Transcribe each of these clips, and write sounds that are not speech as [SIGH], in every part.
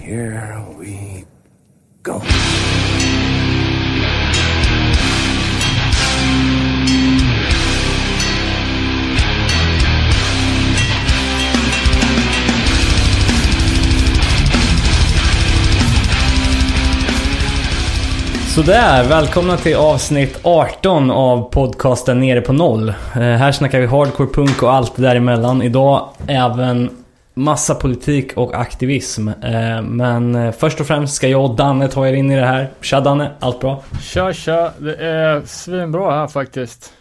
Here we go. Sådär, välkomna till avsnitt 18 av podcasten Nere på Noll. Eh, här snackar vi hardcore punk och allt däremellan. Idag även massa politik och aktivism. Eh, men eh, först och främst ska jag och Danne ta er in i det här. Tja Danne, allt bra? Tja tja, det är svinbra här faktiskt.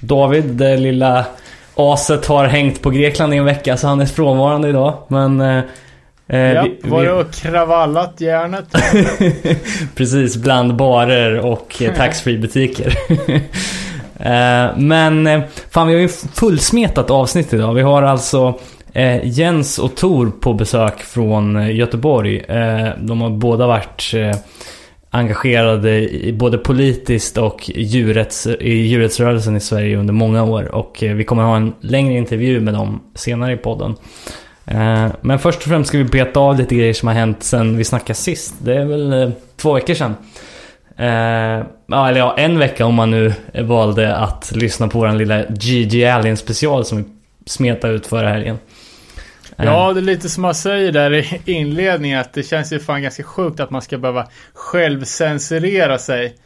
David, det lilla aset har hängt på Grekland i en vecka så han är frånvarande idag. Men... eh, eh, Ja, vi- var vi- det och kravallat järnet? [LAUGHS] Precis, bland barer och taxfree butiker. [LAUGHS] Eh, Men fan, vi har ju fullsmetat avsnitt idag. Vi har alltså eh, Jens och Tor på besök från eh, Göteborg. Eh, De har båda varit eh, engagerade i både politiskt och djurrätts, i djurrättsrörelsen i Sverige under många år. Och eh, vi kommer ha en längre intervju med dem senare i podden. Eh, Men först och främst ska vi beta av lite grejer som har hänt sen vi snackade sist. Det är väl eh, två veckor sedan. Eh, eller ja, en vecka om man nu valde att lyssna på våran lilla GG Alien special som vi smetade ut förra helgen. Eh, Ja, det är lite som man säger där i inledningen att det känns ju fan ganska sjukt att man ska behöva självcensurera sig.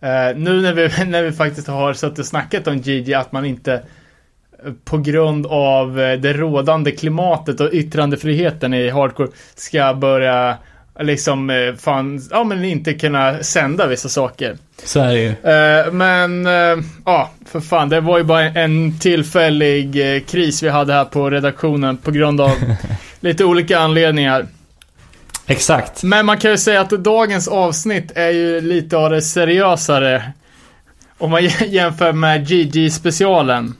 Eh, nu när vi, [LAUGHS] när vi faktiskt har suttit och snackat om Gigi att man inte eh, på grund av eh, det rådande klimatet och yttrandefriheten i hardcore ska börja liksom eh, fan, ja men inte kunna sända vissa saker. Så är det ju. Eh, men, eh, ja, för fan, det var ju bara en tillfällig kris vi hade här på redaktionen på grund av [LAUGHS] lite olika anledningar. Exakt. Men man kan ju säga att dagens avsnitt är ju lite av det seriösare. Om man [LAUGHS] jämför med GG-specialen.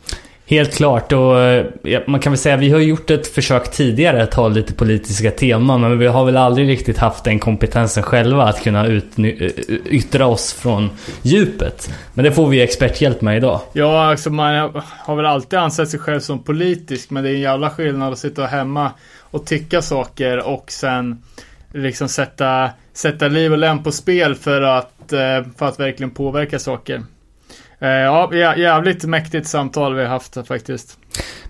Helt klart och eh, ja, man kan väl säga vi har gjort ett försök tidigare att ha lite politiska teman men vi har väl aldrig riktigt haft den kompetensen själva att kunna utny- eh, eh, yttra oss från djupet. Men det får vi experthjälp med idag. Ja, alltså man har väl alltid ansett sig själv som politisk, men det är en jävla skillnad att sitta hemma och tycka saker och sen liksom sätta, sätta liv och lem på spel för att, för att verkligen påverka saker. Eh, ja, jävligt mäktigt samtal vi har haft faktiskt.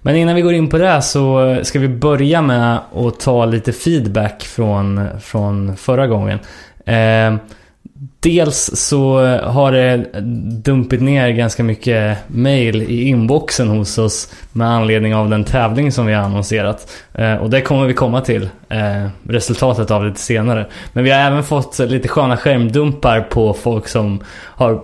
Men innan vi går in på det så eh, ska vi börja med att ta lite feedback från, från förra gången. Eh, dels så eh, har det dumpit ner ganska mycket mail i inboxen hos oss med anledning av den tävling som vi har annonserat. Eh, och det kommer vi komma till, eh, resultatet av lite senare. Men vi har även fått lite sköna skärmdumpar på folk som har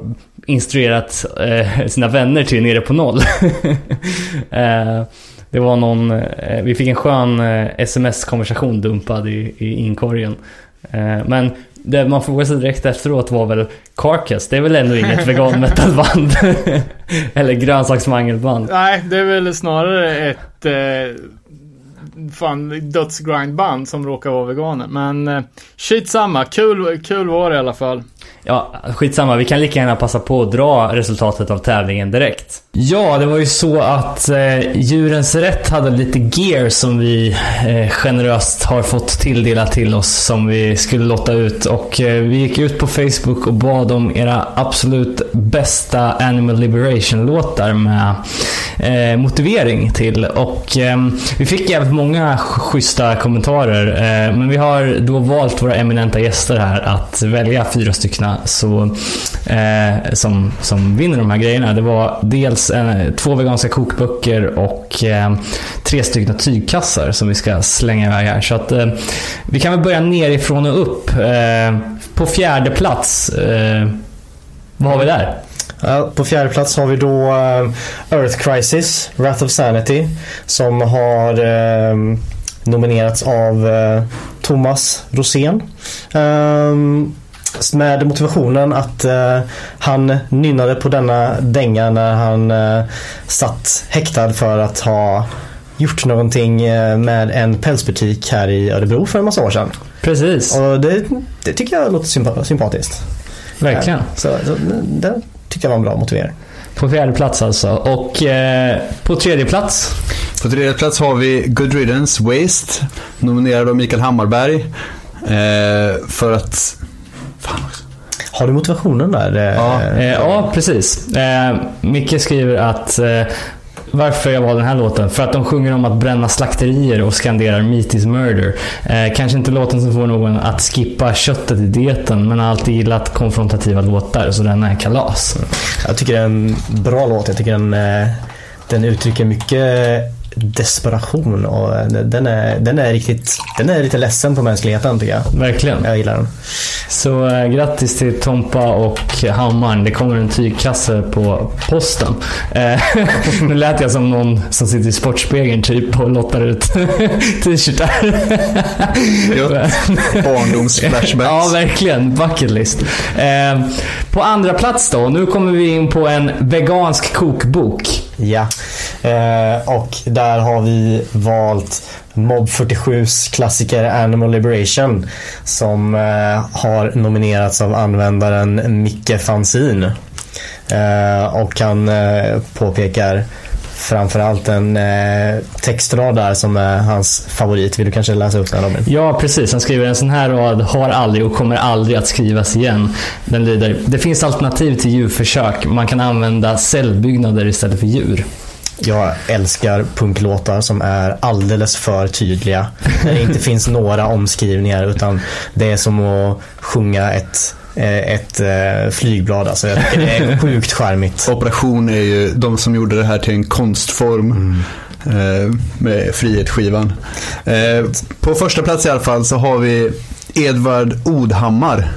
instruerat eh, sina vänner till Nere på Noll. [LAUGHS] eh, det var någon, eh, vi fick en skön sms-konversation dumpad i, i inkorgen. Men det man frågade sig direkt efteråt var väl Carcass, det är väl ändå inget [LAUGHS] vegan metalband? [LAUGHS] Eller grönsaksmangelband? Nej, det är väl snarare ett fan dödsgrindband som råkar vara veganer. Men eh, shit samma, kul, kul var det i alla fall. Ja, skitsamma. Vi kan lika gärna passa på att dra resultatet av tävlingen direkt. Ja, det var ju så att eh, Djurens Rätt hade lite gear som vi eh, generöst har fått tilldelat till oss som vi skulle lotta ut. Och eh, vi gick ut på Facebook och bad om era absolut bästa Animal Liberation-låtar med eh, motivering till. Och eh, vi fick jävligt många schyssta kommentarer. Eh, men vi har då valt våra eminenta gäster här att välja fyra stycken så, eh, som, som vinner de här grejerna. Det var dels eh, två veganska kokböcker och eh, tre stycken tygkassar som vi ska slänga iväg här. Så att, eh, vi kan väl börja nerifrån och upp. Eh, på fjärde plats, eh, vad har vi där? På fjärde plats har vi då eh, Earth Crisis, Wrath of Sanity. Som har eh, nominerats av eh, Thomas Rosén. Ehm, med motivationen att eh, han nynnade på denna dänga när han eh, satt häktad för att ha gjort någonting eh, med en pälsbutik här i Örebro för en massa år sedan. Precis, Och det, det tycker jag låter sympa- sympatiskt. verkligen. Så, så det tycker jag var en bra motivering. På fjärde plats alltså. Och eh, på tredje plats. På tredje plats har vi Good Riddance Waste. Nominerad av Mikael Hammarberg. Eh, för att... Fan också. Har du motivationen där? eh, Ja. Eh, ja, precis. Eh, Micke skriver att eh, varför jag valde den här låten? För att de sjunger om att bränna slakterier och skanderar “Meat is murder”. Eh, kanske inte låten som får någon att skippa köttet i dieten, men har alltid gillat konfrontativa låtar, så den är kalas. Jag tycker det är en bra låt. Jag tycker den, eh, den uttrycker mycket desperation och eh, den är, den är riktigt, den är lite ledsen på mänskligheten tycker jag. Verkligen. Jag gillar den. Så eh, grattis till Tompa och Hammaren. Det kommer en tygkasse på posten. Eh, [LAUGHS] nu lät jag som någon som sitter i Sportspegeln typ och lottar ut [LAUGHS] t-shirtar. Ja. [LAUGHS] Barndomsflashbacks. Ja, verkligen. Bucket list. Eh, på andra plats då. Nu kommer vi in på en vegansk kokbok. Ja, eh, och där har vi valt Mob 47s klassiker Animal Liberation som eh, har nominerats av användaren Micke Fanzin. Eh, och han eh, påpekar framförallt en eh, textrad där som är hans favorit. Vill du kanske läsa upp den Robin? Ja, precis. Han skriver en sån här rad har aldrig och kommer aldrig att skrivas igen. Den lyder Det finns alternativ till djurförsök. Man kan använda cellbyggnader istället för djur. Jag älskar punklåtar som är alldeles för tydliga. Där det inte [LAUGHS] finns några omskrivningar utan det är som att sjunga ett, ett eh, flygblad. Alltså jag tycker det är [LAUGHS] sjukt charmigt. Operation är ju de som gjorde det här till en konstform. Eh, med Frihetsskivan. Eh, på första plats i alla fall så har vi Edvard Odhammar.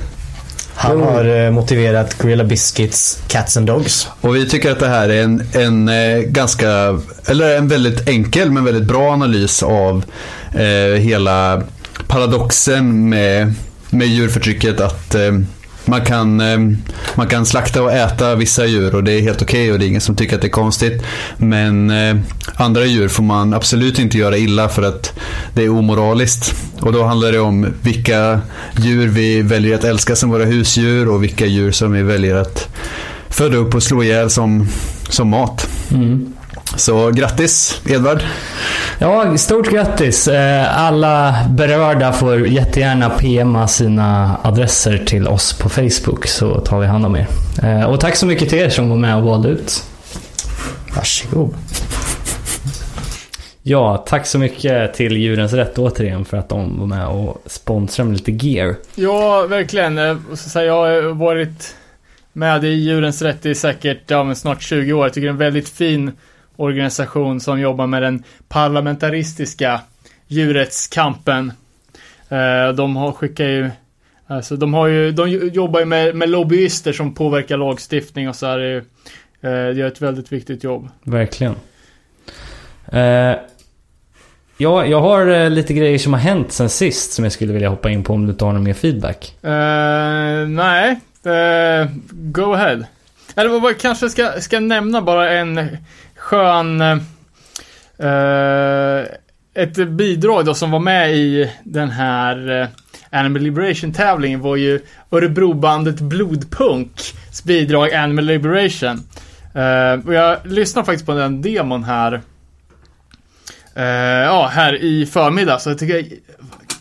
Han har eh, motiverat Gorilla Biscuits Cats and Dogs. Och vi tycker att det här är en, en eh, ganska, eller en väldigt enkel men väldigt bra analys av eh, hela paradoxen med, med djurförtrycket. Att eh, man, kan, eh, man kan slakta och äta vissa djur och det är helt okej och det är ingen som tycker att det är konstigt. Men eh, andra djur får man absolut inte göra illa för att det är omoraliskt. Och då handlar det om vilka djur vi väljer att älska som våra husdjur och vilka djur som vi väljer att föda upp och slå ihjäl som, som mat. Mm. Så grattis Edvard. Ja, stort grattis. Eh, Alla berörda får jättegärna PMa sina adresser till oss på Facebook så tar vi hand om er. Eh, Och tack så mycket till er som var med och valde ut. Varsågod. Ja, tack så mycket till Djurens Rätt återigen för att de var med och sponsrade med lite gear. Ja, verkligen. Eh, så Jag har varit med i Djurens Rätt i säkert ja, snart 20 år. Jag tycker det är en väldigt fin organisation som jobbar med den parlamentaristiska djurrättskampen. Eh, De har skickat ju Alltså de har ju, de jobbar ju med, med lobbyister som påverkar lagstiftning och så här. eh, Det gör ett väldigt viktigt jobb. Verkligen. Eh, ja, jag har eh, lite grejer som har hänt sen sist som jag skulle vilja hoppa in på om du har någon mer feedback. Eh, nej, eh, go ahead. Eller vad- kanske ska, ska nämna bara en skön... eh, ett bidrag då som var med i den här eh, Animal Liberation-tävlingen var ju Örebrobandet Blodpunks bidrag Animal Liberation. Eh, och jag lyssnade faktiskt på den demon här. eh, ja, här i förmiddag. Så jag tycker jag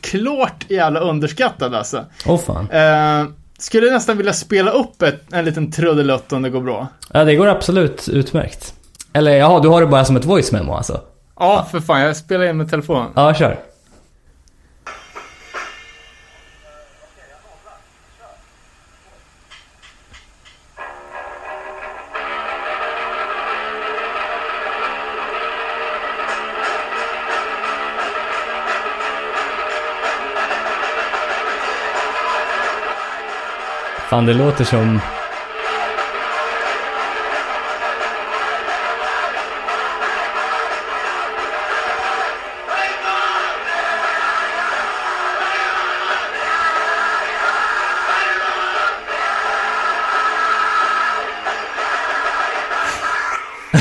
klart jävla underskattad alltså. Åh fan. Eh, skulle nästan vilja spela upp ett, en liten trudelutt om det går bra. Ja, det går absolut utmärkt. Eller jaha, du har det bara som ett voice memo alltså? Ja, för fan. Jag spelar in med telefonen. Ja, kör. Fan, det låter som...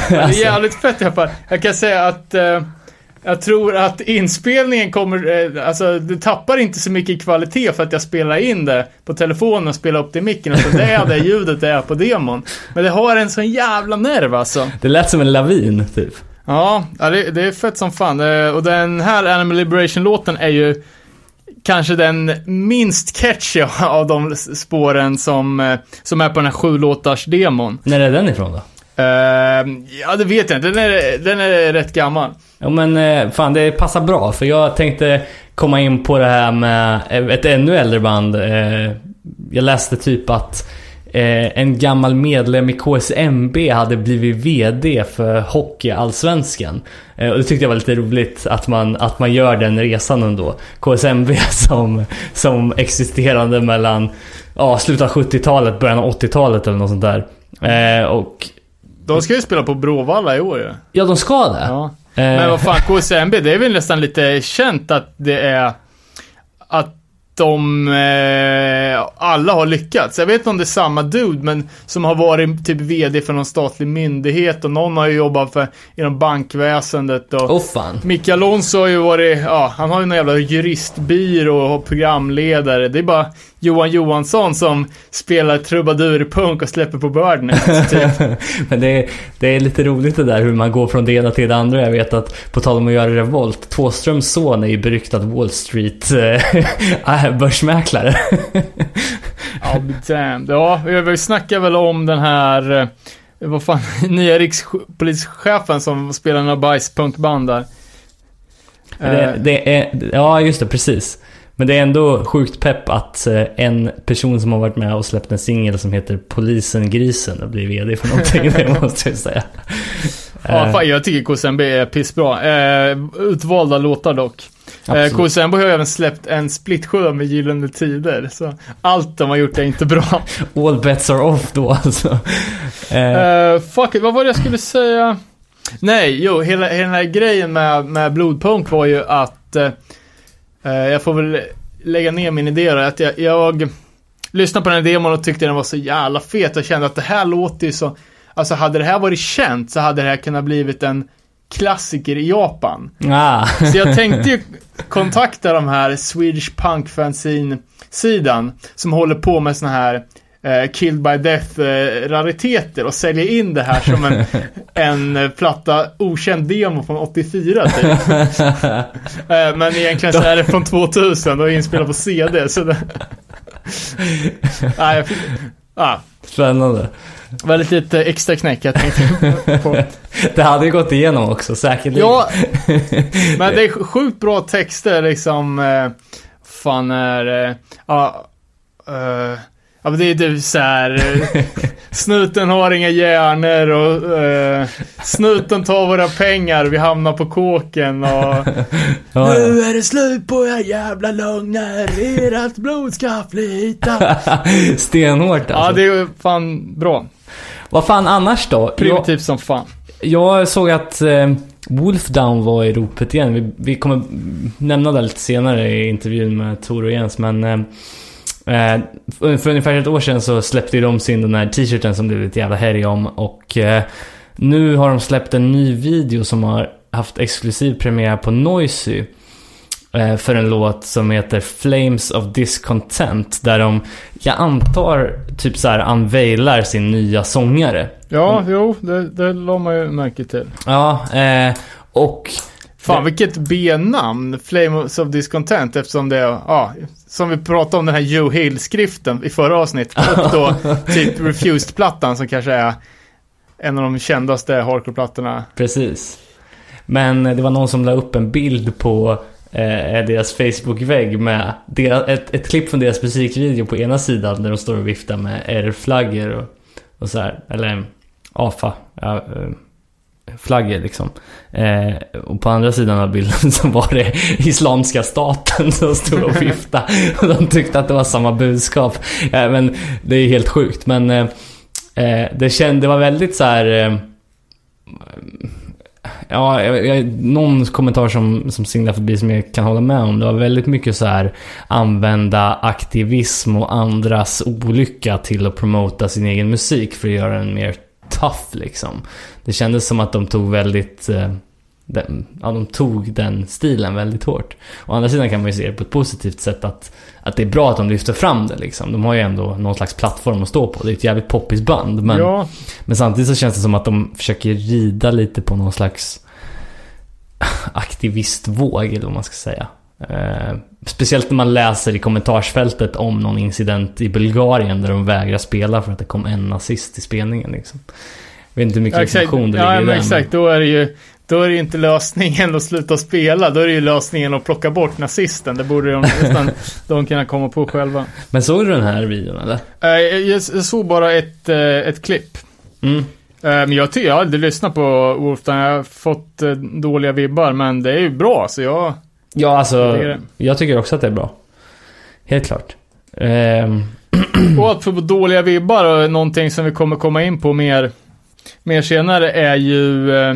Det är jävligt fett i alla fall. Jag kan säga att eh, jag tror att inspelningen kommer, eh, alltså det tappar inte så mycket i kvalitet för att jag spelar in det på telefonen och spelar upp det i micken. Utan det är det ljudet det är på demon. Men det har en sån jävla nerv alltså. Det lät som en lavin, typ. Ja, det, det är fett som fan. Eh, Och den här Animal Liberation-låten är ju kanske den minst catchy [LAUGHS] av de spåren som, eh, som är på den här sju låtars demon. När är den ifrån då? Uh, ja, det vet jag inte. Den är, den är rätt gammal. Ja men eh, fan det passar bra för jag tänkte komma in på det här med ett ännu äldre band. Eh, jag läste typ att eh, en gammal medlem i KSMB hade blivit VD för Hockeyallsvenskan. och det tyckte jag var lite roligt att man, att man gör den resan ändå. KSMB [LAUGHS] som, som existerande mellan ja, slutet av 70-talet, början av 80-talet eller något sånt där. och de ska ju spela på Bråvalla i år ju. Ja, de ska det. Ja. Men vad fan, KSMB, det är väl nästan lite känt att det är... Att de eh, alla har lyckats. Jag vet inte om det är samma dude, men som har varit typ VD för någon statlig myndighet och någon har ju jobbat för, inom bankväsendet och... Oh, fan. Micke Alonso har ju varit, ja, han har ju någon jävla juristbyrå och programledare. Det är bara Johan Johansson som spelar trubadurpunk och släpper på Birdnet. Typ. [LAUGHS] Men det är, det är lite roligt det där hur man går från det ena till det andra. Jag vet att på tal om att göra revolt, Tåströms son är ju beryktad Wall Street [LAUGHS] äh, börsmäklare. ja, damn. Ja, vi snackar väl om den här, eh, vad fan, [LAUGHS] nya rikspolischefen som spelar några bajspunkband där. Det, det, är, ja, just det, precis. Men det är ändå sjukt pepp att eh, en person som har varit med och släppt en singel som heter Polisen Grisen och blir VD för någonting, det [LAUGHS] måste jag säga. Ja, fan, jag tycker KSMB är pissbra. Eh, utvalda låtar dock. Eh, KSMB har ju även släppt en splitskiva med Gyllene Tider. Så allt de har gjort är inte bra. [LAUGHS] All bets are off då alltså. Eh. Uh, fuck it, vad var det jag skulle säga? Nej, jo, hela, hela den här grejen med, med Blodpunk var ju att Eh, jag får väl lägga ner min idé då, att jag, jag lyssnade på den här demon och tyckte den var så jävla fet och kände att det här låter ju så, alltså hade det här varit känt så hade det här kunnat blivit en klassiker i Japan. Ah. Så jag tänkte ju kontakta de här Swedish Punk Fanzine sidan som håller på med såna här eh, Killed by Death-rariteter eh, och säljer in det här som en, [LAUGHS] en eh, platta okänd demo från 84 typ. [LAUGHS] eh, men egentligen så är det från 2000 och är inspelad på CD. Så det... ah, jag fick... ah. Spännande. Det var lite, lite extra knäck jag tänkte på. [LAUGHS] det hade ju gått igenom också, säkerligen. Ja, men det är sjukt bra texter liksom. Eh, fan är... Eh, ja, uh, Ja men det är typ såhär, eh, [LAUGHS] snuten har inga hjärnor och uh, snuten tar våra pengar, vi hamnar på kåken och ja, ja. Nu är det slut på era jävla lögner, ert blod ska flyta. [LAUGHS] Stenhårt alltså. Ja det är fan bra. Vad fan annars då? Primitivt jag, som fan. Jag såg att eh, Wolfdown var i ropet igen. Vi, vi kommer nämna det lite senare i intervjun med Tor och Jens men eh, Eh, för ungefär ett år sedan så släppte de sin den här t-shirten som blev ett jävla härj om och eh, nu har de släppt en ny video som har haft exklusiv premiär på Noisy eh, för en låt som heter Flames of Discontent där de, jag antar, typ så här unveilar sin nya sångare. Ja, mm. jo, det, det la man ju märke till. Ja, och Fan vilket B-namn, Flames of Discontent, eftersom det är, ja, som vi pratade om den här Joe Hill-skriften i förra avsnittet. Och då [LAUGHS] typ Refused-plattan som kanske är en av de kändaste hardcore-plattorna. Precis. Men det var någon som la upp en bild på eh, deras Facebook-vägg med ett, ett klipp från deras musikvideo på ena sidan där de står och viftar med R-flaggor och, och så här. Eller AFA. Ja, eh, flaggor liksom. Eh, och på andra sidan av bilden [LAUGHS] så var det Islamiska staten som stod och viftade. [LAUGHS] och de tyckte att det var samma budskap. Eh, men det är helt sjukt. Men eh, eh det, kände, det var väldigt så här... Eh, ja, jag, jag, någon kommentar som, som singlar förbi som jag kan hålla med om. Det var väldigt mycket så här använda aktivism och andras olycka till att promota sin egen musik för att göra den mer tough liksom. Det kändes som att de tog väldigt eh, den, ja, de tog den stilen väldigt hårt. Å andra sidan kan man ju se det på ett positivt sätt att, att det är bra att de lyfter fram det liksom. De har ju ändå någon slags plattform att stå på. Det är ett jävligt poppis band. Men, ja. men samtidigt så känns det som att de försöker rida lite på någon slags aktivistvåg eller vad man ska säga. Eh, speciellt när man läser i kommentarsfältet om någon incident i Bulgarien där de vägrar spela för att det kom en nazist i spelningen. Liksom. Jag vet inte hur mycket Ja, information det Ja, ligger i den. exakt. Då är det ju då är det ju inte lösningen att sluta spela. Då är det ju lösningen att plocka bort nazisten. Det borde de nästan [LAUGHS] de kunna komma på själva. Men såg du den här videon eller? Eh, Jag, såg bara ett, eh, ett klipp. Mm. Men jag jag har aldrig lyssnat på Wolfgang. Jag har fått dåliga vibbar, men det är ju bra. Så jag... Ja, alltså. Är det. Jag tycker också att det är bra. Helt klart. Ehm, [CLEARS THROAT] Och att få dåliga vibbar och någonting som vi kommer komma in på mer, mer senare är ju eh,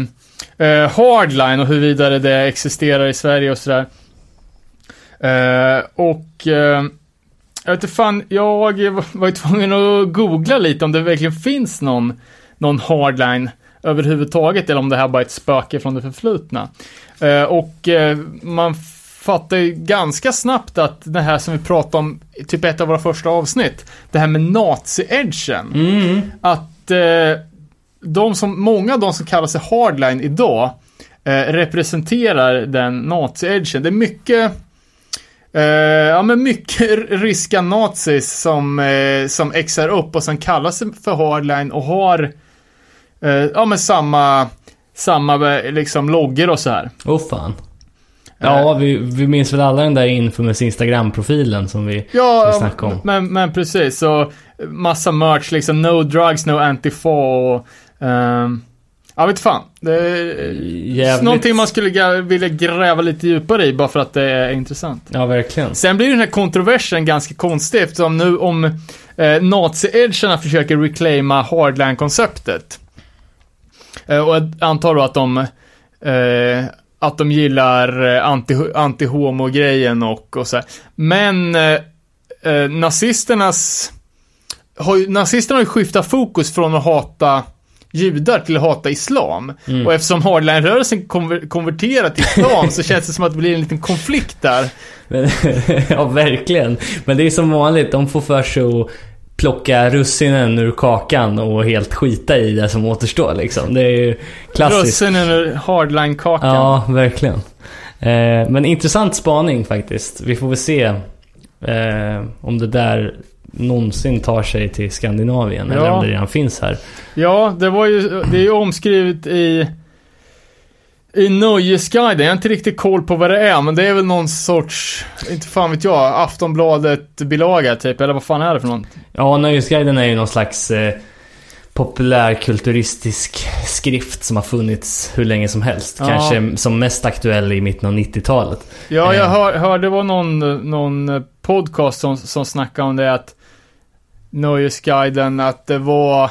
eh, Hardline och hur vidare det existerar i Sverige och sådär. Eh, och eh, jag vet inte fan, jag var ju tvungen att googla lite om det verkligen finns någon, någon Hardline överhuvudtaget eller om det här bara är ett spöke från det förflutna. Eh, och eh, man fattar ju ganska snabbt att det här som vi pratade om typ ett av våra första avsnitt, det här med nazi-edgen. mm. Att eh, de som, många av de som kallar sig hardline idag representerar den nazi-edgen. Det är mycket eh, ja men mycket ryska nazis som, eh, som exar upp och som kallar sig för hardline och har eh, ja men samma, samma eh, liksom loggor och så här. Åh fan. Ja, vi, vi minns väl alla den där infamous Instagram-profilen som vi, som vi snackade om. Men, men precis. Så massa merch liksom. No drugs, no antifa och... ehm, jag vet fan. Det är Jävligt. någonting man skulle vilja gräva lite djupare i bara för att det är intressant. Ja, verkligen. Sen blir den här kontroversen ganska konstig eftersom nu om eh, nazi-edgerna försöker reclaima hardline-konceptet. Eh, och jag antar då att de, eh, att de gillar eh, anti, anti-homo-grejen och, och så här. Men eh, eh, nazisternas, har ju, nazisterna har ju skiftat fokus från att hata judar till att hata islam. Mm. Och eftersom hardline-rörelsen konver- konverterar till islam så känns det som att det blir en liten konflikt där. Men, [LAUGHS] ja, verkligen. Men det är som vanligt, de får för sig att plocka russinen ur kakan och helt skita i det som återstår liksom. Det är ju klassiskt. Russinen ur hardline-kakan. Ja, verkligen. Eh, men intressant spaning faktiskt. Vi får väl se eh, om det där någonsin tar sig till Skandinavien eller Ja. om det redan finns här. Ja, det var ju, det är ju omskrivet i i Nöjesguiden, jag har inte riktigt koll på vad det är, men det är väl någon sorts, inte fan vet jag, Aftonbladet-bilaga typ, eller vad fan är det för något? Ja, Nöjesguiden är ju någon slags eh, populärkulturistisk skrift som har funnits hur länge som helst. Ja. Kanske som mest aktuell i mitten av 90-talet. Ja, jag Eh. hör, hörde det var någon, någon podcast som, som snackade om det att Nöjesguiden, att det var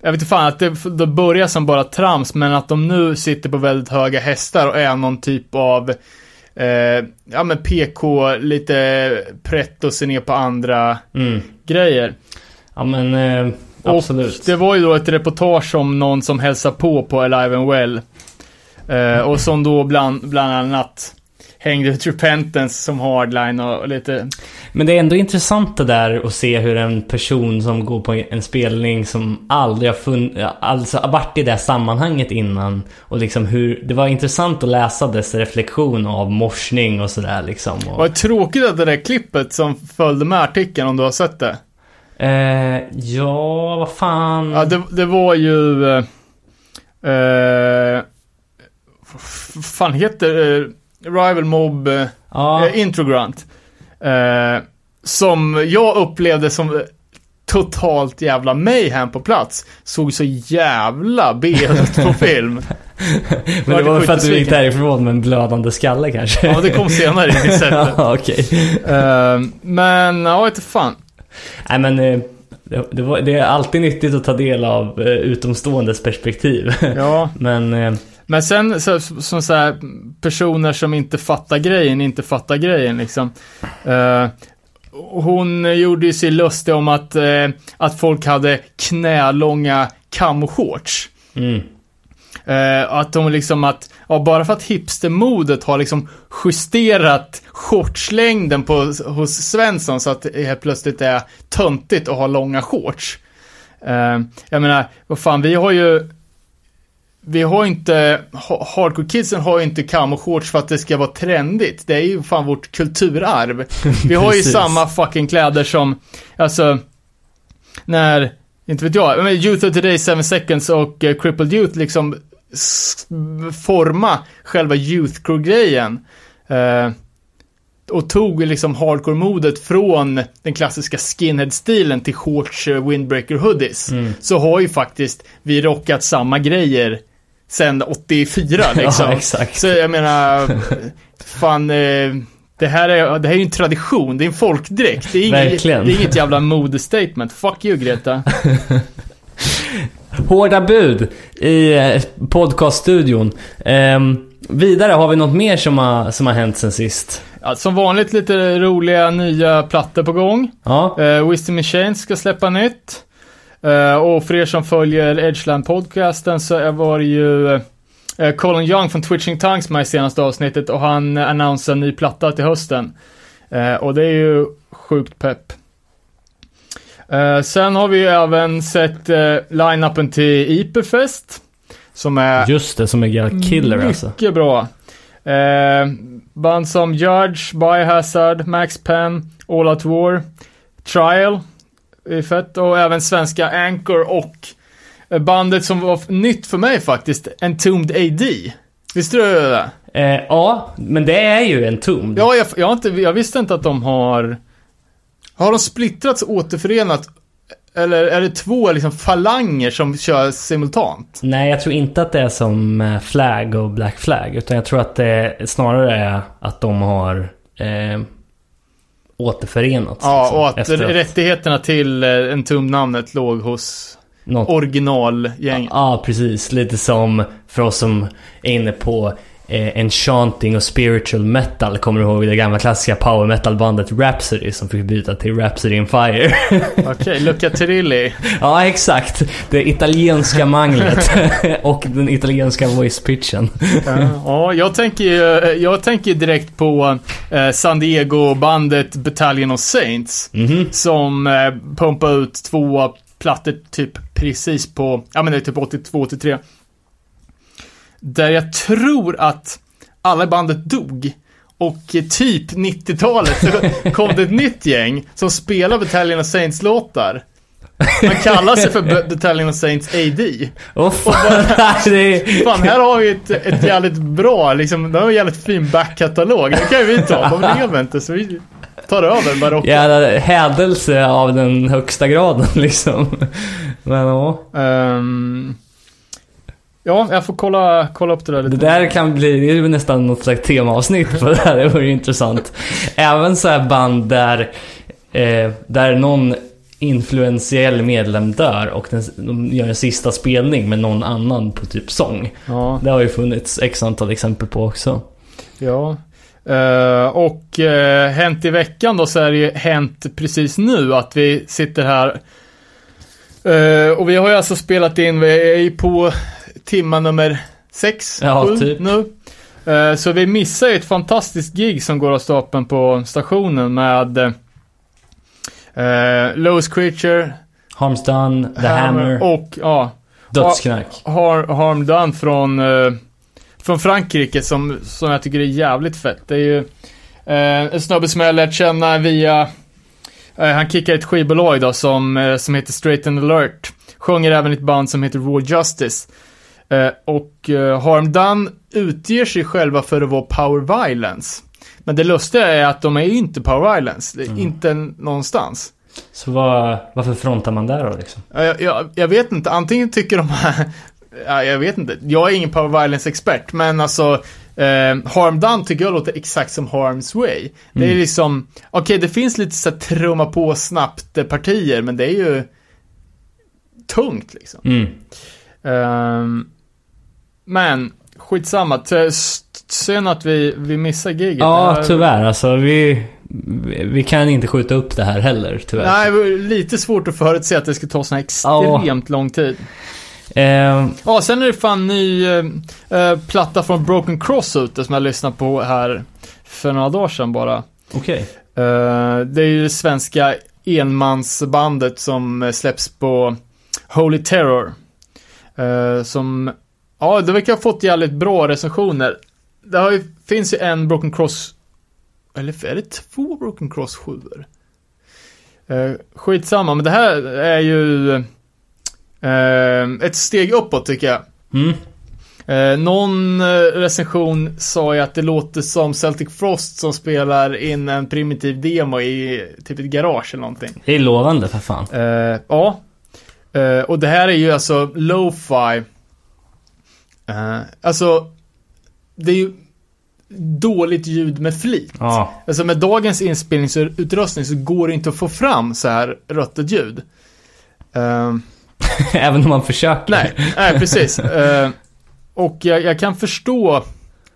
jag vet inte fan, att det, det börjar som bara trams, men att de nu sitter på väldigt höga hästar och är någon typ av eh, ja men PK, lite pretto, se ner på andra Mm. grejer. Ja men eh, absolut. Och det var ju då ett reportage om någon som hälsar på på Alive and Well. Eh, och som då bland, bland annat hängde ut Repentance som hardline och, lite... Men det är ändå intressant det där att se hur en person som går på en spelning som aldrig har funnits, alltså har varit i det sammanhanget innan och liksom hur, det var intressant att läsa dess reflektion av morsning och sådär liksom. Och, Vad tråkigt att det där klippet som följde med artikeln, om du har sett det. eh, ja, vad fan. Ja, det, det var ju... Eh, eh, vad fan heter eh, Rival Mob eh, ja, eh, Introgrant. Eh, som jag upplevde som eh, totalt jävla mayhem på plats. Såg så jävla B ut på [LAUGHS] film. men det var för att du gick därifrån med en blödande skalle kanske? Ja, det kom senare i sättet. [LAUGHS] ja, okej. Eh, men, ja, inte fan. Nej men det, det, var, det är alltid nyttigt att ta del av utomståendes perspektiv. Ja, [LAUGHS] men men sen så, som så här, personer som inte fattar grejen, inte fattar grejen liksom. Eh, hon gjorde ju sig lustig om att, eh, att folk hade knälånga camoshorts. mm. Eh, att de liksom att, ja, bara för att hipstermodet har liksom justerat shortslängden på, hos Svensson så att det helt plötsligt är töntigt att ha långa shorts. Eh, jag menar, vad fan, vi har ju vi har inte, ha- hardcore kidsen har ju inte camo-shorts för att det ska vara trendigt. Det är ju fan vårt kulturarv. [LAUGHS] Vi har ju samma fucking kläder som, alltså, när, inte vet jag, men Youth of Today, 7 Seconds och eh, Crippled Youth liksom forma själva youth crew-grejen. Eh, och tog liksom hardcore-modet från den klassiska skinhead-stilen till shorts, eh, windbreaker hoodies. Så har ju faktiskt vi rockat samma grejer sen 84 [LAUGHS] liksom. Ja, exakt. Så jag menar, fan, eh, det här är, det här är ju en tradition, det är en folkdräkt. Det är inget, Verkligen. det är inget jävla modestatement. Fuck you Greta. [LAUGHS] Hårda bud i eh, podcaststudion. Ehm, vidare, har vi något mer som har, som har hänt sen sist? Ja, som vanligt lite roliga nya plattor på gång. Ja, Uh, Wisdom Machine ska släppa nytt. Eh, och för er som följer Edgeland-podcasten så var det ju eh, Colin Young från Twitching Tongues med i senaste avsnittet och han annonserar en ny platta till hösten. Eh, och det är ju sjukt pepp. Sen har vi ju även sett uh, line-upen till IP-fest. Som är just det, som är killer mycket alltså. bra. Eh, band som Judge, Biohazard, Max Pen, All Out War, Trial är fett och även svenska Anchor och eh, bandet som var nytt för mig faktiskt, Entombed AD. Visste du det? Eh, ja, men det är ju en tom. Ja, jag, jag, har inte, jag visste inte att de har... Har de splittrats och återförenat? Eller är det två liksom falanger som kör simultant? Nej, jag tror inte att det är som eh, Flag och Black Flag. Utan jag tror att det snarare är att de har eh, återförenats. Ja, liksom, och att efter rättigheterna till eh, Entombed-namnet låg hos något originalgänget. Ja, precis. Lite som för oss som är inne på eh, enchanting och spiritual metal. Kommer du ihåg det gamla klassiska power metal-bandet Rhapsody som fick byta till Rhapsody in Fire? [LAUGHS] Okej, Luca Turilli. ja, exakt. Det italienska manglet [LAUGHS] och den italienska voice pitchen. Ja, jag tänker ju, jag tänker direkt på eh, San Diego-bandet Battalion of Saints. Mhm. Som eh, pumpade ut två plattor typ precis på, ja men det är typ 82-83. Där jag tror att alla i bandet dog. Och typ 90-talet så kom det ett nytt gäng som spelar Battalion of Saints-låtar. Man kallar sig för Battalion of Saints AD. Åh fan, det är... Fan, här har vi ett, ett jävligt bra, liksom, de har en jävligt fin backkatalog. Det kan ju vi ta, de [LAUGHS] lever inte så vi tar över barocken. Jävla hädelse av den högsta graden [LAUGHS] liksom. Men ja. Ehm, ja, jag får kolla, kolla upp det där Det lite. där kan bli, det är nästan något slags temaavsnitt på det här, [LAUGHS] det vore ju intressant. Även så här band där, eh, där någon influentiell medlem dör och den, de gör en sista spelning med någon annan på typ sång. Ja, Det har ju funnits x antal exempel på också. ja. Eh, och uh, hänt i veckan då så är det ju hänt precis nu att vi sitter här. Eh, och vi har ju alltså spelat in, vi är ju på timma nummer sex, Ja, sju typ. nu. Eh, så vi missar ju ett fantastiskt gig som går av stapeln på stationen med uh, Lowest Creature, Harms Done, The Hammer, och ja, Dödsknark. har, Harm Done från, eh, från Frankrike som, som jag tycker är jävligt fett. Det är ju eh, en snubbe som jag lärt känna via, eh, han kickar ett skivbolag då som, eh, som heter Straight and Alert. Sjunger även ett band som heter Raw Justice. Eh, och eh, Harm Done utger sig själva för att vara Power Violence. Men det lustiga är att de är ju inte Power Violence, är inte någonstans. Så vad, varför frontar man där då liksom? Ja, Jag, jag, jag vet inte, antingen tycker de [LAUGHS] ja, jag vet inte. Jag är ingen power violence-expert, men alltså eh, Harm Done tycker jag låter exakt som Harm's Way. Det är Mm. liksom, okej det finns lite så här trumma på snabbt eh, partier, men det är ju tungt liksom. Mm. Ehm, men, skitsamma. Synd att vi, vi missar giget. Ja, tyvärr. Alltså vi, vi kan inte skjuta upp det här heller, tyvärr. Nej, det var lite svårt att förutse att det ska ta här extremt lång tid. Eh, Ja, sen är det fan ny eh, platta från Broken Cross ute som jag lyssnade på här för några dagar sedan bara. Okej. Eh, det är ju det svenska enmansbandet som släpps på Holy Terror. Som Ja, det verkar ha fått jävligt bra recensioner. Det ju, finns ju en Broken Cross, eller är det två Broken Cross 7 eh, Skitsamma, men det här är ju eh, ett steg uppåt tycker jag. Mm. Eh, någon eh, recension sa ju att det låter som Celtic Frost som spelar in en primitiv demo i typ ett garage eller någonting. Det är lovande för fan. Eh, ja. Eh, och det här är ju alltså lo-fi. Eh, alltså, det är ju dåligt ljud med flit. Ja. Alltså med dagens inspelningsutrustning så går det inte att få fram så här ruttet ljud. Eh, [LAUGHS] Även om man försöker. nej, nej precis. [LAUGHS] Eh, och jag, jag kan förstå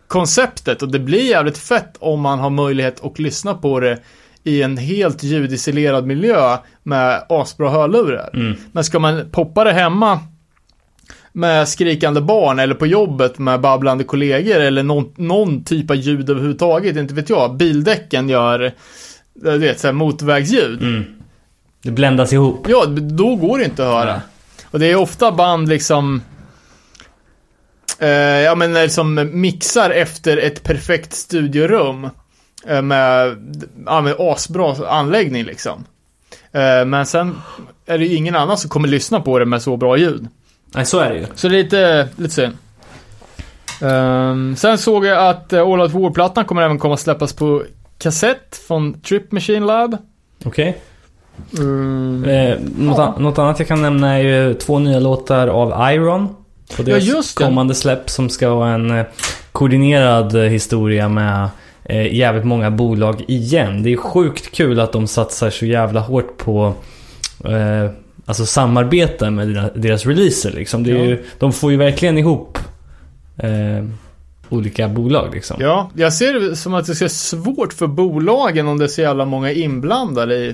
konceptet och det blir jävligt fett om man har möjlighet att lyssna på det i en helt ljudisolerad miljö med asbra hörlurar. Mm. Men ska man poppa det hemma med skrikande barn eller på jobbet med babblande kollegor eller någon, någon typ av ljud överhuvudtaget, inte vet jag. Bildäcken gör, du vet, så här motorvägsljud. Mm. Det bländas ihop. Ja, då går det inte att höra. Nej. Och det är ofta band liksom eh, Ja men när som mixar efter ett perfekt studiorum eh, med, ja, med asbra anläggning liksom. Eh, men sen är det ju ingen annan som kommer lyssna på det med så bra ljud. Nej, så är det ju. Så det är lite, lite synd. Ehm, sen såg jag att eh, All Out War-plattan kommer även komma att släppas på kassett från Trip Machine Lab. Okej. Mm. Eh, något, Ja. an- något annat jag kan nämna är ju två nya låtar av Iron. På deras just det. kommande släpp som ska vara en eh, koordinerad eh, historia med jävligt många bolag igen. Det är sjukt kul att de satsar så jävla hårt på Alltså samarbete med deras, releaser liksom. Det är Ja. ju, de får ju verkligen ihop eh, olika bolag liksom. Ja, jag ser det som att det vara svårt för bolagen om det är så jävla många inblandade i.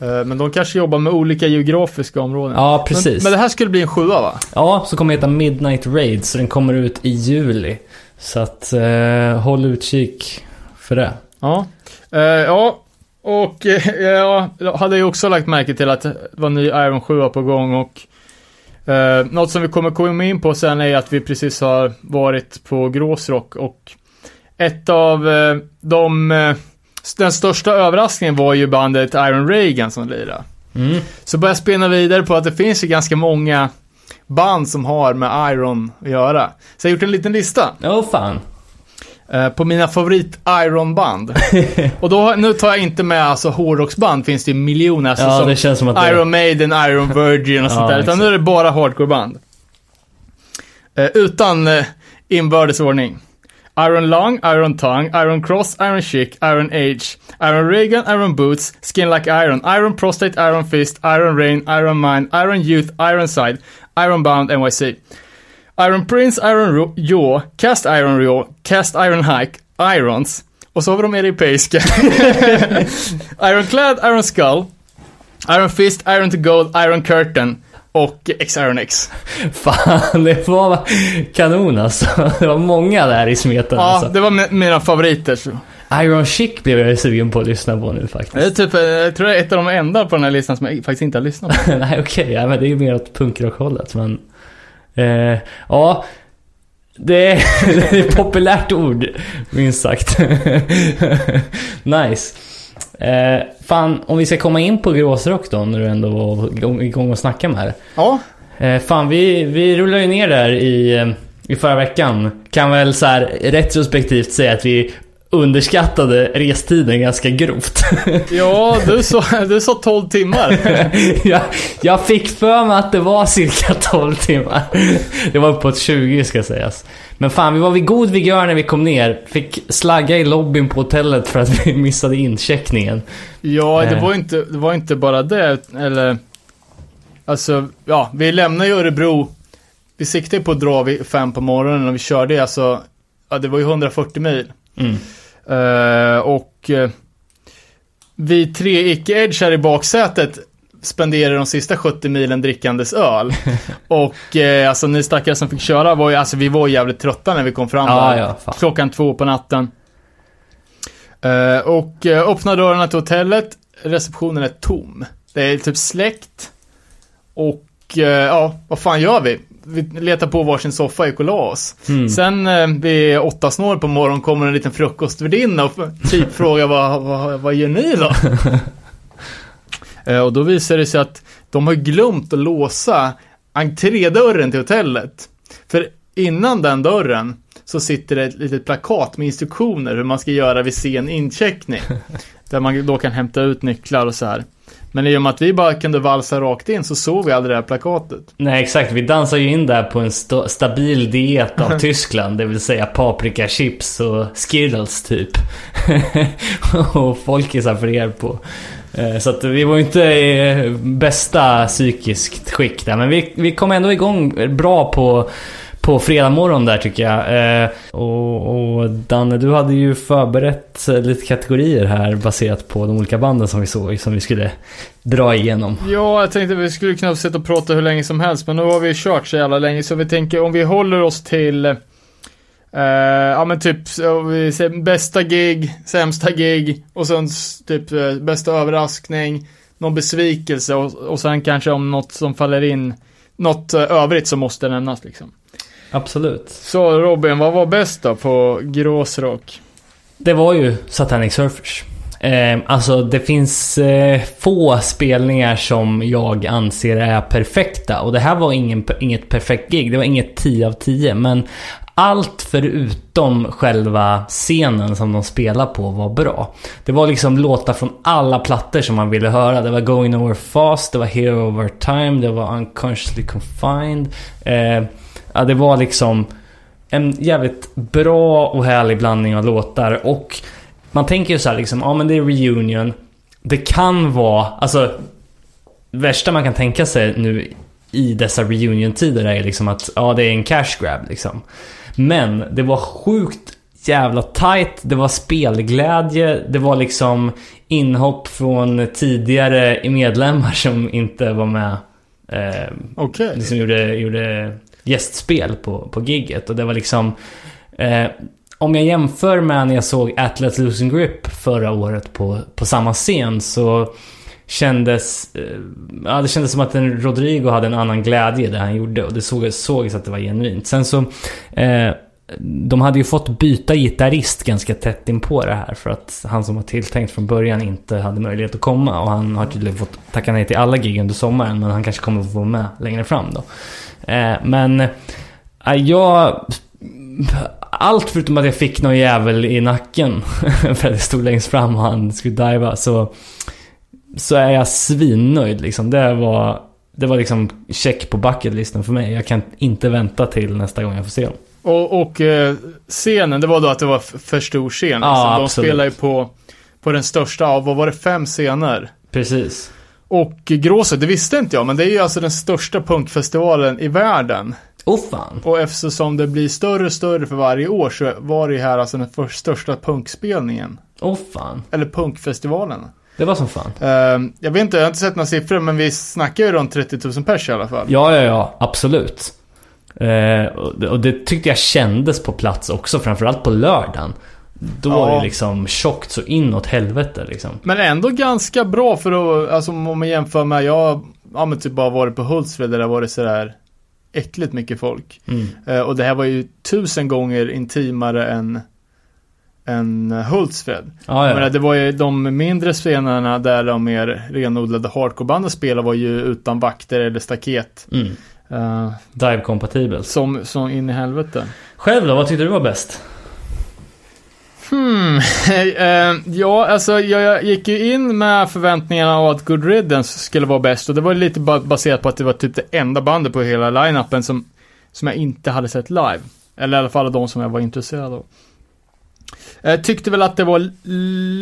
Eh, Men de kanske jobbar med olika geografiska områden. Ja, precis. Men, men det här skulle bli en sjua va? Ja, så kommer det heta Midnight Raid, så den kommer ut i juli. Så att eh, håll utkik för det. Ja. Eh, ja, och eh, ja, jag hade ju också lagt märke till att det var ny Iron 7 på gång och eh, något som vi kommer komma in på sen är att vi precis har varit på Gråsrock och ett av eh, de eh, den största överraskningen var ju bandet Iron Reagan som lirade. Mm. Så börjar jag spinna vidare på att det finns ju ganska många band som har med Iron att göra. Så jag har gjort en liten lista Åh fan. Eh, på mina favorit Iron-band. [LAUGHS] och då, nu tar jag inte med alltså hårdrocksband, finns det ju miljoner. Alltså, Ja, som det känns som att det... Iron Maiden, Iron Virgin och sånt Ja, där. Utan exakt. nu är det bara hardcoreband. Eh, utan eh, inbördes ordning. Iron Lung, Iron Tongue, Iron Cross, Iron Chick, Iron Age, Iron Reagan, Iron Boots, Skin Like Iron, Iron Prostate, Iron Fist, Iron Rain, Iron Mind, Iron Youth, Iron Side, Iron Bound, NYC. Iron Prince, Iron Ro- Jaw, Cast Iron Raw, Cast Iron Hike, Irons. Och så har vi de europeiska. [LAUGHS] Ironclad, Iron Skull, Iron Fist, Iron to Gold, Iron Curtain och X-Iron X. [LAUGHS] Fan, det var kanon alltså. Det var många där i smeten Ja, alltså. det var mi- mina favoriter. Så. Iron Chic blev jag sugen på att lyssna på nu faktiskt. Det är typ, eh, jag tror det är ett av de enda på den här listan som jag faktiskt inte har lyssnat på. [LAUGHS] Nej okej, ja, men det är ju mer åt punkrockhållet men... Eh, ja. Det är, [LAUGHS] det är ett populärt ord, minst sagt. [LAUGHS] nice. Eh, fan, om vi ska komma in på gråsrock då, när du ändå var igång- och snacka med det. Ja, Eh, fan, vi, vi rullar ju ner där i, eh, i förra veckan. Kan väl så här retrospektivt säga att vi underskattade restiden ganska grovt. [LAUGHS] ja du sa, du sa 12 timmar. [LAUGHS] jag, jag fick för mig att det var cirka 12 timmar. Det var uppåt 20 ska sägas. Men fan, vi var vid god vigör när vi kom ner. Fick slagga i lobbyn på hotellet för att [LAUGHS] vi missade incheckningen. Ja, det Eh. var inte, det var inte bara det, eller... Alltså, ja, vi lämnade ju Örebro. Vi siktade på att dra vid fem på morgonen och vi körde alltså, ja det var ju 140 mil. Mm. Eh, och eh, vi tre icke-edge här i baksätet spenderade de sista 70 milen drickandes öl. [LAUGHS] och eh, alltså ni stackare som fick köra var ju, alltså vi var jävligt trötta när vi kom fram Ja, där. ja. Klockan två på natten. Eh, och uh, öppnar dörrarna till hotellet, receptionen är tom. Det är typ släckt. Och eh, ja, vad fan gör vi? Vi letar på varsin soffa la oss. Mm. Sen eh, vid åtta snår på morgonen kommer en liten frukostvärdinna och typ [LAUGHS] frågar vad, vad, vad gör ni då? [LAUGHS] eh, och då visar det sig att de har glömt att låsa entrédörren till hotellet. För innan den dörren så sitter det ett litet plakat med instruktioner hur man ska göra vid sen incheckning. [LAUGHS] där man då kan hämta ut nycklar och så här. Men i och med att vi bara kunde valsa rakt in så såg vi aldrig det här plakatet. Nej exakt, vi dansar ju in där på en sta- stabil diet av [LAUGHS] Tyskland. Det vill säga paprikachips och Skittles typ. [LAUGHS] och folkisar för er på. Eh, Så att vi var ju inte i bästa psykiskt skick där. Men vi, vi kom ändå igång bra på, på fredag morgon där tycker jag. Eh, Och, och Danne, du hade ju förberett eh, lite kategorier här baserat på de olika banden som vi såg. Som vi skulle dra igenom. Ja, jag tänkte vi skulle kunna sitta och prata hur länge som helst, men nu har vi kört så jävla länge, så vi tänker om vi håller oss till Uh, ja men typ, vi säger bästa gig, sämsta gig och sen typ uh, bästa överraskning, någon besvikelse och, och sen kanske om något som faller in, något uh, övrigt som måste nämnas liksom. Absolut. Så Robin, vad var bäst då på gråsrock? Det var ju Satanic Surfers. Eh, alltså det finns eh, få spelningar som jag anser är perfekta. Och det här var ingen, inget perfekt gig. Det var inget 10 av 10. Men allt förutom själva scenen som de spelar på var bra. Det var liksom låtar från alla plattor som man ville höra. Det var Going Over Fast, det var Hero Over Time, det var Unconsciously Confined. Eh, ja, det var liksom en jävligt bra och härlig blandning av låtar. Och man tänker ju så här liksom, ja men det är reunion. Det kan vara, alltså värsta man kan tänka sig nu i dessa reunion-tider är liksom att ja, det är en cash grab liksom. Men det var sjukt jävla tight, det var spelglädje, det var liksom inhopp från tidigare medlemmar som inte var med. Eh, Okej. liksom gjorde, gjorde gästspel på, på gigget. Och det var liksom... Eh, om jag jämför med när jag såg Atlas Losing Grip förra året på, på samma scen så kändes... Eh, ja, det kändes som att en Rodrigo hade en annan glädje i det han gjorde och det såg, sågs att det var genuint. Sen så... Eh, de hade ju fått byta gitarrist ganska tätt in på det här för att han som var tilltänkt från början inte hade möjlighet att komma och han har tydligen fått tacka nej till alla gig under sommaren men han kanske kommer att få vara med längre fram då. Eh, men eh, jag... Allt förutom att jag fick någon jävel i nacken [LAUGHS] för att jag stod längst fram och han skulle diva så... Så är jag svinnöjd liksom. Det var... Det var liksom check på bucketlisten för mig. Jag kan inte vänta till nästa gång jag får se dem. Och, och eh, scenen, det var då att det var för stor scen. Ja, liksom. De spelar ju på, på den största av, vad var det, fem scener? Precis. Och Gråsök, det visste inte jag, men det är ju alltså den största punkfestivalen i världen. Åh fan. Och eftersom det blir större och större för varje år så var det här alltså den för, största punkspelningen. Åh fan. Eller punkfestivalen. Det var som fan. Eh, jag vet inte, jag har inte sett några siffror, men vi snackar ju runt 30 000 pers i alla fall. Ja, ja, ja. Absolut. Eh, och, det, och det tyckte jag kändes på plats också. Framförallt på lördagen. Då Ja. det liksom tjockt så inåt helvete liksom. Men ändå ganska bra för att, alltså om man jämför med, jag ja men typ bara varit på Hultsfred där det var det sådär äckligt mycket folk. Mm. Eh, och det här var ju tusen gånger intimare än, än Hultsfred. Jag ja. menar, det var ju de mindre scenerna där de mer renodlade hardcorebanden spelade var ju utan vakter eller staket. Mm. Eh, Dive compatible. som, som in i helvete. Själv då? Vad tyckte du var bäst? Hmm, [LAUGHS] eh, ja, alltså jag, gick ju in med förväntningarna av att Good Riddance skulle vara bäst och det var lite baserat på att det var typ det enda bandet på hela line-upen som, som jag inte hade sett live. Eller i alla fall de som jag var intresserad av. Jag tyckte väl att det var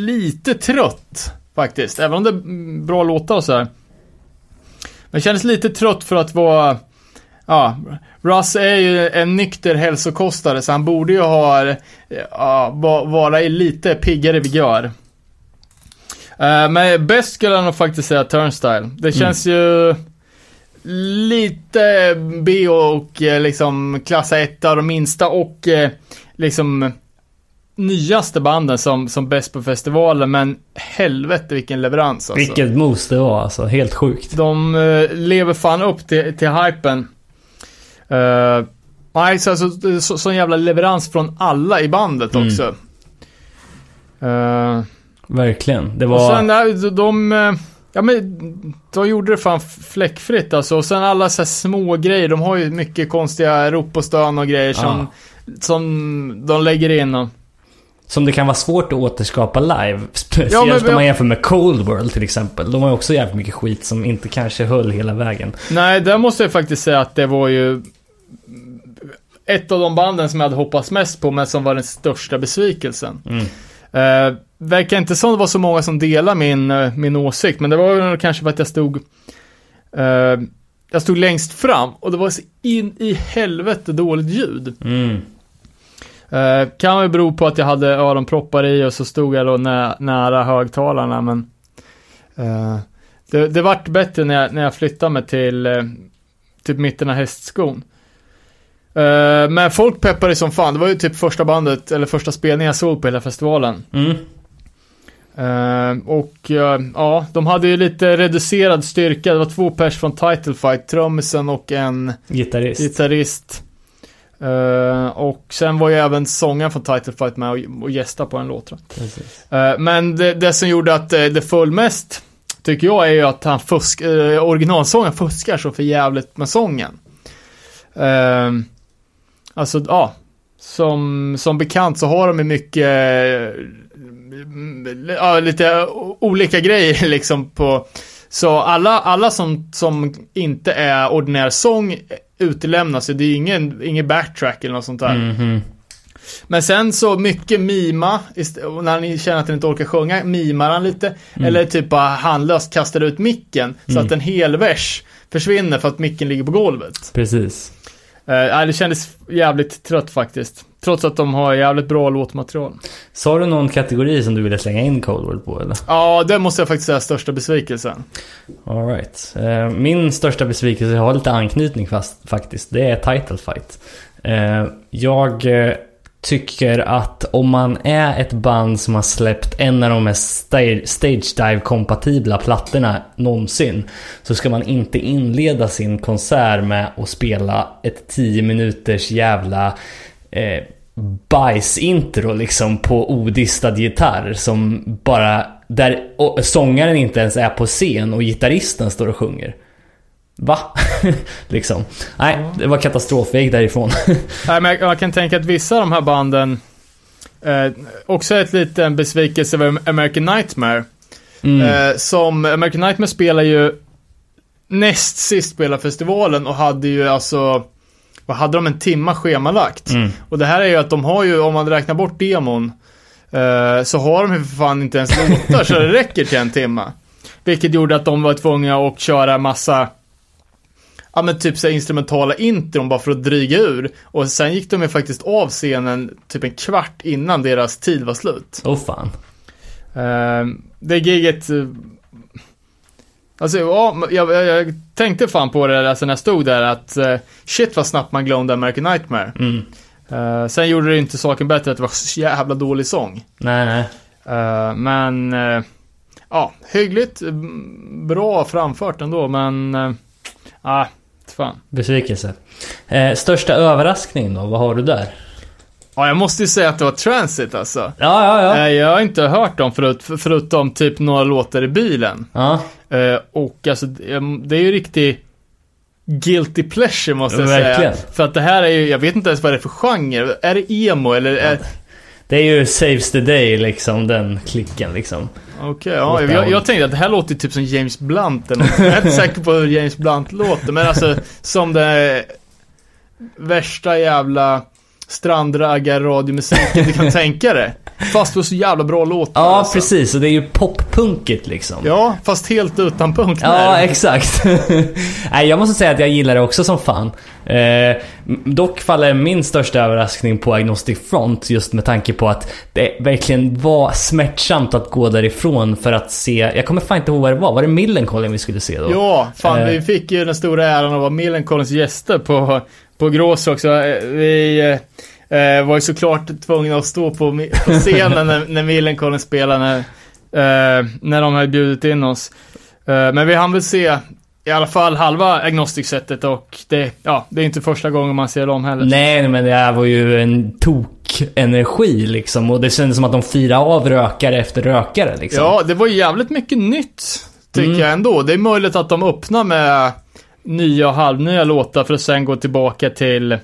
lite trött faktiskt, även om det är bra låtar och så här. Men kändes lite trött för att vara Ja, Russ är ju en nykter hälsokostare så han borde ju ha, ja, va- vara i lite piggare vigör. Eh, men bäst skulle jag nog faktiskt säga Turnstyle. Det känns ju lite B och eh, liksom klassa 1 av de minsta och eh, liksom nyaste banden som, som bäst på festivalen men helvete vilken leverans alltså. Vilket mos det var alltså. Helt sjukt. De eh, lever fan upp till, till hypen. Uh, nej, så, är så, sån jävla leverans från alla i bandet Mm. också. Uh, Verkligen. Det och var... sen, de, de, eh, ja men, de gjorde det fan fläckfritt alltså. Och sen alla så här små grejer, de har ju mycket konstiga rop och stön och grejer som, som de lägger in och... Som det kan vara svårt att återskapa live. [LAUGHS] Speciellt Ja, men- om man jämför med Cold World till exempel. De har ju också jävligt mycket skit som inte kanske höll hela vägen. Nej, där måste jag faktiskt säga att det var ju ett av de banden som jag hade hoppats mest på, men som var den största besvikelsen. Mm. Uh, verkar inte som det var så många som delar min, eh, min åsikt, men det var ju kanske för att jag stod eh, jag stod längst fram och det var så in i helvete dåligt ljud. Mm. Uh, kan ju bero på att jag hade öronproppar i och så stod jag då nä nära högtalarna, men eh, det, det vart bättre när jag, när jag flyttade mig till uh, typ mitten av hästskon. Eh, men folk peppade som fan. Det var ju typ första bandet, eller första spelningen jag såg på hela festivalen. Mm. Eh, och eh, ja, de hade ju lite reducerad styrka. Det var två pers från Title Fight, trummisen och en Gitarrist. gitarrist. Eh, och sen var ju även sångaren från Title Fight med och, och gästa på en låt. Eh, men det, det som gjorde att eh, det föll mest, tycker jag, är ju att han fusk, uh, originalsången fuskar så för jävligt med sången. Uh, alltså, ja. Som, som bekant så har de ju mycket, eh, ja, lite olika grejer [LAUGHS] liksom på, så alla, alla som, som inte är ordinär sång utelämnas, det är ju ingen, ingen backtrack eller något sånt där. Mhm. Men sen så mycket mima, när ni känner att ni inte orkar sjunga, mimar han lite. Eller typ bara handlöst kastar ut micken. Så att en hel vers försvinner för att micken ligger på golvet. Precis. Nej, det kändes jävligt trött faktiskt. Trots att de har jävligt bra låtmaterial. Sa du någon kategori som du ville slänga in Cold World på eller? Ja, det måste jag faktiskt säga största besvikelsen. All right. Eh, Min största besvikelse, har lite anknytning fast, faktiskt, det är Title Fight. Eh, Jag eh, tycker att om man är ett band som har släppt en av de mest stage dive kompatibla plattorna någonsin så ska man inte inleda sin konsert med att spela ett 10 minuters jävla eh, bajsintro liksom på odistad gitarr som bara där sångaren inte ens är på scen och gitarristen står och sjunger. Va? [LAUGHS] liksom. Nej, det var katastrofväg därifrån. [LAUGHS] Nej, men jag, kan tänka att vissa av de här banden eh, också är ett liten besvikelse över American Nightmare. Mm. Eh, som American Nightmare spelar ju näst sist på hela festivalen och hade ju alltså vad hade de en timma schemalagt? Mm. Och det här är ju att de har ju, om man räknar bort demon, eh, så har de ju för fan inte ens låtar så det räcker till en timma. Vilket gjorde att de var tvungna att köra massa Ja men typ så instrumentala intron bara för att dryga ur. Och sen gick de ju faktiskt av scenen typ en kvart innan deras tid var slut. Åh oh, fan. Uh, det giget... eh, Alltså, ja, jag, jag, tänkte fan på det alltså, när jag stod där att eh, shit vad snabbt man glömde American Nightmare. Mm. Eh, sen gjorde det inte saken bättre att det var så jävla dålig sång. Nej, nej. Eh, men, eh, ja, hyggligt, mm, bra framfört ändå, men, uh, fan. Besvikelse. Eh, största överraskning då? Vad har du där? Ja, jag måste ju säga att det var Transit alltså. Ja, ja, ja. Eh, jag har inte hört dem förut, för- förutom typ några låtar i bilen. ja. Eh, och alltså, det det är ju riktig guilty pleasure måste jag Verkligen. säga. För att det här är ju, jag vet inte ens vad det är för genre. Är det emo eller? Är... Det är ju Saves the Day liksom, den klicken liksom. Okej, ja. Åt det Jag, jag tänkte att det här låter typ som James Blunt eller något. Jag är inte säker på hur James Blunt låter, men alltså som det värsta jävla strandraggar radiomusiken du kan tänka dig. Fast på så jävla bra låtar Ja, alltså. precis. Och det är ju poppunkigt liksom. Ja, fast helt utan punkt Ja, exakt. [LAUGHS] Nej, jag måste säga att jag gillar det också som fan. Eh, dock faller min största överraskning på Agnostic Front just med tanke på att det verkligen var smärtsamt att gå därifrån för att se, jag kommer fan inte ihåg vad det var, var det Millencolin vi skulle se då? Ja, fan Eh. vi fick ju den stora äran att vara Millencolins gäster på, på Grås också. Eh, Vi eh, var ju såklart tvungna att stå på, på scenen när, när Millencolin spelade, när, eh, när de hade bjudit in oss. Eh, men vi hann väl se i alla fall halva agnostiksättet och det, ja, det är inte första gången man ser dem heller. Nej, men det här var ju en tok-energi liksom. Och det kändes som att de firade av rökare efter rökare liksom. Ja, det var ju jävligt mycket nytt, tycker Mm. jag ändå. Det är möjligt att de öppnar med nya och halvnya låtar för att sen gå tillbaka till, eh,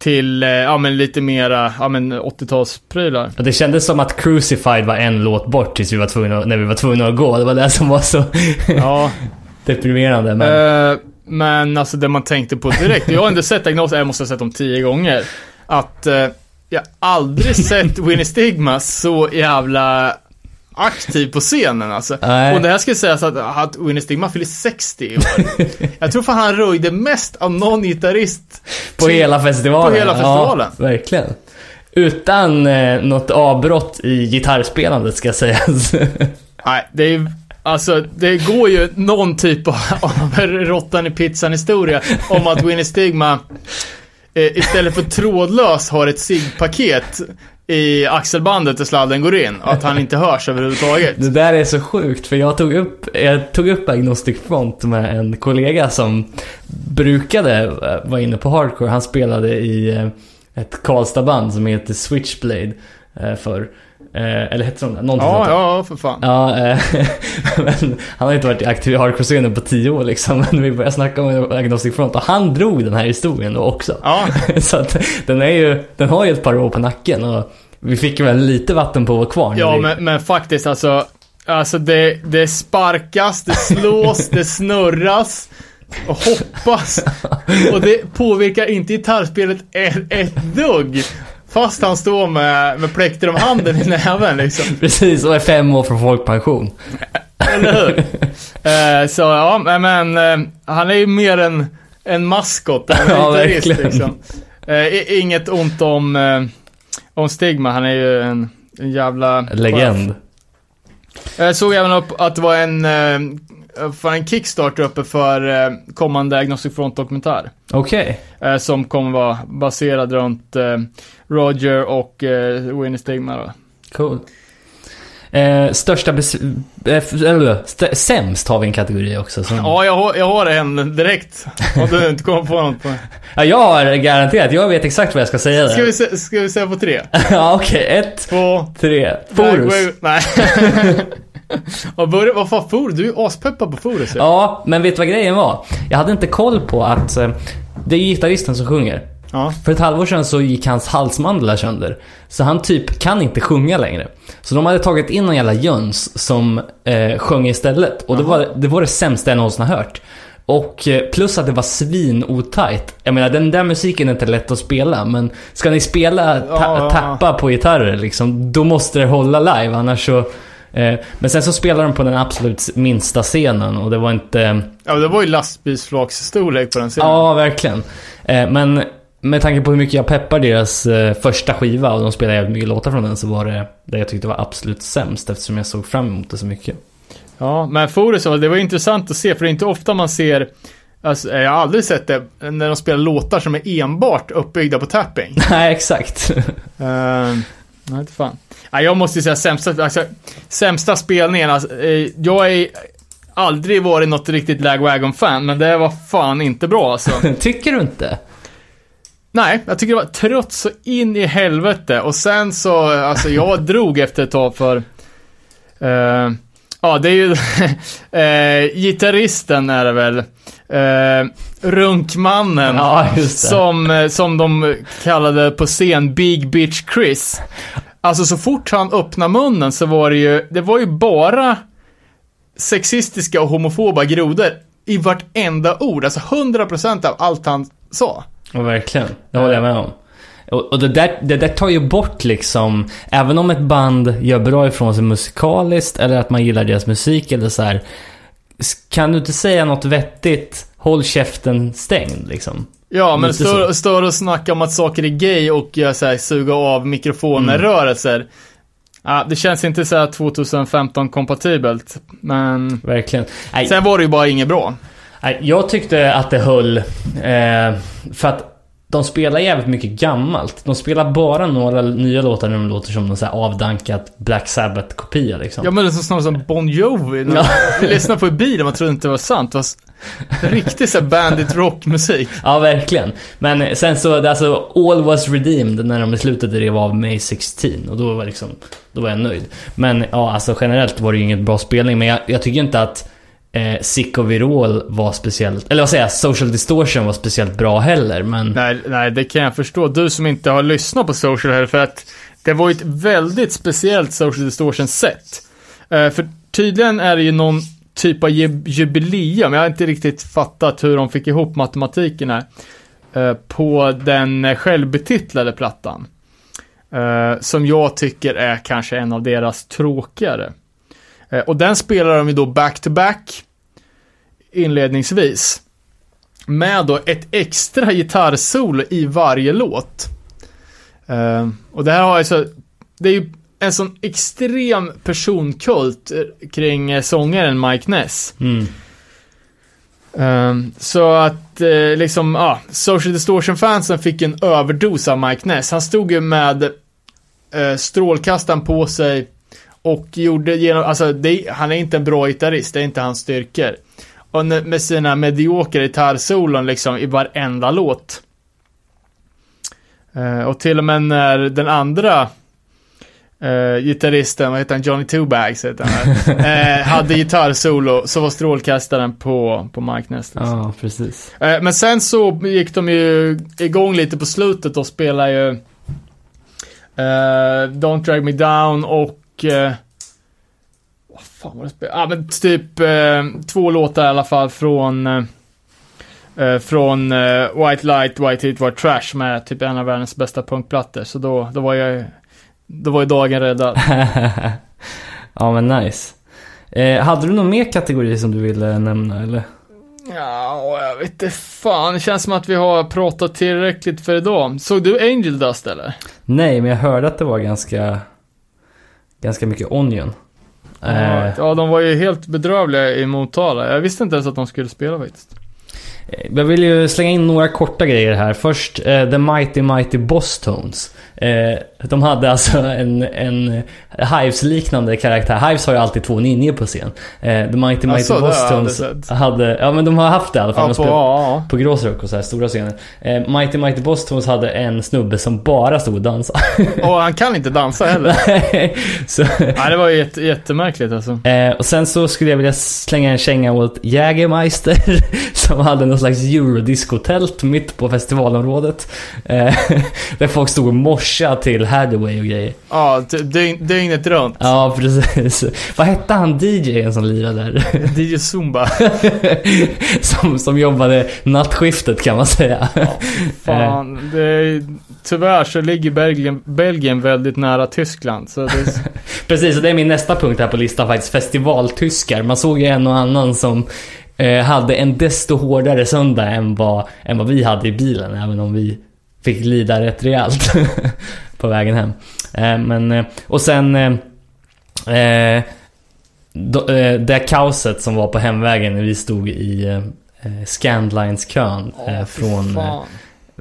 till, eh, ja men lite mera, ja men 80-talsprylar. Och det kändes som att Crucified var en låt bort tills vi var tvungna, när vi var tvungna att gå. Det var det som var så Ja, [LAUGHS] deprimerande. Men... eh, men alltså det man tänkte på direkt, jag har inte sett Agnos, jag måste ha sett dem tio gånger. Att eh, jag aldrig sett Winnie Stigma så jävla aktiv på scenen alltså. Nej. Och det här ska sägas att, att Winnie Stigma fyller 60 i år. [LAUGHS] Jag tror fan han röjde mest av någon gitarrist. På hela festivalen. På hela festivalen. Ja, verkligen. Utan eh, något avbrott i gitarrspelandet ska sägas. [LAUGHS] Nej, det är alltså det går ju någon typ av, av råttan i pizzan historia om att Winnie Stigma eh, istället för trådlös har ett SIG-paket i axelbandet där sladden går in. och Att han inte hörs överhuvudtaget. Det där är så sjukt för jag tog upp, jag tog upp Agnostic Front med en kollega som brukade eh, vara inne på hardcore. Han spelade i eh, ett Karlstad-band som heter Switchblade eh, eh, eller hette de det? Någonting Ja, där. ja, för fan. Ja, eh, [LAUGHS] men han har inte varit aktiv i hardcore-scenen på tio år liksom. Men vi började snacka om Agnostic Front och han drog den här historien då också. Ja, [LAUGHS] Så att den är ju, den har ju ett par år på nacken och vi fick väl lite vatten på vår kvarn. ja Vi- men, men faktiskt alltså. Alltså det, det sparkas, det slås, det snurras. Och hoppas. [LAUGHS] Och det påverkar inte gitarrspelet ett, ett dugg. Fast han står med, med plektrumhanden i näven liksom. [LAUGHS] Precis, och är fem år från folkpension. Eller hur? Eh, så ja, men, eh, han är ju mer en, en maskot än en [LAUGHS] Ja, gitarrist liksom. Eh, inget ont om, eh, om Stigma, han är ju en, en jävla... Legend. Jag såg även upp att det var en, eh, för en Kickstarter uppe för eh, kommande Agnostic Front dokumentär. Okej. Eh, som kommer vara baserad runt eh, Roger och Winnie Stigma då. Cool. Eh, största bes- eller, st- sämst har vi en kategori också. Som... Ja, jag har, jag har en direkt. Om du inte kommer på något på [LAUGHS] Ja, jag har garanterat. Jag vet exakt vad jag ska säga Ska vi, se, ska vi säga på tre? [LAUGHS] ja, okej. Ett, Två, tre. Forus. Nej. [LAUGHS] [LAUGHS] nej. vad, börjar, vad fan Forus? Du är ju aspeppad på Forus ju. Ja, men vet du vad grejen var? Jag hade inte koll på att eh, det är gitarristen som sjunger. Ja. För ett halvår sedan så gick hans halsmandlar sönder. Så han typ kan inte sjunga längre. Så de hade tagit in någon jävla jöns som eh, sjöng istället. Och det var, det var det sämsta jag någonsin har hört. Och eh, plus att det var svin-otajt. Jag menar den där musiken är inte lätt att spela. Men ska ni spela ta- Ja, ja, ja. tappa på gitarrer liksom. Då måste det hålla live annars så... Eh, men sen så spelade de på den absolut minsta scenen och det var inte... ja, det var ju lastbilsflaksstorlek på den scenen. Ja, verkligen. Eh, men med tanke på hur mycket jag peppar deras eh, första skiva och de spelar jävligt mycket låtar från den så var det det jag tyckte var absolut sämst eftersom jag såg fram emot det så mycket. Ja, men Forus, det var intressant att se, för det är inte ofta man ser Alltså, jag har aldrig sett det när de spelar låtar som är enbart uppbyggda på tapping. [LAUGHS] Nej, exakt. Uh, nej, inte fan. Nej, jag måste ju säga sämsta, alltså, sämsta spelningen. Alltså, eh, jag är aldrig varit något riktigt Lagwagon-fan, men det var fan inte bra alltså. [LAUGHS] Tycker du inte? Nej, jag tycker det var trött så in i helvete. Och sen så, alltså jag [LAUGHS] drog efter ett tag för... eh, ja, det är ju... uh, [LAUGHS] gitarristen är det väl. Uh, runkmannen. Ja. Som, som de kallade på scen Big Bitch Chris. Alltså så fort han öppnade munnen så var det ju, det var ju bara sexistiska och homofoba grodor i vartenda ord. Alltså 100% av allt han sa. Ja, verkligen. Det håller jag med om. Och, det, där, det där tar ju bort liksom, även om ett band gör bra ifrån sig musikaliskt eller att man gillar deras musik eller så här. Kan du inte säga något vettigt, håll käften stängd liksom. Ja, men står, står och snackar om att saker är gay och gör så här, suga av mikrofoner-rörelser. Ja, det känns inte så här 2015 kompatibelt, men Verkligen. Nej, sen var det ju bara inget bra. Nej, jag tyckte att det höll. Eh, för att de spelar jävligt mycket gammalt. De spelar bara några nya låtar när de låter som någon så här avdankat Black Sabbath-kopia liksom. Ja men det är snarare som Bon Jovi. [LAUGHS] Ja. vi lyssnade på i bilen, man trodde inte det var sant. Det var riktig så bandit rockmusik. Ja, verkligen. Men sen så, alltså, All was redeemed när de i slutet rev av May 16 och då var liksom, då var jag nöjd. Men ja, alltså generellt var det ju inget bra spelning, men jag, jag tycker inte att eh, Sick of var speciellt, eller vad säger jag, Social Distortion var speciellt bra heller, men... Nej, nej, det kan jag förstå. Du som inte har lyssnat på Social här, för att det var ju ett väldigt speciellt Social Distortion-sätt. Eh, för tydligen är det ju någon typ av jubileum, jag har inte riktigt fattat hur de fick ihop matematiken här, eh, på den självbetitlade plattan. Uh, som jag tycker är kanske en av deras tråkigare. Eh, och den spelar de ju då back-to-back inledningsvis med då ett extra gitarrsolo i varje låt. Eh, och det här har alltså, det är ju en sån extrem personkult eh, kring sångaren Mike Ness. Mm. Eh, så att eh, liksom, ja, Social Distortion-fansen fick en överdos av Mike Ness. Han stod ju med eh, strålkastaren på sig och gjorde genom, alltså det, han är inte en bra gitarrist, det är inte hans styrkor. Och med sina mediokra gitarrsolon liksom i varenda låt. Eh, och till och med när den andra eh, gitarristen, vad heter han, Johnny Two Bags heter han, [LAUGHS] eh, hade gitarrsolo så var strålkastaren på, på Mike Ness. liksom. Ja, precis. Eh, Men sen så gick de ju igång lite på slutet och spelade ju Don't Drag Me Down och eh, vad fan var det spel? Ja men typ eh, två låtar i alla fall från eh, eh, från eh, White Light, White Heat, White Trash som är typ en av världens bästa punkplattor. Så då, då var jag då var ju dagen räddad. [LAUGHS] ja, men nice. Eh, hade du någon mer kategori som du ville nämna, eller? Ja, jag vet inte fan. Det känns som att vi har pratat tillräckligt för idag. Såg du Angel Dust eller? Nej, men jag hörde att det var ganska... Ganska mycket Onion. Ja, Eh, ja, de var ju helt bedrövliga i Motala. Jag visste inte ens att de skulle spela faktiskt. Jag vill ju slänga in några korta grejer här. Först eh, The Mighty Mighty Boss Tones. Eh, de hade alltså [LAUGHS] en, en Hives-liknande karaktär. Hives har ju alltid två ninjor på scen. Eh, The Mighty Mighty Tones aldrig sett. hade... Ja men de har haft det i alla fall. Ja, på, ja, på Gråsrock och så här stora scener. Eh, Mighty Mighty Boss Tones hade en snubbe som bara stod och dansade. [LAUGHS] Och han kan inte dansa [LAUGHS] heller. så, Nej, det var ju jätte, jättemärkligt alltså. Eh, och sen så skulle jag vilja slänga en känga åt Jägermeister som hade någon slags eurodiscotält mitt på festivalområdet. Eh, där folk stod och morsade till Hathaway och grejer. Ja, dygn, dygnet runt. Ja, precis. [LAUGHS] Vad hette han DJn som lirade där? [LAUGHS] DJ Zumba. [LAUGHS] som, som jobbade nattskiftet kan man säga. Fan, det är, tyvärr så ligger Belgien, Belgien väldigt nära Tyskland. Så det, Precis, och det är min nästa punkt här på listan faktiskt. Festivaltyskar. Man såg ju en och annan som eh, hade en desto hårdare söndag än vad, än vad vi hade i bilen. Även om vi fick lida rätt rejält [LAUGHS] på vägen hem. Eh, men, eh, och sen eh, eh, då, eh, det kaoset som var på hemvägen när vi stod i eh, Scandlines-kön eh, fy från, eh, fan.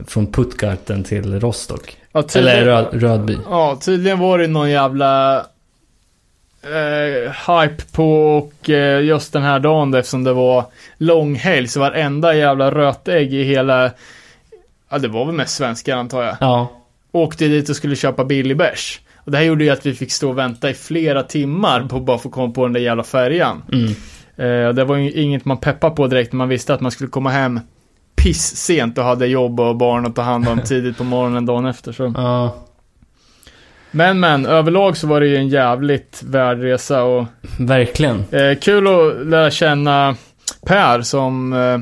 från Puttgarten till Rostock. Ja, Eller Röd, Rödby. ja, tydligen var det någon jävla eh, hype på och eh, just den här dagen eftersom det var långhelg så varenda jävla rötägg i hela, ja det var väl mest svenskar antar jag, Ja, åkte dit och skulle köpa billig bärs. Och det här gjorde ju att vi fick stå och vänta i flera timmar på bara få komma på den där jävla färjan. mm. Eh, det var ju inget man peppar på direkt när man visste att man skulle komma hem piss sent och hade jobb och barn att ta hand om [LAUGHS] tidigt på morgonen dagen efter. Så. ja. Men men, överlag så var det ju en jävligt värd resa och Verkligen. eh, kul att lära känna Per som eh,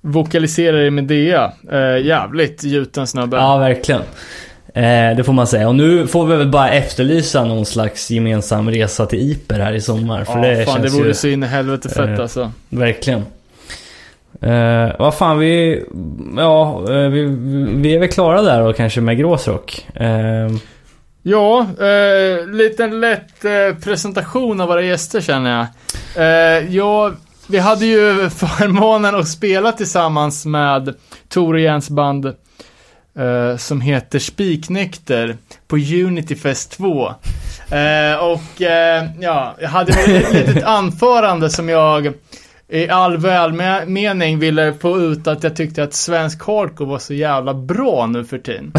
vokaliserar i Medea. Eh, jävligt gjuten snubbe. Ja, verkligen. Eh, det får man säga. Och nu får vi väl bara efterlysa någon slags gemensam resa till Iper här i sommar. För Ja, det fan, det känns vore ju så in i helvete fett eh, alltså. verkligen. Eh, vad fan, vi... Ja, eh, vi, vi är väl klara där och kanske med Gråsrock. Eh, Ja, eh, liten lätt eh, presentation av våra gäster känner jag. Eh, ja, vi hade ju förmånen att spela tillsammans med Tor och Jens band eh, som heter Spiknykter på Unity Fest 2. Eh, och eh, ja, jag hade ett litet [LAUGHS] anförande som jag i all välmening ville få ut att jag tyckte att svensk hardcore var så jävla bra nu för tiden.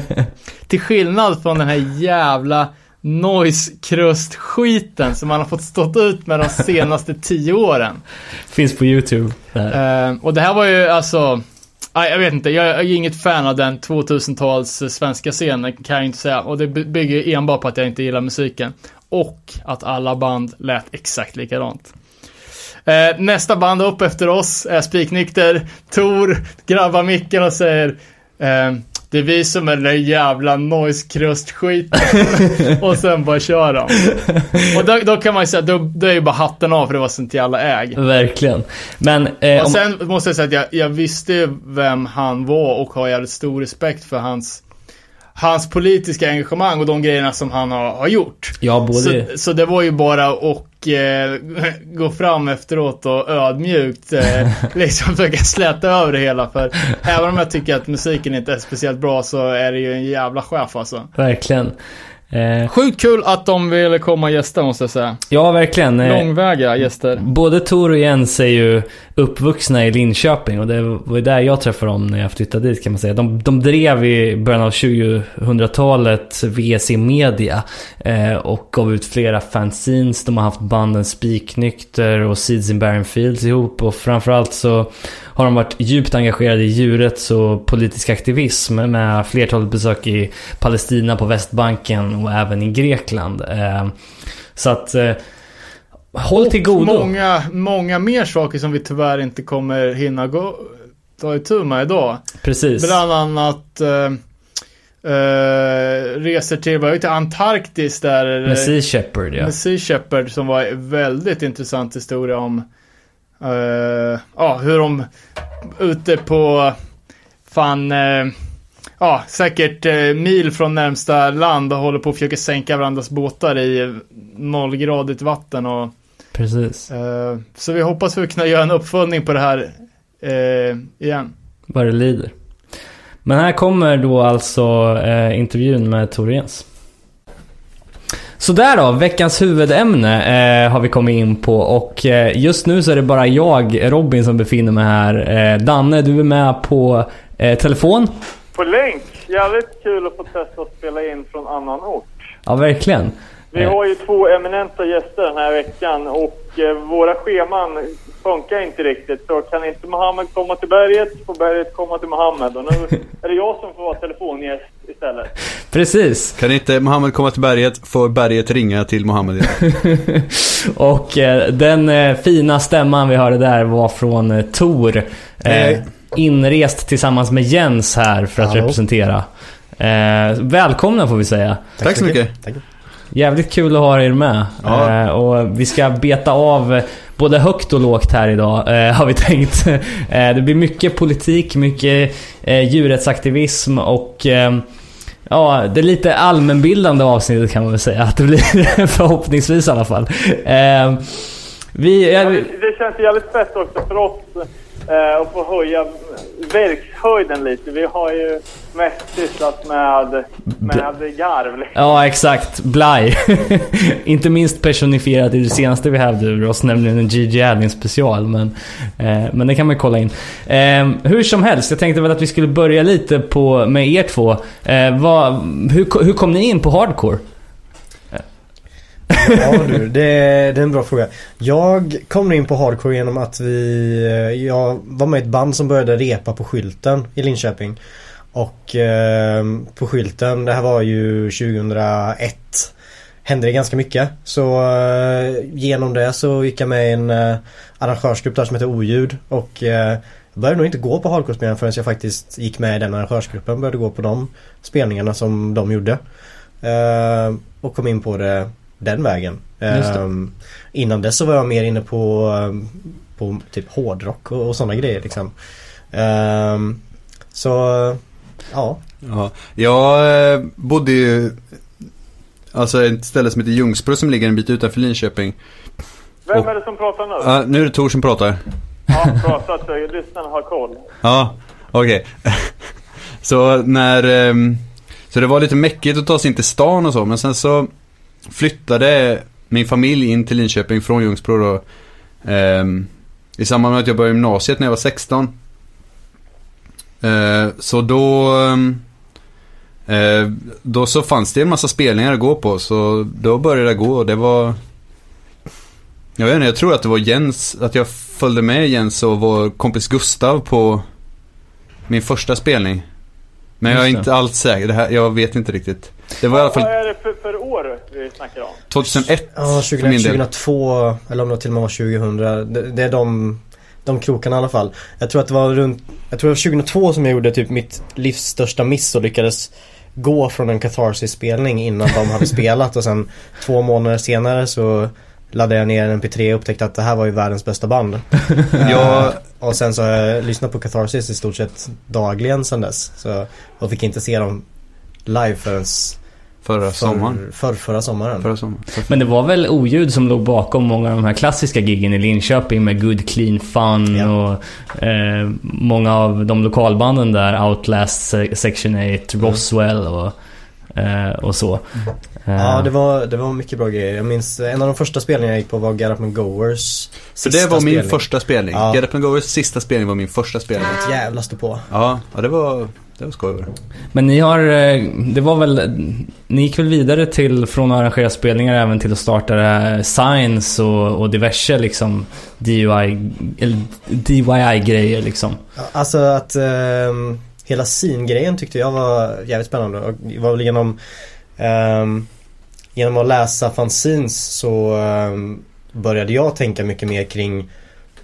[LAUGHS] Till skillnad från den här jävla noise crust skiten som man har fått stått ut med de senaste tio åren. Finns på YouTube. Där. Eh, och det här var ju alltså, jag vet inte, jag är inget fan av den 2000-tals svenska scenen kan jag inte säga. Och det by- bygger enbart på att jag inte gillar musiken. Och att alla band lät exakt likadant. Eh, nästa band upp efter oss är Spiknykter. Tor grabbar micken och säger eh, det är vi som är den där jävla noise crust skiten [LAUGHS] Och sen bara kör de. Och då, då kan man ju säga, då, då är ju bara hatten av för det var sånt jävla äg. Verkligen. Men eh, Och om, sen måste jag säga att jag, jag visste vem han var och har jävligt stor respekt för hans Hans politiska engagemang och de grejerna som han har, har gjort. ja, både... Så, så det var ju bara att eh, [LAUGHS] gå fram efteråt och ödmjukt eh, [LAUGHS] liksom försöka släta över det hela. För även om jag tycker att musiken inte är speciellt bra så är det ju en jävla chef alltså. Verkligen. Eh, Sjukt kul att de ville komma och gästa måste jag säga. ja, verkligen. Eh, Långväga gäster. Både Tor och Jens är ju uppvuxna i Linköping och det var där jag träffade dem när jag flyttade dit kan man säga. De, de drev i början av 2000-talet VC Media eh, och gav ut flera fanzines. De har haft banden Spiknykter och Seeds in Barren Fields ihop och framförallt så har de varit djupt engagerade i djurets och politisk aktivism med flertalet besök i Palestina, på Västbanken och även i Grekland. Eh, så att eh, Håll till godo. Många, många mer saker som vi tyvärr inte kommer hinna gå, ta itu med idag. Precis. Bland annat eh, eh, resor till, vad till Antarktis där. Med Sea Shepherd ja. Med Sea Shepherd som var en väldigt intressant historia om eh, ja, hur de ute på fan eh, ja, säkert eh, mil från närmsta land och håller på att försöka sänka varandras båtar i nollgradigt vatten och Precis. eh, så vi hoppas vi kunna göra en uppföljning på det här eh, igen. Vad det lider. Men här kommer då alltså eh, intervjun med Tor Jens. Så där då, veckans huvudämne eh, har vi kommit in på och eh, just nu så är det bara jag, Robin, som befinner mig här. Eh, Danne, du är med på eh, telefon. På länk. Jävligt kul att få testa att spela in från annan ort. Ja, verkligen. Vi Eh, har ju två eminenta gäster den här veckan och eh, våra scheman funkar inte riktigt. Så kan inte Mohammed komma till berget får berget komma till Mohammed. Och nu är det jag som får vara telefongäst istället. [LAUGHS] Precis. Kan inte Mohammed komma till berget får berget ringa till Mohammed. igen. [LAUGHS] och eh, den eh, fina stämman vi hörde där var från eh, Tor. Eh, inrest tillsammans med Jens här för att Hallå. representera. Välkomna får vi säga. Tack så mycket. Tack. Jävligt kul att ha er med. Ja. Eh, och vi ska beta av både högt och lågt här idag, eh, [LAUGHS] har vi tänkt. Eh, det blir mycket politik, mycket eh, djurrättsaktivism och eh, Ja, det är lite allmänbildande avsnittet kan man väl säga att det blir [LAUGHS] förhoppningsvis i alla fall. Eh, vi, Ja, eh, det, det känns jävligt fett också för oss eh, att få höja verkshöjden lite. Vi har ju mest sysslat med, med garv. liksom. ja, exakt. Blaj. [LAUGHS] Inte minst personifierat i det senaste vi hävde ur oss, nämligen en Gigi Allen special. Men, eh, men det kan man kolla in. Eh, hur som helst, jag tänkte väl att vi skulle börja lite på, med er två. Eh, vad, hur, hur kom ni in på hardcore? Ja du, det, det är en bra fråga. Jag kom in på hardcore genom att vi, eh, jag var med i ett band som började repa på skylten i Linköping. Och eh, på skylten, det här var ju 2001 hände det ganska mycket. Så eh, genom det så gick jag med i en eh, arrangörsgrupp där som heter Oljud. Och eh, jag började nog inte gå på hardcore-spelningar förrän jag faktiskt gick med i den arrangörsgruppen. Började gå på de spelningarna som de gjorde. Eh, och kom in på det den vägen. Ehm, innan dess så var jag mer inne på, på typ hårdrock och, och sådana grejer liksom. Ehm, så ja. Ja. Jag eh, bodde ju Alltså ett ställe som heter Ljungsbro som ligger en bit utanför Linköping. Vem Och- är det som pratar nu? Ja, nu är det Tor som pratar. Ja, prata så lyssnarna har koll. Ja, okej. [LAUGHS] Så när, ehm, så det var lite mäckigt att ta sig in till stan och så, men sen så flyttade min familj in till Linköping från Ljungsbro då. ehm, I samband med att jag började gymnasiet när jag var 16. Eh, så då, ehm, eh, då så fanns det en massa spelningar att gå på, så då började det gå och det var jag vet inte, jag tror att det var Jens, att jag följde med Jens och vår kompis Gustav på min första spelning. Men jag är inte alls säker, det här, jag vet inte riktigt. Det var i alla Vad fall är det för, för år vi snackar om? 2001 Ja, för 20, min del. 2002 eller om det till och med var 2000. Det, det är de, de krokarna i alla fall. Jag tror att det var runt, jag tror det var 2002 som jag gjorde typ mitt livs största miss och lyckades gå från en Catharsis-spelning innan de hade [LAUGHS] spelat och sen två månader senare så laddade jag ner en MP3 och upptäckte att det här var ju världens bästa band. [LAUGHS] Jag, Eh, och sen så har jag lyssnat på Catharsis i stort sett dagligen sen dess. Så jag fick inte se dem live förrän förra sommaren. för, för, förra sommaren. Förra sommaren. Men det var väl oljud som låg bakom många av de här klassiska giggen i Linköping med Good Clean Fun Ja. och eh, många av de lokalbanden där, Outlast, Se- Section 8, Roswell och, eh, och så. Eh, Ja, det var, det var mycket bra grejer. Jag minns eh, en av de första spelningarna jag gick på var Get Up and Goers Så det var min spelning. första spelning. Ja. Get Up and Goers sista spelning var min första spelning. Ett jävla stå på. Ja, ja det var, det var skoj. Men ni har, eh, det var väl, ni gick väl vidare till, från att arrangera spelningar även till att starta det här Science och, och diverse liksom DIY-grejer liksom. Alltså att ehm, hela scene-grejen tyckte jag var jävligt spännande. Och det var väl genom, ehm, genom att läsa fanzines så ehm, började jag tänka mycket mer kring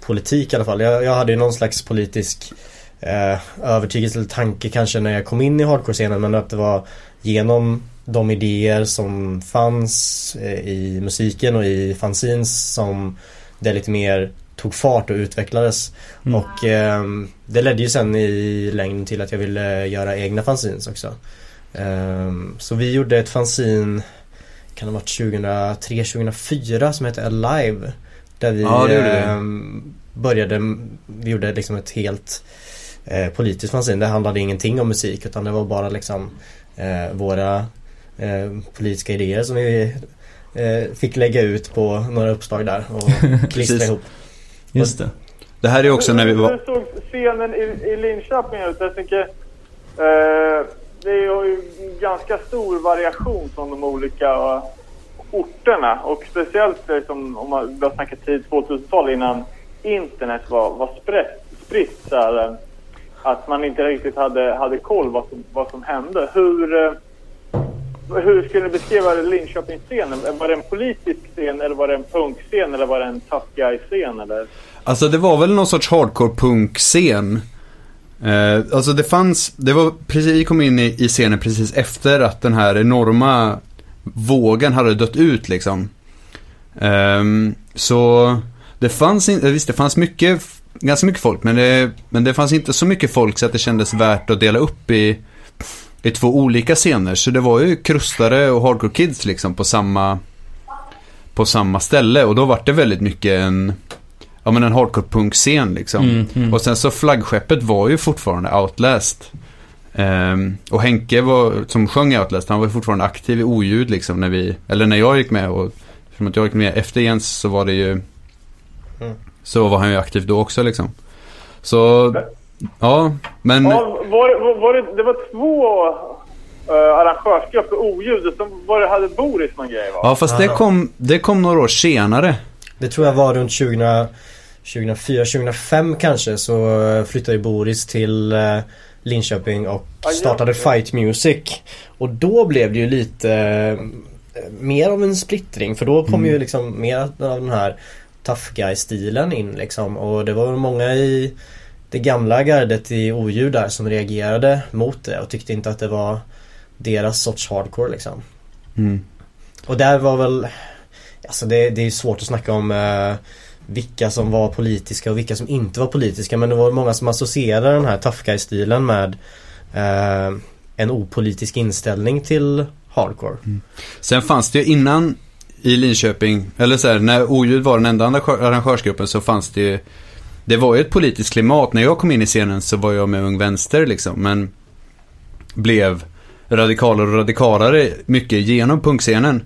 politik i alla fall. Jag, jag hade ju någon slags politisk eh, övertygelse eller tanke kanske när jag kom in i hardcore-scenen men att det var genom de idéer som fanns eh, i musiken och i fanzines som det lite mer tog fart och utvecklades. Mm. Och ehm, det ledde ju sen i längden till att jag ville göra egna fanzines också. Ehm, så vi gjorde ett fanzine, kan det ha varit 2003-2004 som hette Alive. Där vi Ja, det vi. ehm, började, vi gjorde liksom ett helt eh, politiskt fanzine. Det handlade ingenting om musik utan det var bara liksom eh, våra eh, politiska idéer som vi eh, fick lägga ut på några uppslag där och [LAUGHS] klistra Precis. ihop. Just det. Det här är ju också när vi Hur var... såg scenen i, i Linköping ut? Jag tänker... Eh, det är ju ganska stor variation från de olika eh, orterna. Och speciellt liksom, om man börjar snacka tid 2000-tal innan internet var, var spritt. spritt så här, att man inte riktigt hade, hade koll vad som, vad som hände. Hur, eh, hur skulle du beskriva Linköpingsscenen? Var det en politisk scen eller var det en punkscen eller var det en tough guy-scen? Eller? Alltså det var väl någon sorts hardcore-punkscen. Eh, alltså det fanns, det var precis, vi kom in i, i scenen precis efter att den här enorma vågen hade dött ut liksom. Eh, så det fanns inte, eh, visst det fanns mycket, ganska mycket folk men det, men det fanns inte så mycket folk så att det kändes värt att dela upp i, i två olika scener. Så det var ju krustare och hardcore kids liksom på samma, på samma ställe och då var det väldigt mycket en Ja men en hardcore punk-scen liksom. Mm, mm. Och sen så flaggskeppet var ju fortfarande Outlast. Ehm, och Henke var, som sjöng Outlast, han var ju fortfarande aktiv i oljud liksom när vi, eller när jag gick med och eftersom att jag gick med efter Jens så var det ju Mm. Så var han ju aktiv då också liksom. Så, ja, men Ja, var, det- var, var det, det var två uh, arrangörsgrupper, oljud, och så var det, hade Boris någon grej va? Ja fast det kom, det kom några år senare. Det tror jag var runt 20, 2004, 2005 kanske så eh, flyttade ju Boris till eh, Linköping och startade. Fight Music. Och då blev det ju lite eh, mer av en splittring för då kom ju liksom mer av den här tough guy-stilen in liksom och det var många i det gamla gardet i oljud där som reagerade mot det och tyckte inte att det var deras sorts hardcore liksom. Mm. Och där var väl Alltså det, det är svårt att snacka om eh, vilka som var politiska och vilka som inte var politiska men det var många som associerade den här tough guy-stilen med eh, en opolitisk inställning till hardcore. Sen fanns det ju innan i Linköping, eller så här, när oljud var den enda arrangörsgruppen så fanns det ju Det var ju ett politiskt klimat. När jag kom in i scenen så var jag med Ung Vänster liksom, men blev radikalare och radikalare mycket genom punkscenen.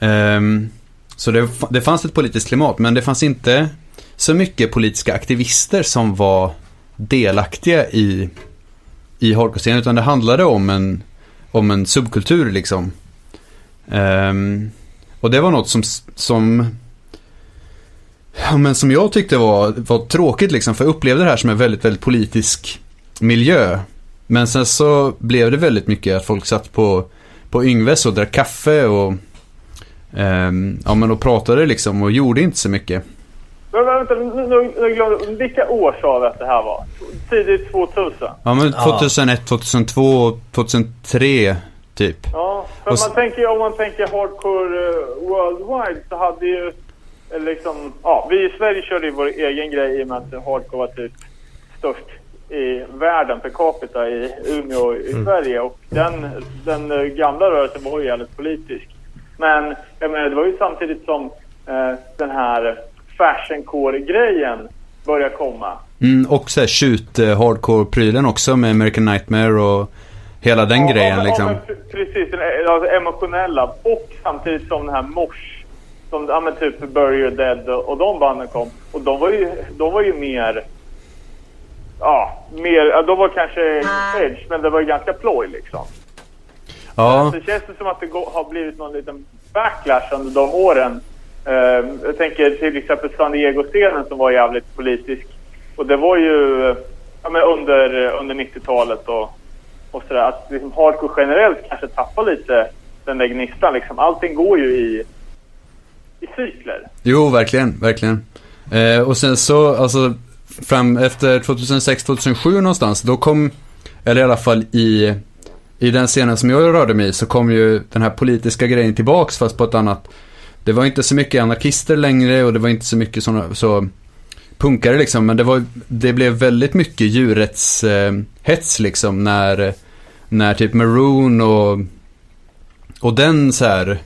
Um, så det, det fanns ett politiskt klimat, men det fanns inte så mycket politiska aktivister som var delaktiga i, i hardcore-scenen, utan det handlade om en, om en subkultur liksom. Um, och det var något som, som Ja, men som jag tyckte var, var tråkigt liksom, för jag upplevde det här som en väldigt, väldigt politisk miljö. Men sen så blev det väldigt mycket att folk satt på, på Yngves och drack kaffe och, ehm, ja, men och pratade liksom och gjorde inte så mycket. Men vänta, nu, nu, nu glömde. Vilka år sa vi att det här var? Tidigt 2000? Ja, men 2001, 2002, 2003 typ. Ja, för Och man tänker, om man tänker hardcore eh, worldwide så hade ju eh, liksom, ja, vi i Sverige körde ju vår egen grej i och med att hardcore var typ störst i världen per capita i Umeå i Sverige och den, den eh, gamla rörelsen var ju jävligt politisk. Men jag menar, det var ju samtidigt som eh, den här fashioncore-grejen började komma. Mm, och så här shoot eh, hardcore-prylen också med American Nightmare och hela den Ja, grejen ja, men- liksom. Ja, men pre- precis, den alltså, emotionella och samtidigt som den här Mosh, som ja, men typ Bury Your Dead och, och de banden kom. Och de var ju, de var ju mer, ja, mer, de var kanske edge, men det var ju ganska ploj liksom. Ja, Så känns det som att det har blivit någon liten backlash under de åren. Eh, jag tänker till exempel San Diego-scenen som var jävligt politisk. Och det var ju ja, men under, under 90-talet och, och sådär. Att liksom hardcore generellt kanske tappar lite den där gnistan. Liksom. Allting går ju i, i cykler. jo verkligen, verkligen. Eh, och sen så, alltså, fram efter 2006-2007 någonstans, då kom, eller i alla fall i, i den scenen som jag rörde mig i, så kom ju den här politiska grejen tillbaks fast på ett annat, det var inte så mycket anarkister längre och det var inte så mycket sådana, så punkare liksom, men det var, det blev väldigt mycket djurrättshets eh, hets liksom när, när typ Maroon och, och den så här,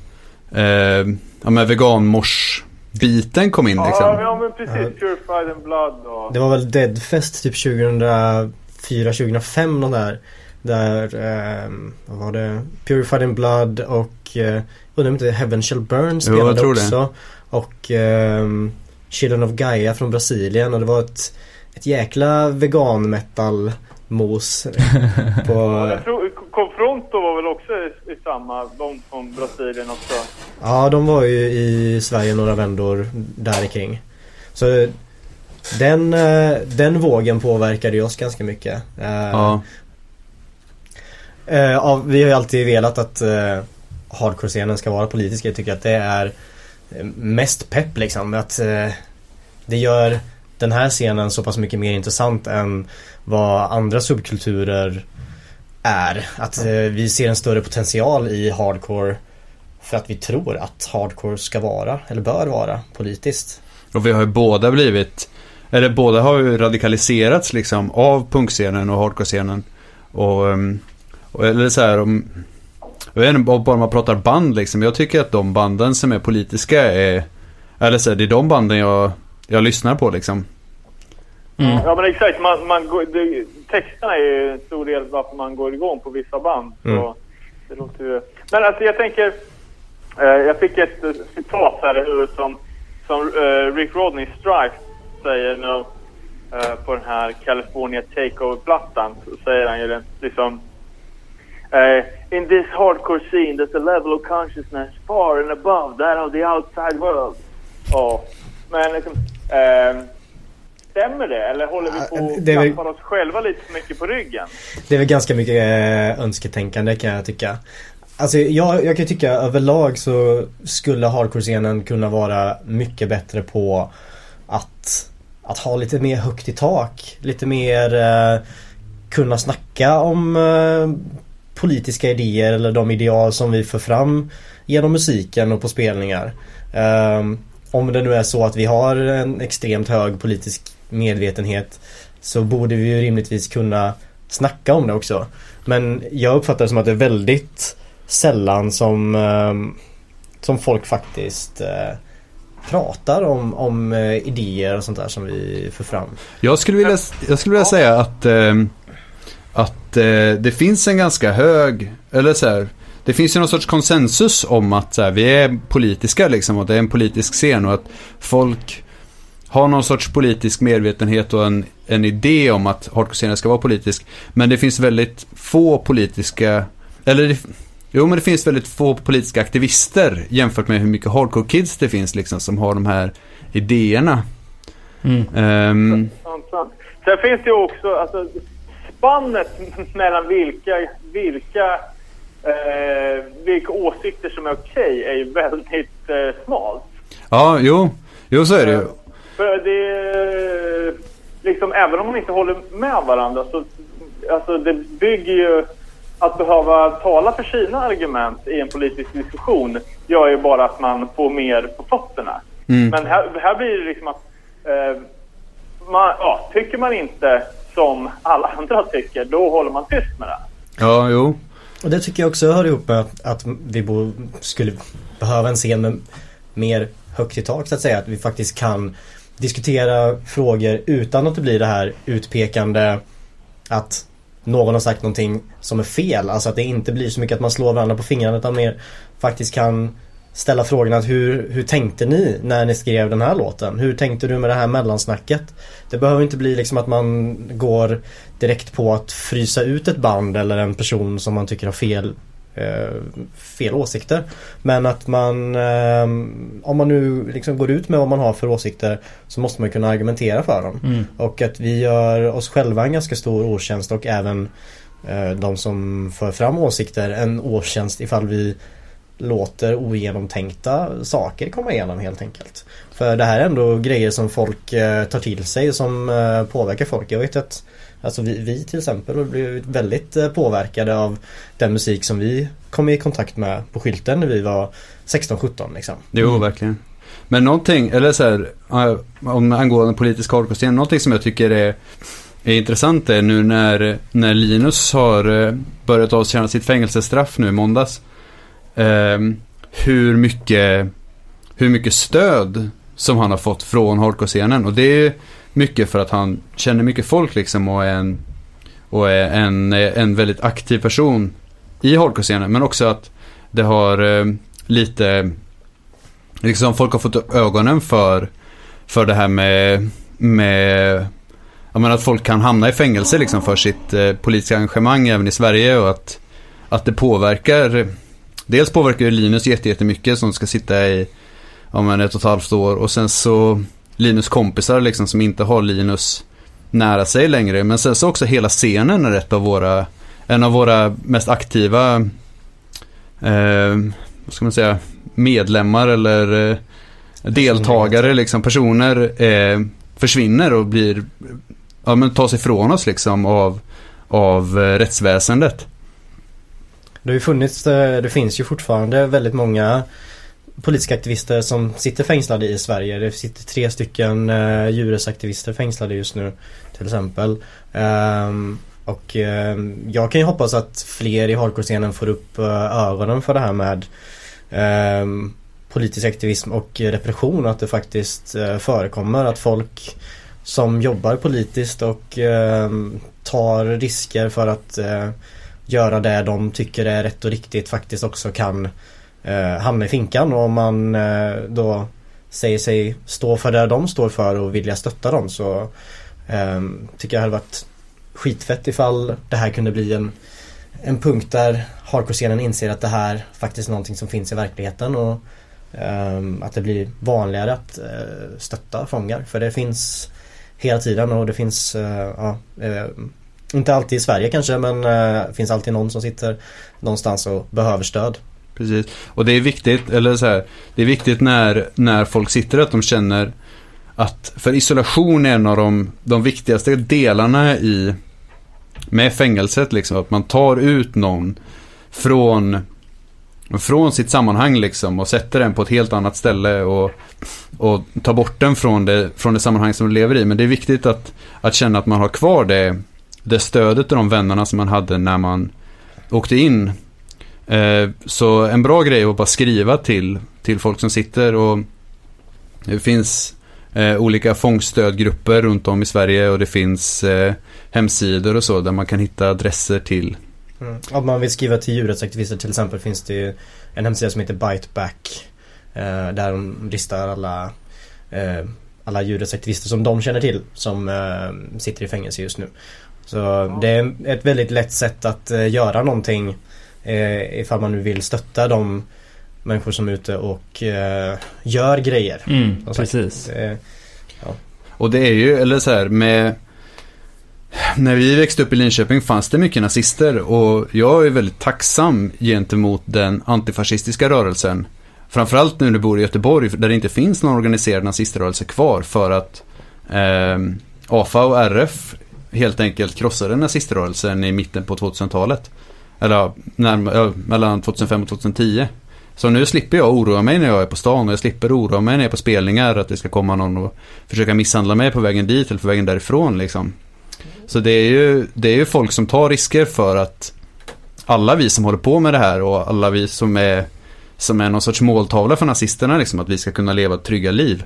eh, ja men veganmors-biten kom in liksom. Ja, ja, men precis. Purified in Blood och... Det var väl Deadfest typ 2004-2005 någon där. Där, ehm, vad var det? Purified in Blood och eh, undrar om inte Heaven Shall Burn jag spelade tror det. också. Och ehm, Children of Gaia från Brasilien och det var ett, ett jäkla vegan metal mos [LAUGHS] på... Jag tror, Confronto var väl också i, i samma, de från Brasilien också. Ja, de var ju i Sverige några vändor där kring. Så den, eh, den vågen påverkade ju oss ganska mycket. Eh, Ja, Eh, ja, vi har ju alltid velat att eh, hardcore-scenen ska vara politisk. Jag tycker att det är mest pepp liksom. Att eh, det gör den här scenen så pass mycket mer intressant än vad andra subkulturer är. Att eh, vi ser en större potential i hardcore för att vi tror att hardcore ska vara, eller bör vara, politiskt. och vi har ju båda blivit, eller båda har ju radikaliserats liksom av punkscenen och hardcore-scenen. Och, ehm, och eller så här om, jag vet inte, bara man pratar band liksom. Jag tycker att de banden som är politiska är, eller så här, det är de banden jag, jag lyssnar på liksom. Mm. Ja men exakt, man, man går, det, texterna är ju en stor del varför man går igång på vissa band. Så Mm. det låter ju... Men alltså jag tänker, eh, jag fick ett citat här i huvudet som, som eh, Rick Rodney Strife säger nu eh, på den här California Takeover-plattan. Så säger han ju liksom eh, In this hardcore scene there's a level of consciousness far and above that of the outside world. Ja, men liksom... Eh, Stämmer det? Eller håller vi på att väl- klappa oss själva lite för mycket på ryggen? Det är väl ganska mycket eh, önsketänkande kan jag tycka. Alltså jag, jag kan tycka överlag så skulle hardcore-scenen kunna vara mycket bättre på att, att ha lite mer högt i tak. Lite mer eh, kunna snacka om eh, politiska idéer eller de ideal som vi för fram genom musiken och på spelningar. Ehm, om det nu är så att vi har en extremt hög politisk medvetenhet så borde vi ju rimligtvis kunna snacka om det också. Men jag uppfattar det som att det är väldigt sällan som, ehm, som folk faktiskt eh, pratar om, om eh, idéer och sånt där som vi för fram. Jag skulle vilja, jag skulle vilja säga att, ehm, att eh, det finns en ganska hög, eller så här, det finns ju någon sorts konsensus om att så här, vi är politiska liksom och det är en politisk scen och att folk har någon sorts politisk medvetenhet och en, en idé om att hardcore-scenen ska vara politisk. Men det finns väldigt få politiska, eller det, jo men det finns väldigt få politiska aktivister jämfört med hur mycket hardcore-kids det finns liksom som har de här idéerna. Mm. Sant. Sen finns det ju också, alltså spannet [LAUGHS] mellan vilka, vilka, eh, vilka åsikter som är okej är ju väldigt eh, smalt. ja, jo, jo så är det ju. För det, liksom även om man inte håller med varandra så, alltså det bygger ju, att behöva tala för sina argument i en politisk diskussion gör ju bara att man får mer på fötterna. Mm. Men här, här blir det liksom att, eh, man, ja, tycker man inte som alla andra tycker, då håller man tyst med det. Ja, jo. Och det tycker jag också hör ihop med att vi bo, skulle behöva en scen med mer högt i tak så att säga. Att vi faktiskt kan diskutera frågor utan att det blir det här utpekande att någon har sagt någonting som är fel. Alltså att det inte blir så mycket att man slår varandra på fingrarna utan mer faktiskt kan ställa frågan att hur, hur tänkte ni när ni skrev den här låten? Hur tänkte du med det här mellansnacket? Det behöver inte bli liksom att man går direkt på att frysa ut ett band eller en person som man tycker har fel eh, fel åsikter. Men att man eh, om man nu liksom går ut med vad man har för åsikter så måste man kunna argumentera för dem. Mm. Och att vi gör oss själva en ganska stor otjänst och även eh, de som för fram åsikter en otjänst ifall vi låter ogenomtänkta saker komma igenom helt enkelt. För det här är ändå grejer som folk eh, tar till sig som eh, påverkar folk. Jag vet att Alltså vi, vi till exempel har blivit väldigt eh, påverkade av den musik som vi kom i kontakt med på skylten när vi var 16-17 liksom. Jo, verkligen. Men någonting, eller så här, om angående politisk hardcore någonting som jag tycker är, är intressant är nu när, när Linus har börjat avtjäna sitt fängelsestraff nu i måndags. Ehm, hur mycket, hur mycket stöd som han har fått från hardcore-scenen. Och det är mycket för att han känner mycket folk liksom och är en, och är en, en väldigt aktiv person i hardcore-scenen. Men också att det har eh, lite, liksom folk har fått upp ögonen för, för det här med, med jag menar att folk kan hamna i fängelse liksom för sitt eh, politiska engagemang även i Sverige och att, att det påverkar Dels påverkar ju Linus jätte- jättemycket som ska sitta i ja, men ett och ett halvt år och sen så Linus kompisar liksom som inte har Linus nära sig längre. Men sen så också hela scenen är ett av våra, en av våra mest aktiva, eh, vad ska man säga, medlemmar eller eh, deltagare liksom, personer eh, försvinner och blir, ja men tas ifrån oss liksom av, av eh, rättsväsendet. Det har ju funnits, eh, det finns ju fortfarande väldigt många politiska aktivister som sitter fängslade i Sverige. Det sitter tre stycken eh, djurrättsaktivister fängslade just nu till exempel. Ehm, och eh, jag kan ju hoppas att fler i hardcore-scenen får upp eh, ögonen för det här med eh, politisk aktivism och repression. Att det faktiskt eh, förekommer att folk som jobbar politiskt och ehm, tar risker för att eh, göra det de tycker är rätt och riktigt faktiskt också kan eh, hamna i finkan. Och om man eh, då säger sig stå för det de står för och vilja stötta dem så eh, tycker jag det hade varit skitfett ifall det här kunde bli en, en punkt där hardcore-scenen inser att det här faktiskt är någonting som finns i verkligheten och ehm, att det blir vanligare att eh, stötta fångar. För det finns hela tiden och det finns eh, ja, ehm, inte alltid i Sverige kanske men det finns alltid någon som sitter någonstans och behöver stöd. Precis. Och det är viktigt, eller så här, det är viktigt när, när folk sitter att de känner att, för isolation är en av de, de viktigaste delarna i, med fängelset liksom, att man tar ut någon från, från sitt sammanhang liksom och sätter den på ett helt annat ställe och, och tar bort den från det, från det sammanhang som du lever i. Men det är viktigt att, att känna att man har kvar det, det stödet och de vännerna som man hade när man åkte in Eh, så en bra grej är att bara skriva till, till folk som sitter och det finns eh, olika fångstödgrupper runt om i Sverige och det finns eh, hemsidor och så där man kan hitta adresser till. Mm. Om man vill skriva till djurrättsaktivister till exempel finns det ju en hemsida som heter Biteback. Eh, där de listar alla, eh, alla djurrättsaktivister som de känner till som eh, sitter i fängelse just nu. Så det är ett väldigt lätt sätt att eh, göra någonting eh, ifall man nu vill stötta de människor som är ute och eh, gör grejer. Mm, precis. det- Och det är ju, eller så här med när vi växte upp i Linköping fanns det mycket nazister och jag är väldigt tacksam gentemot den antifascistiska rörelsen. Framförallt nu när jag bor i Göteborg där det inte finns någon organiserad naziströrelse kvar för att eh, AFA och RF helt enkelt krossade naziströrelsen i mitten på 2000-talet. Eller ja, mellan 2005 och 2010. Så nu slipper jag oroa mig när jag är på stan och jag slipper oroa mig när jag är på spelningar att det ska komma någon och försöka misshandla mig på vägen dit eller på vägen därifrån liksom. Så det är ju, det är ju folk som tar risker för att alla vi som håller på med det här och alla vi som är, som är någon sorts måltavla för nazisterna liksom, att vi ska kunna leva trygga liv.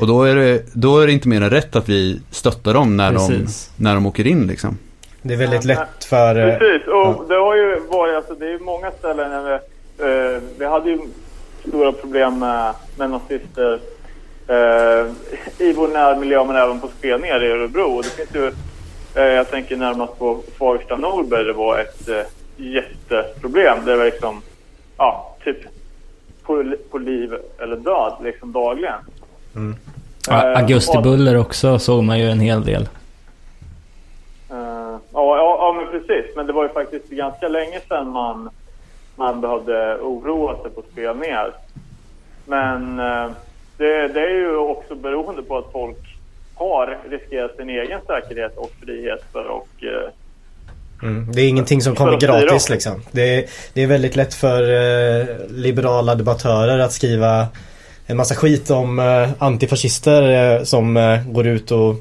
Och då är det, då är det inte mer än rätt att vi stöttar dem när, de, när de åker in liksom. Det är väldigt lätt för... eh, Precis, och ja. det har ju varit, alltså det är ju många ställen där vi, eh, vi hade ju stora problem med, med nazister eh, i vår närmiljö men även på spelningar i Örebro. Och det finns ju, eh, jag tänker närmast på Fagersta Norberg, det var ett eh, jätteproblem. Det var liksom, ja, typ på, på liv eller död liksom dagligen. Ja, Eh, Augustibuller också såg man ju en hel del. Eh, ja, ja, ja, men precis. Men det var ju faktiskt ganska länge sedan man, man behövde oroa sig på spelningar. Men eh, det, det är ju också beroende på att folk har riskerat sin egen säkerhet och frihet för eh, Mm. Det är ingenting som kommer gratis liksom. Det är, det är väldigt lätt för eh, liberala debattörer att skriva en massa skit om eh, antifascister eh, som eh, går ut och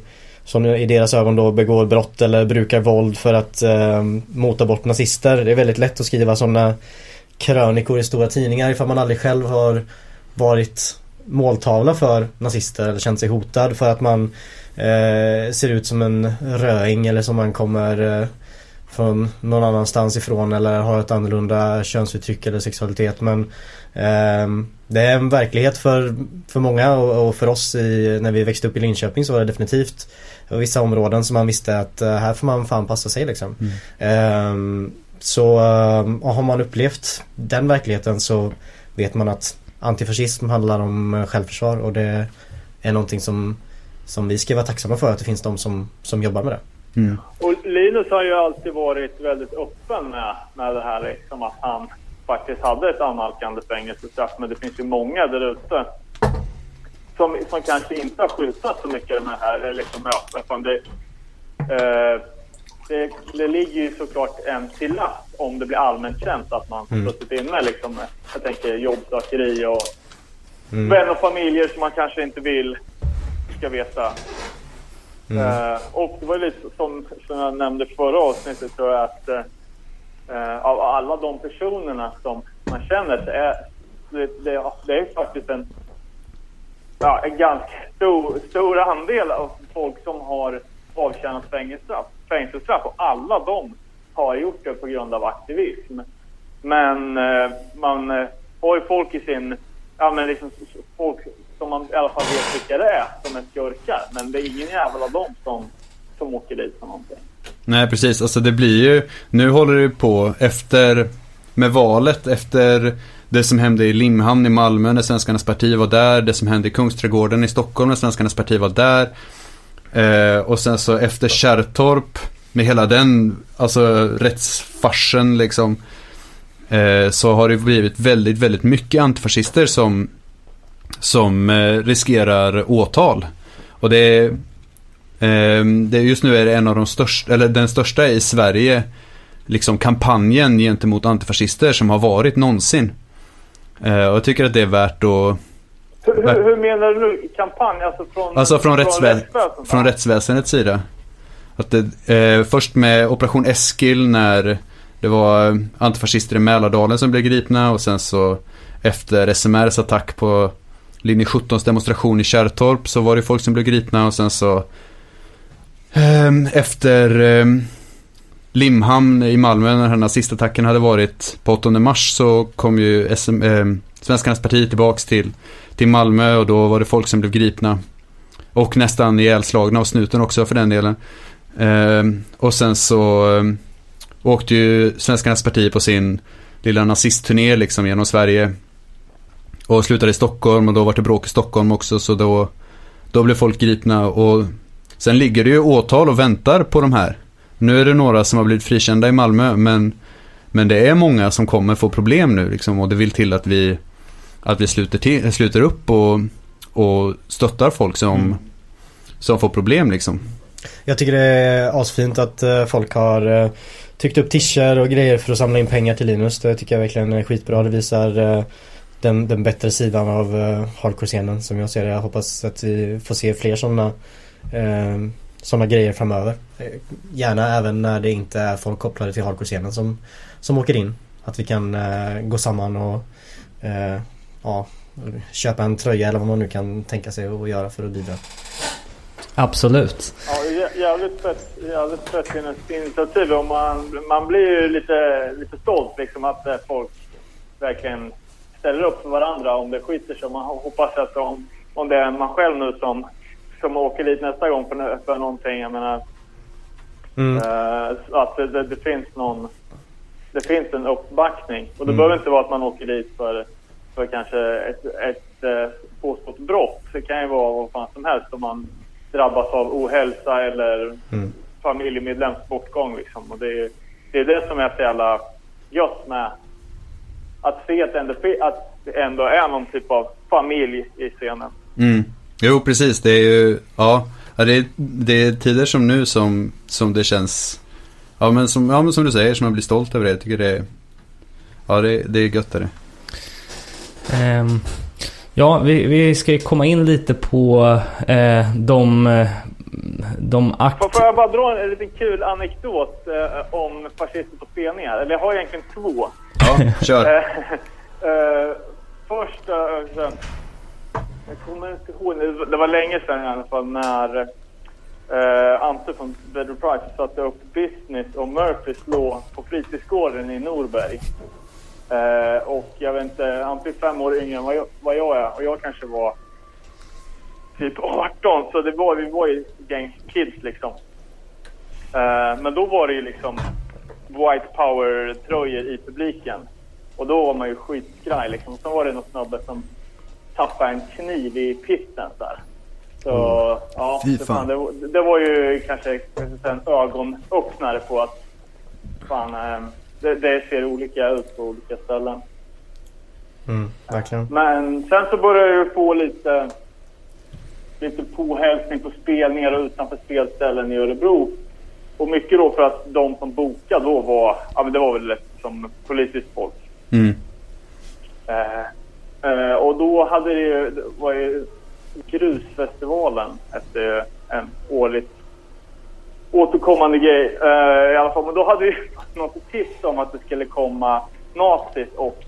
som i deras ögon då begår brott eller brukar våld för att eh, mota bort nazister. Det är väldigt lätt att skriva sådana krönikor i stora tidningar ifall man aldrig själv har varit måltavla för nazister eller känt sig hotad för att man eh, ser ut som en röing eller som man kommer eh, från någon annanstans ifrån eller har ett annorlunda könsuttryck eller sexualitet men ehm, det är en verklighet för, för många och, och för oss i, när vi växte upp i Linköping så var det definitivt vissa områden som man visste att eh, här får man fan passa sig liksom. Så ehm, och har man upplevt den verkligheten så vet man att antifascism handlar om eh, självförsvar och det är någonting som, som vi ska vara tacksamma för att det finns de som, som jobbar med det. Och Linus har ju alltid varit väldigt öppen med, med det här liksom att han faktiskt hade ett annalkande fängelsestraff. Men det finns ju många där ute som, som kanske inte har skjutat så mycket med det här liksom. Utan Det, eh, det, det ligger ju såklart en till last om det blir allmänt känt att man Mm. suttit inne liksom med, jag tänker jobbsökeri och Mm. vänner och familjer som man kanske inte vill ska veta Mm. Eh, och det var ju lite som, som jag nämnde förra avsnittet tror jag att eh, av alla de personerna som man känner så är det, det, det är faktiskt en, ja, en ganska stor, stor andel av folk som har avtjänat fängelsestraff, fängelsestraff och alla de har gjort det på grund av aktivism. Men eh, man eh, har ju folk i sin, ja men liksom folk som man i alla fall vet vilka det är som är skurkar. Men det är ingen jävel av dem som, som åker dit för någonting. Nej, precis. Alltså det blir ju, nu håller det ju på efter, med valet, efter det som hände i Limhamn i Malmö när Svenskarnas parti var där, det som hände i Kungsträdgården i Stockholm när Svenskarnas parti var där. Eh, och sen så efter Kärrtorp, med hela den, alltså rättsfarsen liksom. Eh, så har det blivit väldigt, väldigt mycket antifascister som, som eh, riskerar åtal. Och det är, Ehm, det, just nu är det en av de största, eller den största i Sverige, liksom kampanjen gentemot antifascister som har varit någonsin. Eh, och jag tycker att det är värt att, Hur, hur, hur menar du nu? Kampanj? Alltså från, alltså från, rättsvä rättsväsendet? från rättsväsendets sida. Att det, eh, först med Operation Eskil när det var antifascister i Mälardalen som blev gripna och sen så efter SMRs attack på linje 17s demonstration i Kärrtorp så var det folk som blev gripna och sen så ehm, efter ehm, Limhamn i Malmö när den här nazistattacken hade varit på 8 mars så kom ju SM, eh, Svenskarnas parti tillbaks till, till Malmö och då var det folk som blev gripna. Och nästan ihjälslagna av snuten också för den delen. Eh, och sen så eh, åkte ju Svenskarnas parti på sin lilla nazistturné liksom genom Sverige. Och slutade i Stockholm och då var det bråk i Stockholm också så då, då blev folk gripna och sen ligger det ju åtal och väntar på de här. Nu är det några som har blivit frikända i Malmö men, men det är många som kommer få problem nu liksom, och det vill till att vi, att vi sluter, till, sluter upp och, och stöttar folk som, mm. som får problem liksom. Jag tycker det är asfint att eh, folk har eh, tryckt upp tischer och grejer för att samla in pengar till Linus. Det tycker jag verkligen är skitbra. Det visar eh, den, den bättre sidan av hardcore-scenen som jag ser det. Jag hoppas att vi får se fler sådana sådana grejer framöver. Gärna även när det inte är folk kopplade till hardcore-scenen som, som åker in. Att vi kan uh, gå samman och uh, ja, köpa en tröja eller vad man nu kan tänka sig att göra för att bidra. Absolut. Ja, jävligt fett, jävligt fett initiativ och man, man blir ju lite, lite stolt liksom att eh, folk verkligen ställer upp för varandra om det skiter sig. Man hoppas att om, om det är man själv nu som som åker dit nästa gång för, för någonting. Jag menar, mm. uh, att det, det, det, finns någon... Det finns en uppbackning. Och det mm. behöver inte vara att man åker dit för, för kanske ett, ett uh, påstått brott. Det kan ju vara vad fan som helst om man drabbas av ohälsa eller mm. familjemedlems bortgång. Liksom. Och det, är, det är det som är så jävla gött med att se att det ändå, att det ändå är någon typ av familj i scenen. Mm. Jo, precis. Det är ju, ja, det är, det är tider som nu som, som det känns, ja men, som, ja men som du säger, som man blir stolt över det. Jag tycker det är, ja det, det är gött är det. Um, ja, vi, vi ska ju komma in lite på uh, de, de akt... Får jag bara dra en liten kul anekdot uh, om fascister på spelningar? Eller jag har egentligen två. Ja, kör. Eh, eh, uh, först, jag kommer inte ihåg, det var länge sedan i alla fall när eh, Ante från Better Price satte upp Business och Murphys låg på fritidsgården i Norberg. Eh, och jag vet inte, Ante är fem år yngre än vad jag, vad jag är och jag kanske var typ 18 så det var, vi var ju gäng kids liksom. Eh, men då var det ju liksom White Power-tröjor i publiken. Och då var man ju skitskraj liksom. Sen var det någon snubbe som tappade en kniv i pitten där. Så mm. ja, det, fan, det, det, var ju kanske en ögonöppnare på att fan, äh, det, det, ser olika ut på olika ställen. Mm, verkligen. Men sen så började jag få lite, lite påhälsning på spelningar och utanför spelställen i Örebro. Och mycket då för att de som bokade då var, ja men det var väl som politiskt folk. Mm. Eh, Uh, och då hade det ju, var ju Grusfestivalen efter en årligt återkommande grej. Uh, I alla fall, men då hade vi [LAUGHS] något tips om att det skulle komma nazis och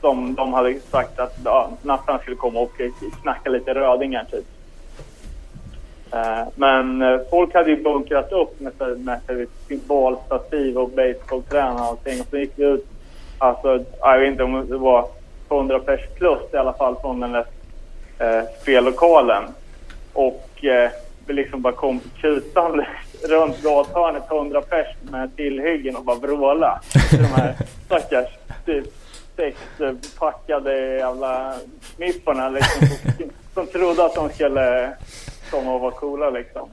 som de hade sagt att ja, nassarna skulle komma och snacka lite rödingar typ. Uh, men folk hade ju bunkrat upp med, med, med symbolstativ och basebollträn och allting. Och så gick vi ut, alltså jag vet inte om det var 100 pers plus i alla fall från den där eh, spellokalen. Och eh, vi liksom bara kom kutande [LAUGHS] runt gathörnet 100 pers med tillhyggen och bara vråla. De här [LAUGHS] stackars typ sex packade jävla mipparna liksom, som, som trodde att de skulle komma och vara coola liksom.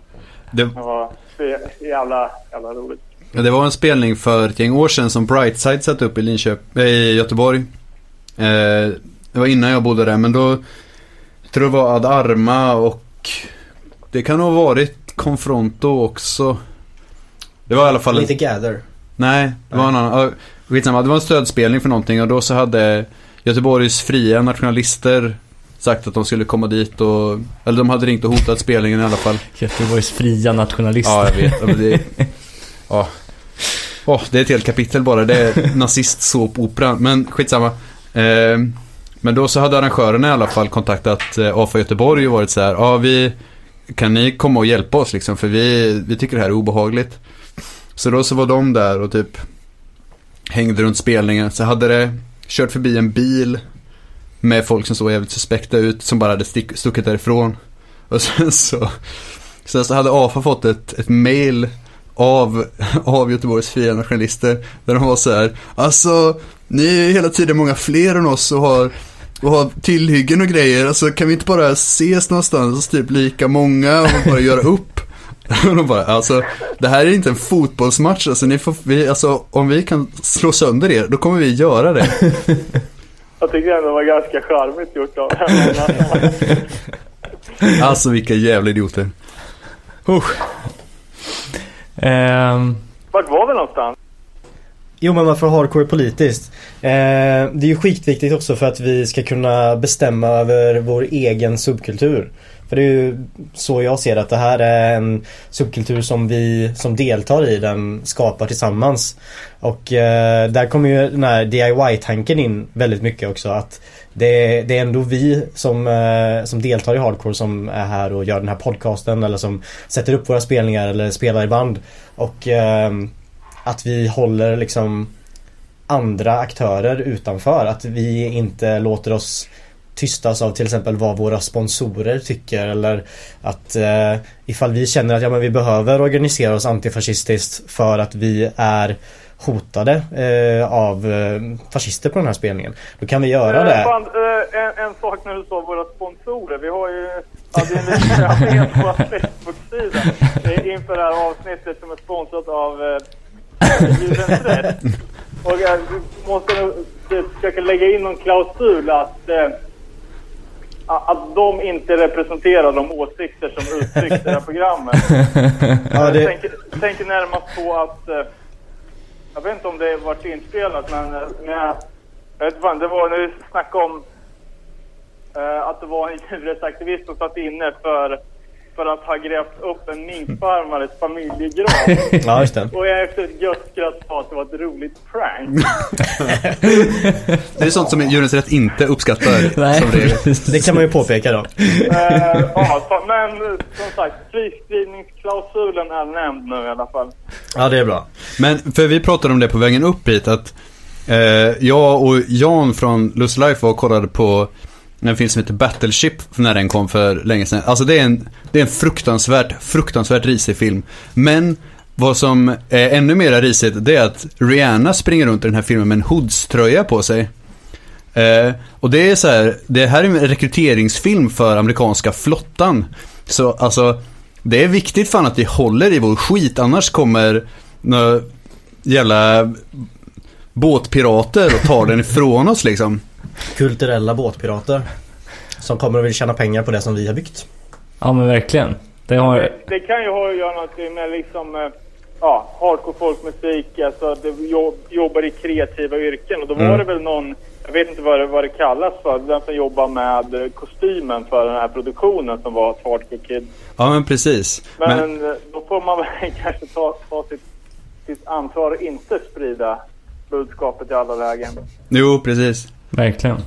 Det, det var jävla, jävla roligt. Det var en spelning för ett gäng år sedan som Brightside satt upp i Linköping, i Göteborg. Eh, det var innan jag bodde där, men då jag tror det var Ad Arma och det kan ha varit Confronto också. Det var i alla fall... Lite Gather. Nej, det var en annan. Skitsamma, det var en stödspelning för någonting och då så hade Göteborgs fria nationalister sagt att de skulle komma dit och... Eller de hade ringt och hotat spelningen i alla fall. Göteborgs fria nationalister. Ja, jag vet. Det, [LAUGHS] ja. Oh, det är ett helt kapitel bara. Det är nazist-såpopera. Men skitsamma. Eh, Men då så hade arrangörerna i alla fall kontaktat eh, AFA Göteborg och varit så här, ja vi, kan ni komma och hjälpa oss liksom, för vi, vi tycker det här är obehagligt. Så då så var de där och typ hängde runt spelningen, så hade det kört förbi en bil med folk som såg jävligt suspekta ut, som bara hade stick, stuckit därifrån. Och sen så, sen så hade AFA fått ett, ett mail av, av Göteborgs fria nationalister. Där de var så här, alltså ni är hela tiden många fler än oss och har, och har tillhyggen och grejer. Alltså kan vi inte bara ses någonstans, typ lika många och bara göra upp? [LAUGHS] De bara, alltså det här är inte en fotbollsmatch, alltså, ni får, vi, alltså om vi kan slå sönder er, då kommer vi göra det. [LAUGHS] Jag tycker ändå det var ganska charmigt gjort av [LAUGHS] Alltså vilka jävla idioter. Usch. Ehm, Vart var vi någonstans? Jo men varför hardcore politiskt? Eh, det är ju skitviktigt också för att vi ska kunna bestämma över vår egen subkultur. För det är ju så jag ser att det här är en subkultur som vi som deltar i den skapar tillsammans. Och eh, där kommer ju den här DIY-tanken in väldigt mycket också. Att det, det är ändå vi som, eh, som deltar i hardcore som är här och gör den här podcasten eller som sätter upp våra spelningar eller spelar i band. Och eh, att vi håller liksom andra aktörer utanför. Att vi inte låter oss tystas av till exempel vad våra sponsorer tycker eller att eh, ifall vi känner att ja, men vi behöver organisera oss antifascistiskt för att vi är hotade eh, av eh, fascister på den här spelningen. Då kan vi göra Eh, det. fan, eh, en, en sak när du sa våra sponsorer. Vi har ju hade en liten affär på vår Facebook-sida inför det här avsnittet som är sponsrat av eh. [LAUGHS] Och jag måste nog typ försöka lägga in någon klausul att eh, att de inte representerar de åsikter som uttrycks i det här programmet. [LAUGHS] Ja, Jag det, tänker, tänker närmast på att... Eh, jag vet inte om det varit inspelat, men... eh, men jag, jag vet inte det var när vi snackade om eh, att det var en [LAUGHS] djurrättsaktivist som satt inne för, för att ha grävt upp en minkfarmares familjegrav. [LAUGHS] ja just det. Och jag efter ett gött skratt sa att det var ett roligt prank. [LAUGHS] Det är sånt som Djurens Rätt inte uppskattar [LAUGHS] nej, regel. Det kan man ju påpeka då. Eh, ja, så, men som sagt, friskrivningsklausulen är nämnd nu i alla fall. Ja det är bra. Men för vi pratade om det på vägen upp hit att eh, jag och Jan från Lust Life var och kollade på en film som heter Battleship när den kom för länge sedan. Alltså det är en, det är en fruktansvärt, fruktansvärt risig film. Men vad som är ännu mer risigt det är att Rihanna springer runt i den här filmen med en Hoods-tröja på sig. Eh, och det är så här, det här är en rekryteringsfilm för amerikanska flottan. Så alltså, det är viktigt fan att vi håller i vår skit, annars kommer några jävla båtpirater och tar den ifrån oss liksom. Kulturella båtpirater. Som kommer att vilja tjäna pengar på det som vi har byggt. ja men verkligen. Det har... Det, det kan ju ha att göra något med liksom, eh, ja, hardcore folkmusik, alltså det jobb, jobbar i kreativa yrken. Och då var det väl någon, jag vet inte vad det, vad det kallas för, den som jobbar med eh, kostymen för den här produktionen som var ett hardcore kid. Ja men precis. Men, Men, eh, då får man väl [LAUGHS] kanske ta, ta sitt, sitt ansvar och inte sprida budskapet i alla lägen. jo precis. Verkligen.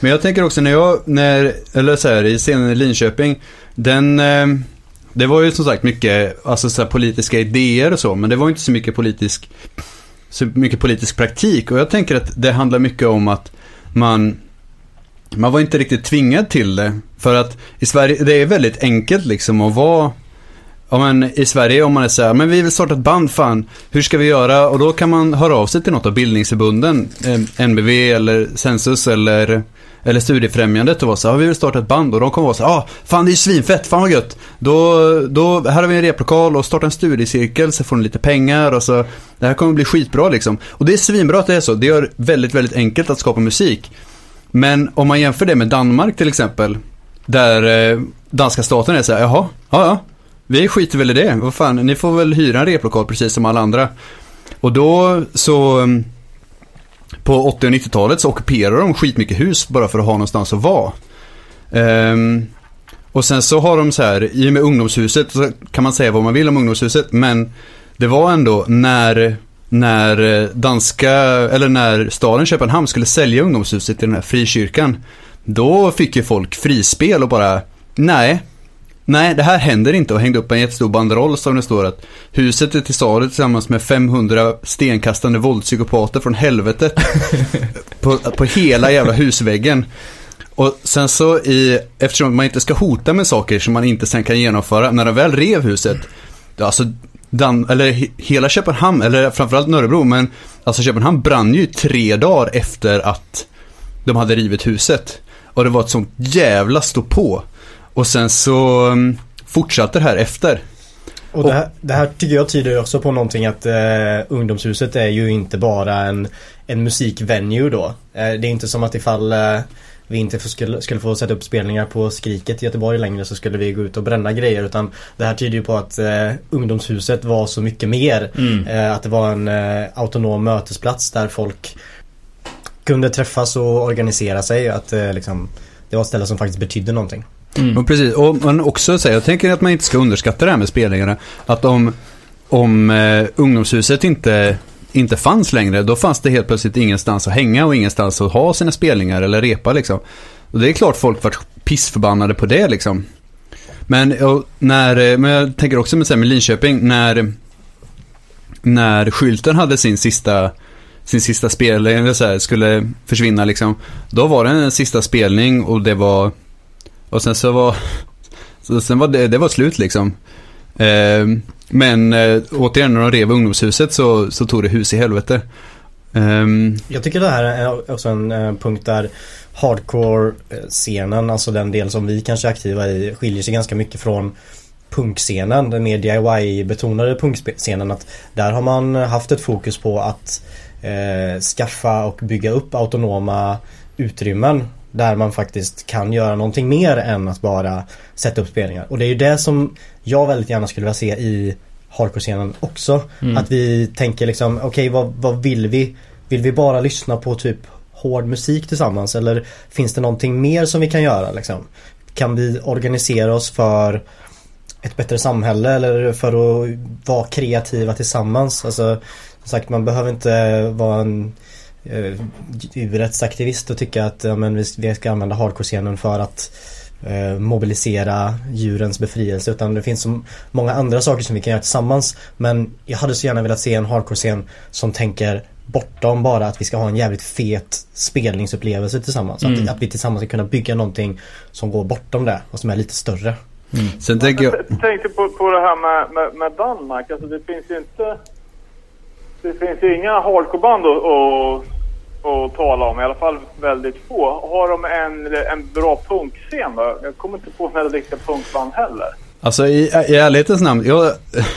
Men jag tänker också när jag, när, eller så här, i scenen i Linköping, den, eh, det var ju som sagt mycket, alltså så här, politiska idéer och så, men det var inte så mycket politisk, så mycket politisk praktik. Och jag tänker att det handlar mycket om att man, man var inte riktigt tvingad till det. För att i Sverige, det är väldigt enkelt liksom att vara Ja men i Sverige om man är så här, men vi vill starta ett band fan, hur ska vi göra? Och då kan man höra av sig till något av bildningsförbunden, eh, NBV eller Census eller, eller Studiefrämjandet och vara så här, vi vill starta ett band och de kommer vara så här, ah, fan det är ju svinfett, fan vad gött. Då, då, här har vi en replokal och starta en studiecirkel så får ni lite pengar och så, det här kommer bli skitbra liksom. Och det är svinbra att det är så, det gör väldigt, väldigt enkelt att skapa musik. Men om man jämför det med Danmark till exempel, där eh, danska staten är så här, jaha, ja ja. Vi skiter väl i det. Vad fan, ni får väl hyra en replokal precis som alla andra. Och då så mm, på 80 och 90-talet så ockuperar de skitmycket hus bara för att ha någonstans att vara. Um, och sen så har de så här, i och med ungdomshuset så kan man säga vad man vill om ungdomshuset, men det var ändå när när eh, danska, eller när staden Köpenhamn skulle sälja ungdomshuset till den här frikyrkan. Då fick ju folk frispel och bara, nej, nej det här händer inte och hängde upp en jättestor banderoll som det står att huset är till salu tillsammans med 500 stenkastande våldspsykopater från helvetet [LAUGHS] på, på hela jävla husväggen. Och sen så i, eftersom man inte ska hota med saker som man inte sen kan genomföra, när de väl rev huset, alltså Dan, eller he, hela Köpenhamn, eller framförallt Nörrebro, men alltså Köpenhamn brann ju tre dagar efter att de hade rivit huset. Och det var ett sånt jävla på. Och sen så um, fortsatte det här efter. Och det här, det här tycker jag tyder också på någonting att eh, ungdomshuset är ju inte bara en, en musikvenue då. Eh, det är inte som att ifall eh, vi inte skulle, skulle få sätta upp spelningar på Skriket i Göteborg längre så skulle vi gå ut och bränna grejer utan det här tyder ju på att eh, ungdomshuset var så mycket mer. Mm. Eh, att det var en eh, autonom mötesplats där folk kunde träffas och organisera sig. Att eh, liksom, det var ett ställe som faktiskt betydde någonting. Mm. Och precis, och man också säger, jag tänker att man inte ska underskatta det här med spelningarna. Att om, om eh, ungdomshuset inte, inte fanns längre, då fanns det helt plötsligt ingenstans att hänga och ingenstans att ha sina spelningar eller repa liksom. Och det är klart folk vart pissförbannade på det liksom. Men, och när, eh, men jag tänker också med, här, med Linköping, när, när skylten hade sin sista sin sista spelning, eller så här, skulle försvinna liksom. Då var det en sista spelning och det var och sen så var så sen var det, det var slut liksom. Eh, men eh, återigen när de rev ungdomshuset så, så tog det hus i helvete. Eh, Jag tycker det här är också en eh, punkt där hardcore-scenen, alltså den del som vi kanske är aktiva i, skiljer sig ganska mycket från punkscenen, den mer DIY-betonade punkscenen. Att där har man haft ett fokus på att eh, skaffa och bygga upp autonoma utrymmen där man faktiskt kan göra någonting mer än att bara sätta upp spelningar. Och det är ju det som jag väldigt gärna skulle vilja se i hardcore-scenen också. Mm. Att vi tänker liksom, okej okay, vad, vad vill vi? Vill vi bara lyssna på typ hård musik tillsammans eller finns det någonting mer som vi kan göra liksom? Kan vi organisera oss för ett bättre samhälle eller för att vara kreativa tillsammans? Alltså, som sagt man behöver inte vara en eh, djurrättsaktivist och tycka att ja, men vi, vi ska använda hardcore-scenen för att eh, mobilisera djurens befrielse utan det finns så många andra saker som vi kan göra tillsammans men jag hade så gärna velat se en hardcore-scen som tänker bortom bara att vi ska ha en jävligt fet spelningsupplevelse tillsammans. Mm. Att, att vi tillsammans ska kunna bygga någonting som går bortom det och som är lite större. sen tänker jag, Jag tänkte på, på det här med, med, med Danmark. Alltså det finns ju inte... Det finns ju inga hardcoreband att, att, tala om. I alla fall väldigt få. Har de en, en bra punkscen då? Jag kommer inte på några riktiga punkband heller. alltså i, i ärlighetens namn, jag,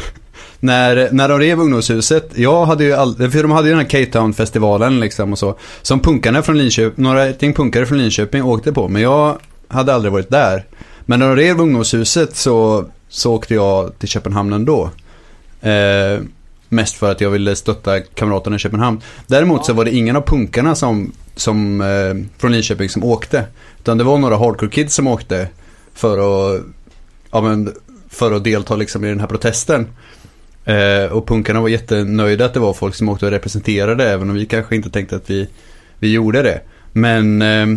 [LAUGHS] när, när de rev ungdomshuset, jag hade ju aldrig, för de hade ju den här K-Town-festivalen liksom och så. Som punkarna från Linköping, några ting punkare från Linköping åkte på, men jag hade aldrig varit där. Men när de rev ungdomshuset så, så åkte jag till Köpenhamn ändå. Eh, mest för att jag ville stötta kamraterna i Köpenhamn. Däremot så var det ingen av punkarna som, som, eh, från Linköping som åkte. Utan det var några hardcore kids som åkte för att, ja, men, för att delta liksom i den här protesten. Eh, och punkarna var jättenöjda att det var folk som åkte och representerade även om vi kanske inte tänkte att vi, vi gjorde det. Men eh,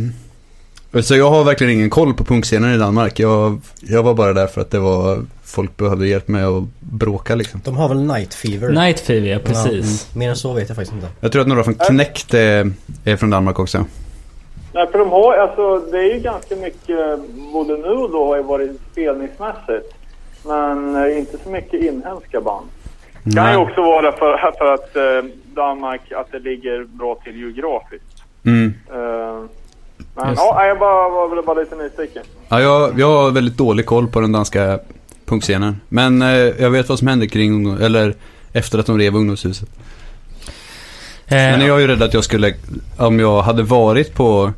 så jag har verkligen ingen koll på punkscenen i Danmark. Jag, jag var bara där för att det var folk behövde hjälp med att bråka liksom. De har väl Night Fever? Night Fever, ja Ja, precis. mm. Mer än så vet jag faktiskt inte. Jag tror att några från Knäckt är, är från Danmark också. Nej, för de har, alltså, det är ju ganska mycket, både nu och då har ju varit spelningsmässigt. Men eh, inte så mycket inhemska band. Det kan ju också vara för, för att eh, Danmark, att det ligger bra till geografiskt. Mm. Eh, men ja, jag bara, var väl bara lite nyfiken. Ja, jag, jag har väldigt dålig koll på den danska punkscenen. Men eh, jag vet vad som hände kring eller efter att de rev ungdomshuset. Men Eh, jag är ju rädd att jag skulle, om jag hade varit på,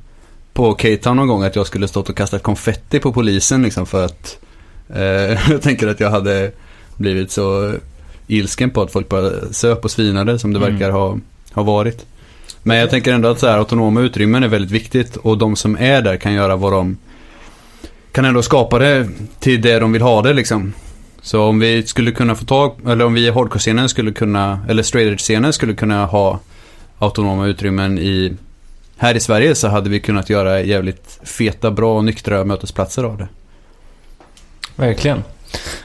på K-Town någon gång, att jag skulle stått och kastat konfetti på polisen liksom för att eh, [LAUGHS] jag tänker att jag hade blivit så ilsken på att folk bara söp och svinade som det Mm. verkar ha, ha varit. Men jag tänker ändå att så här, autonoma utrymmen är väldigt viktigt och de som är där kan göra vad de kan ändå skapa det till det de vill ha det liksom. Så om vi skulle kunna få tag, eller om vi i hardcore-scenen skulle kunna, eller straight edge-scenen skulle kunna ha autonoma utrymmen i, här i Sverige så hade vi kunnat göra jävligt feta, bra och nyktra mötesplatser av det. Verkligen.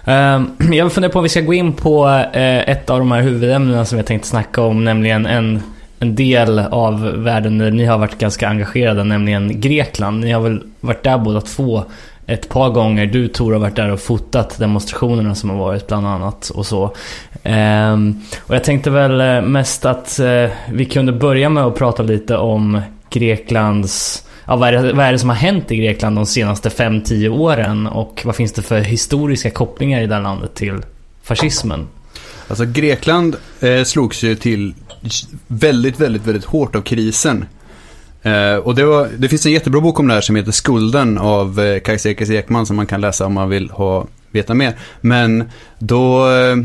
Ehm, [CLEARS THROAT] jag funderar på om vi ska gå in på eh, ett av de här huvudämnena som jag tänkte snacka om, nämligen en, en del av världen där ni har varit ganska engagerade, nämligen Grekland. Ni har väl varit där båda två ett par gånger. Du Tor har varit där och fotat demonstrationerna som har varit bland annat och så. Ehm, och jag tänkte väl eh, mest att eh, vi kunde börja med att prata lite om Greklands Ja, vad, är det, vad är det som har hänt i Grekland de senaste 5-10 åren och vad finns det för historiska kopplingar i det här landet till fascismen? Alltså Grekland eh, slogs ju till väldigt, väldigt, väldigt hårt av krisen. Eh, och det, var, det finns en jättebra bok om det här som heter Skulden av eh, Kajsa Ekis Ekman som man kan läsa om man vill ha, veta mer. Men då, eh,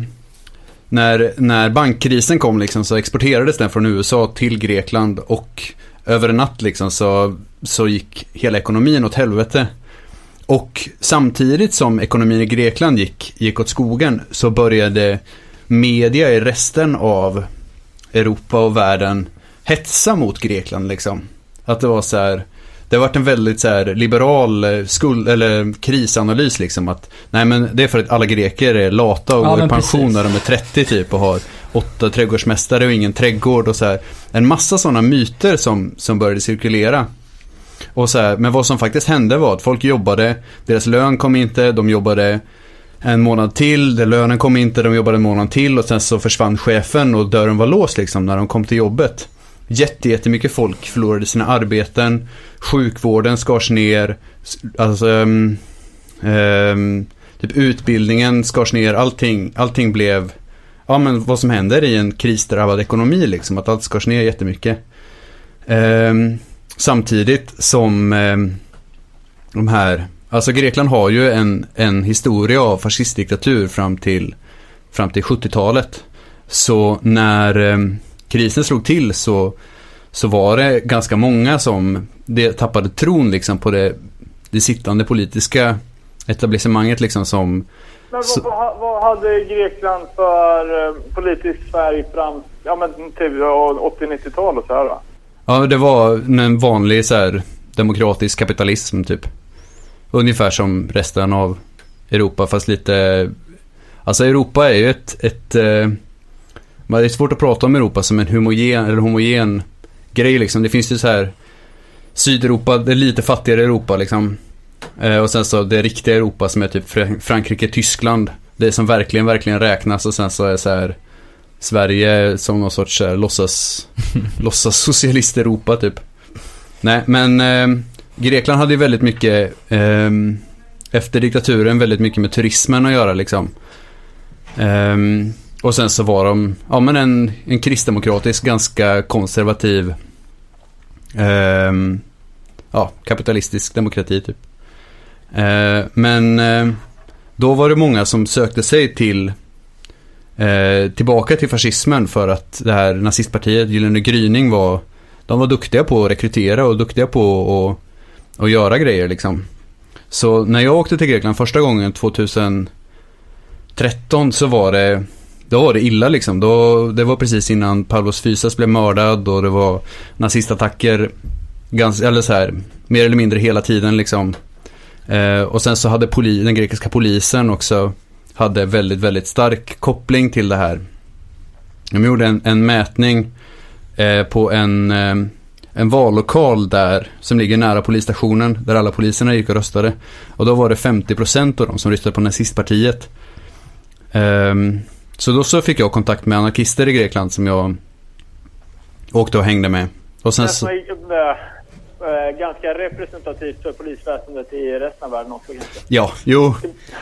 när, när bankkrisen kom liksom så exporterades den från USA till Grekland och över en natt liksom så, så gick hela ekonomin åt helvete. Och samtidigt som ekonomin i Grekland gick, gick åt skogen så började media i resten av Europa och världen hetsa mot Grekland liksom. Att det var så här, det har varit en väldigt så här liberal eh, skuld, eller krisanalys liksom att nej men det är för att alla greker är lata och Ja, går i pension precis. när de är 30 typ och har åtta trädgårdsmästare och ingen trädgård och så här. En massa sådana myter som, som började cirkulera. Och så här, men vad som faktiskt hände var att folk jobbade, deras lön kom inte, de jobbade en månad till, där lönen kom inte, de jobbade en månad till och sen så försvann chefen och dörren var låst liksom när de kom till jobbet. Jätte, jättemycket folk förlorade sina arbeten, sjukvården skars ner, alltså um, um, typ utbildningen skars ner, allting, allting blev, ja men vad som händer i en krisdrabbad ekonomi liksom, att allt skars ner jättemycket. Um, samtidigt som um, de här, alltså Grekland har ju en, en historia av fascistdiktatur fram till, fram till 70-talet. Så när um, krisen slog till så, så var det ganska många som det tappade tron liksom på det, det sittande politiska etablissemanget liksom som Men vad, vad, vad hade Grekland för eh, politisk färg fram ja, men till ja, 80-90-tal och så här då? Ja, det var en vanlig så här demokratisk kapitalism typ. Ungefär som resten av Europa fast lite Alltså Europa är ju ett, ett eh, det är svårt att prata om Europa som en homogen, eller homogen grej liksom. Det finns ju så här Sydeuropa, det är lite fattigare Europa liksom. Eh, och sen så det riktiga Europa som är typ Fr- Frankrike, Tyskland. Det som verkligen, verkligen räknas och sen så är så här Sverige som någon sorts så här, låtsas, [LAUGHS] låtsas socialist-Europa typ. Nej, men eh, Grekland hade ju väldigt mycket eh, efter diktaturen väldigt mycket med turismen att göra liksom. Ehm, och sen så var de, ja men en, en kristdemokratisk, ganska konservativ, ehm, ja, kapitalistisk demokrati typ. Eh, men ehm, då var det många som sökte sig till eh, tillbaka till fascismen för att det här nazistpartiet, Gyllene Gryning var, de var duktiga på att rekrytera och duktiga på att, och göra grejer liksom. Så när jag åkte till Grekland första gången 2013 så var det då var det illa liksom. Då, det var precis innan Pavlos Fysas blev mördad och det var nazistattacker ganska, eller så här, mer eller mindre hela tiden liksom. Eh, och sen så hade poli, den grekiska polisen också hade väldigt, väldigt stark koppling till det här. De gjorde en, en mätning eh, på en, eh, en vallokal där, som ligger nära polisstationen, där alla poliserna gick och röstade. Och då var det 50% av dem som röstade på nazistpartiet. Ehm, så då så fick jag kontakt med anarkister i Grekland som jag åkte och hängde med. Och sen så, äh, äh, ganska representativt för polisväsendet i resten av världen också kanske. ja, jo,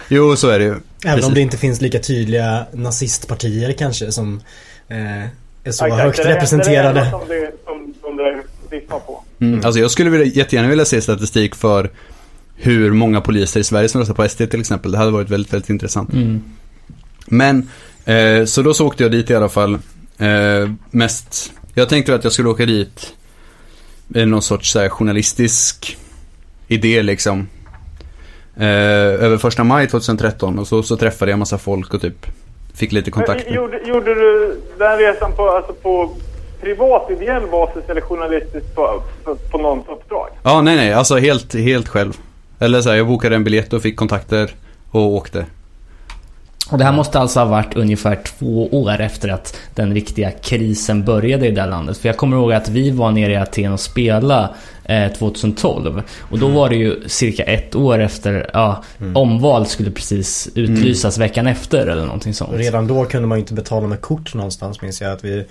jo så är det ju. Även Precis. om det inte finns lika tydliga nazistpartier kanske som eh, är så Exakt, högt det representerade. Det det enda som det, som, som det vittnar på. Mm. Alltså jag skulle vilja, jättegärna vilja se statistik för hur många poliser i Sverige som röstar på SD till exempel. Det hade varit väldigt, väldigt intressant. Mm. Men, eh, så då så åkte jag dit i alla fall. Eh, mest, jag tänkte att jag skulle åka dit med någon sorts så här, journalistisk idé liksom. Eh, över första maj 2013 och så, så träffade jag massa folk och typ fick lite kontakter. Gjorde, gjorde du den resan på, alltså på privat ideell basis eller journalistiskt på, på, på någons uppdrag? Ja, nej, nej, alltså helt, helt själv. Eller så här, jag bokade en biljett och fick kontakter och åkte. Och det här måste alltså ha varit ungefär två år efter att den riktiga krisen började i det här landet. För jag kommer ihåg att vi var nere i Aten och spelade eh, 2012. Och då var det ju cirka ett år efter, ja, omval skulle precis utlysas veckan efter eller någonting sånt. Redan då kunde man ju inte betala med kort någonstans minns jag att vi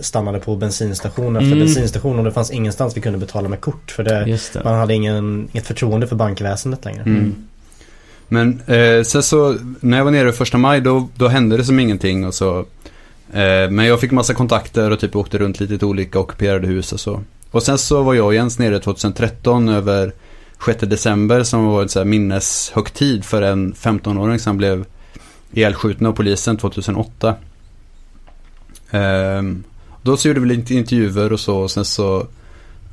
stannade på bensinstation efter Mm. bensinstation och det fanns ingenstans vi kunde betala med kort för det, det. man hade ingen, inget förtroende för bankväsendet längre. Mm. Men eh, sen så, när jag var nere första maj då, då hände det som ingenting och så. Eh, men jag fick massa kontakter och typ åkte runt lite till olika ockuperade hus och så. Och sen så var jag och Jens nere 2013 över 6 december som var en så här minneshögtid för en 15-åring som blev ihjälskjuten av polisen 2008. Ehm, då så gjorde vi lite intervjuer och så och sen så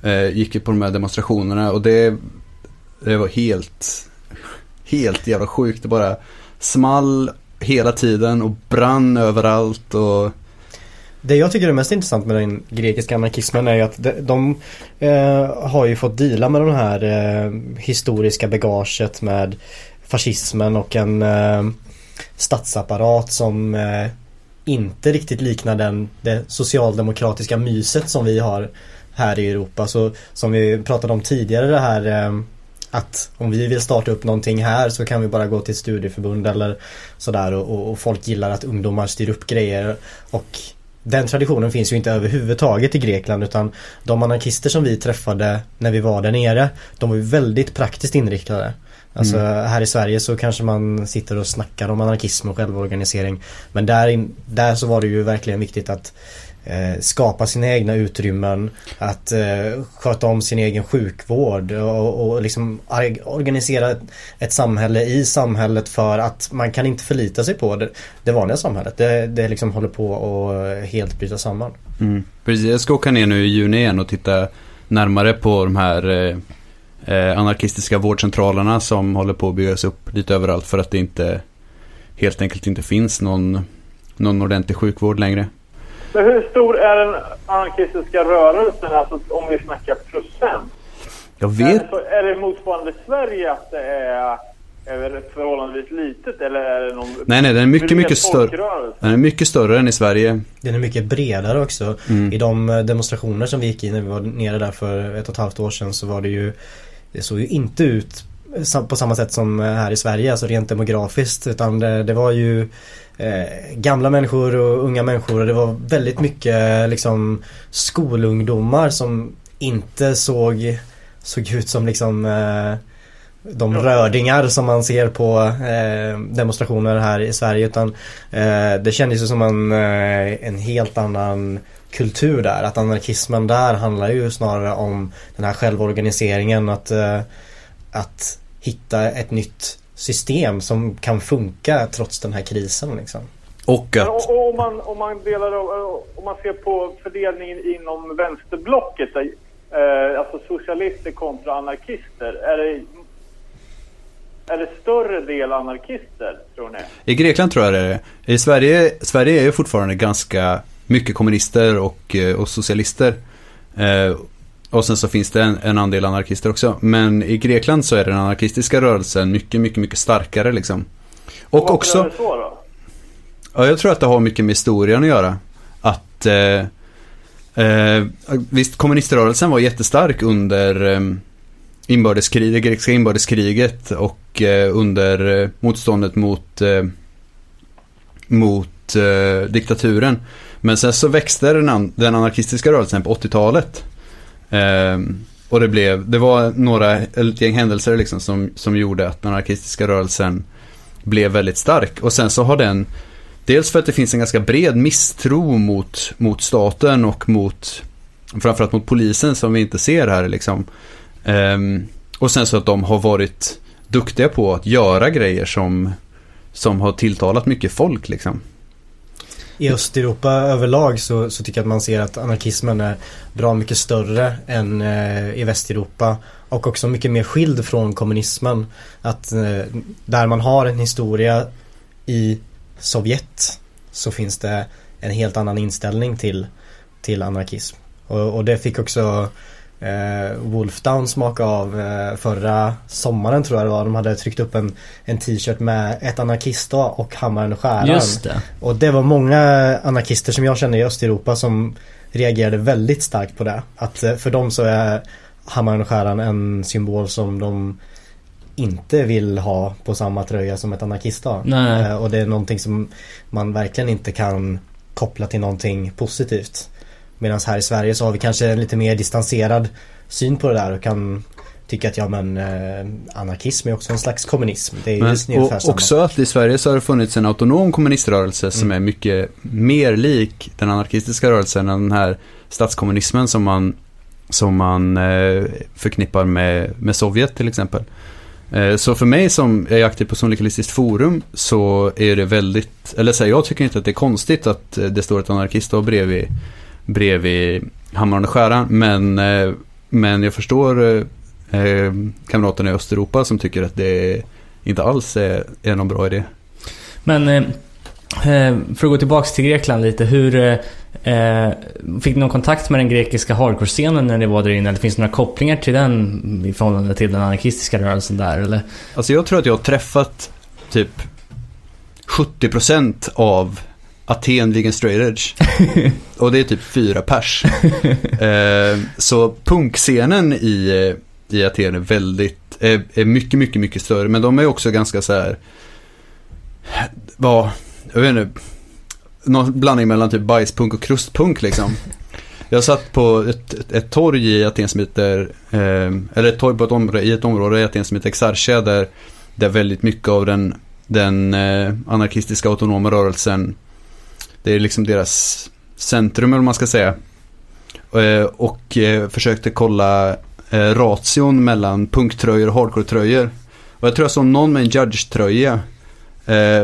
eh, gick vi på de här demonstrationerna och det, det var helt, helt jävla sjukt. Det bara small hela tiden och brann överallt och Det jag tycker är mest intressant med den grekiska anarkismen är ju att de, de eh, har ju fått deala med det här eh, historiska bagaget med fascismen och en eh, statsapparat som eh, inte riktigt liknar den, det socialdemokratiska myset som vi har här i Europa. Så som vi pratade om tidigare det här eh, att om vi vill starta upp någonting här så kan vi bara gå till studieförbund eller sådär och, och, och folk gillar att ungdomar styr upp grejer och den traditionen finns ju inte överhuvudtaget i Grekland utan de anarkister som vi träffade när vi var där nere de var ju väldigt praktiskt inriktade. Alltså här i Sverige så kanske man sitter och snackar om anarkism och självorganisering men där, in, där så var det ju verkligen viktigt att eh, skapa sina egna utrymmen, att eh, sköta om sin egen sjukvård och, och liksom organisera ett, ett samhälle i samhället för att man kan inte förlita sig på det, det vanliga samhället. Det, det liksom håller på att helt bryta samman. Mm. Precis, jag ska åka ner nu i juni igen och titta närmare på de här eh, eh, anarkistiska vårdcentralerna som håller på att byggas upp lite överallt för att det inte helt enkelt inte finns någon, någon ordentlig sjukvård längre. Men hur stor är den anarkistiska rörelsen, alltså om vi snackar procent? Jag Är vet det, så, är det motsvarande Sverige att det är, är det förhållandevis litet eller är det någon Nej, nej, den är mycket, mycket större. Den är mycket större än i Sverige. Den är mycket bredare också. Mm. I de eh, demonstrationer som vi gick i när vi var nere där för ett och ett halvt år sedan så var det ju Det såg ju inte ut sam- på samma sätt som eh, här i Sverige, alltså rent demografiskt. Utan det, det var ju eh, gamla människor och unga människor och det var väldigt mycket eh, liksom skolungdomar som inte såg, såg ut som liksom eh, de rödingar som man ser på eh, demonstrationer här i Sverige utan eh, det kändes ju som en, eh, en helt annan kultur där. Att anarkismen där handlar ju snarare om den här självorganiseringen att, eh, att hitta ett nytt system som kan funka trots den här krisen liksom. Och Men att, och, och om, man, om, man delar, av- om man ser på fördelningen inom vänsterblocket, eh, alltså socialister kontra anarkister, är det, är det större del anarkister, tror ni? i Grekland tror jag det är det. I Sverige, Sverige är ju fortfarande ganska mycket kommunister och, eh, och socialister. Eh, och sen så finns det en, en andel anarkister också. Men i Grekland så är den anarkistiska rörelsen mycket, mycket, mycket starkare liksom. Och Varför också... så då? Ja, jag tror att det har mycket med historien att göra. Att eh, eh, visst, kommuniströrelsen var jättestark under eh, inbördeskrig, det grekiska inbördeskriget och eh, under eh, motståndet mot, eh, mot eh, diktaturen. Men sen så växte den, an- den anarkistiska rörelsen på 80-talet. Eh, och det blev, det var några, ett gäng händelser liksom som, som gjorde att den anarkistiska rörelsen blev väldigt stark. Och sen så har den Dels för att det finns en ganska bred misstro mot, mot staten och mot framförallt mot polisen som vi inte ser här liksom. Ehm, och sen så att de har varit duktiga på att göra grejer som, som har tilltalat mycket folk liksom i Östeuropa överlag så, så tycker jag att man ser att anarkismen är bra mycket större än eh, i Västeuropa. Och också mycket mer skild från kommunismen. Att eh, där man har en historia i Sovjet så finns det en helt annan inställning till, till anarkism. Och, och det fick också eh, Wolfdown smaka av eh, förra sommaren tror jag det var. De hade tryckt upp en, en t-shirt med ett anarkistdag och Hammaren och skäran. Just det. Och det var många anarkister som jag känner i Östeuropa som reagerade väldigt starkt på det. Att eh, för dem så är Hammaren och skäran en symbol som de inte vill ha på samma tröja som ett anarkistdag. Nej. Eh, Och det är någonting som man verkligen inte kan koppla till någonting positivt. Medan här i Sverige så har vi kanske en lite mer distanserad syn på det där och kan tycka att ja men eh, anarkism är också en slags kommunism. Det är Men, ungefär och samma. också att i Sverige så har det funnits en autonom kommuniströrelse som Mm. är mycket mer lik den anarkistiska rörelsen än den här statskommunismen som man, som man eh, förknippar med, med Sovjet till exempel. Eh, så för mig som är aktiv på Syndikalistiskt forum så är det väldigt, eller så här, jag tycker inte att det är konstigt att eh, det står ett anarkistdag bredvid, bredvid Hammaren och skäran, men, eh, men jag förstår eh, eh, kamraterna i Östeuropa som tycker att det inte alls är, är någon bra idé. Men för att gå tillbaks till Grekland lite. Hur Fick ni någon kontakt med den grekiska hardcore-scenen när ni var där inne? Eller finns det några kopplingar till den i förhållande till den anarkistiska rörelsen där? Eller? Alltså jag tror att jag har träffat typ 70% av Aten Vegan Straight Edge. [LAUGHS] Och det är typ fyra pers. [LAUGHS] eh, så punkscenen i, eh, i Aten är väldigt, är, är mycket, mycket, mycket större. Men de är också ganska så här, vad, jag vet inte, någon blandning mellan typ bajspunk och krustpunk liksom. [LAUGHS] Jag satt på ett, ett, ett torg i Aten som heter, eh, eller ett torg på ett område, i ett område i Aten som heter Exarchia där, där väldigt mycket av den, den eh, anarkistiska autonoma rörelsen, det är liksom deras centrum eller vad man ska säga. Eh, och eh, försökte kolla eh, ration mellan punktröjor och hardcore-tröjor. Och jag tror jag såg någon med en Judge-tröja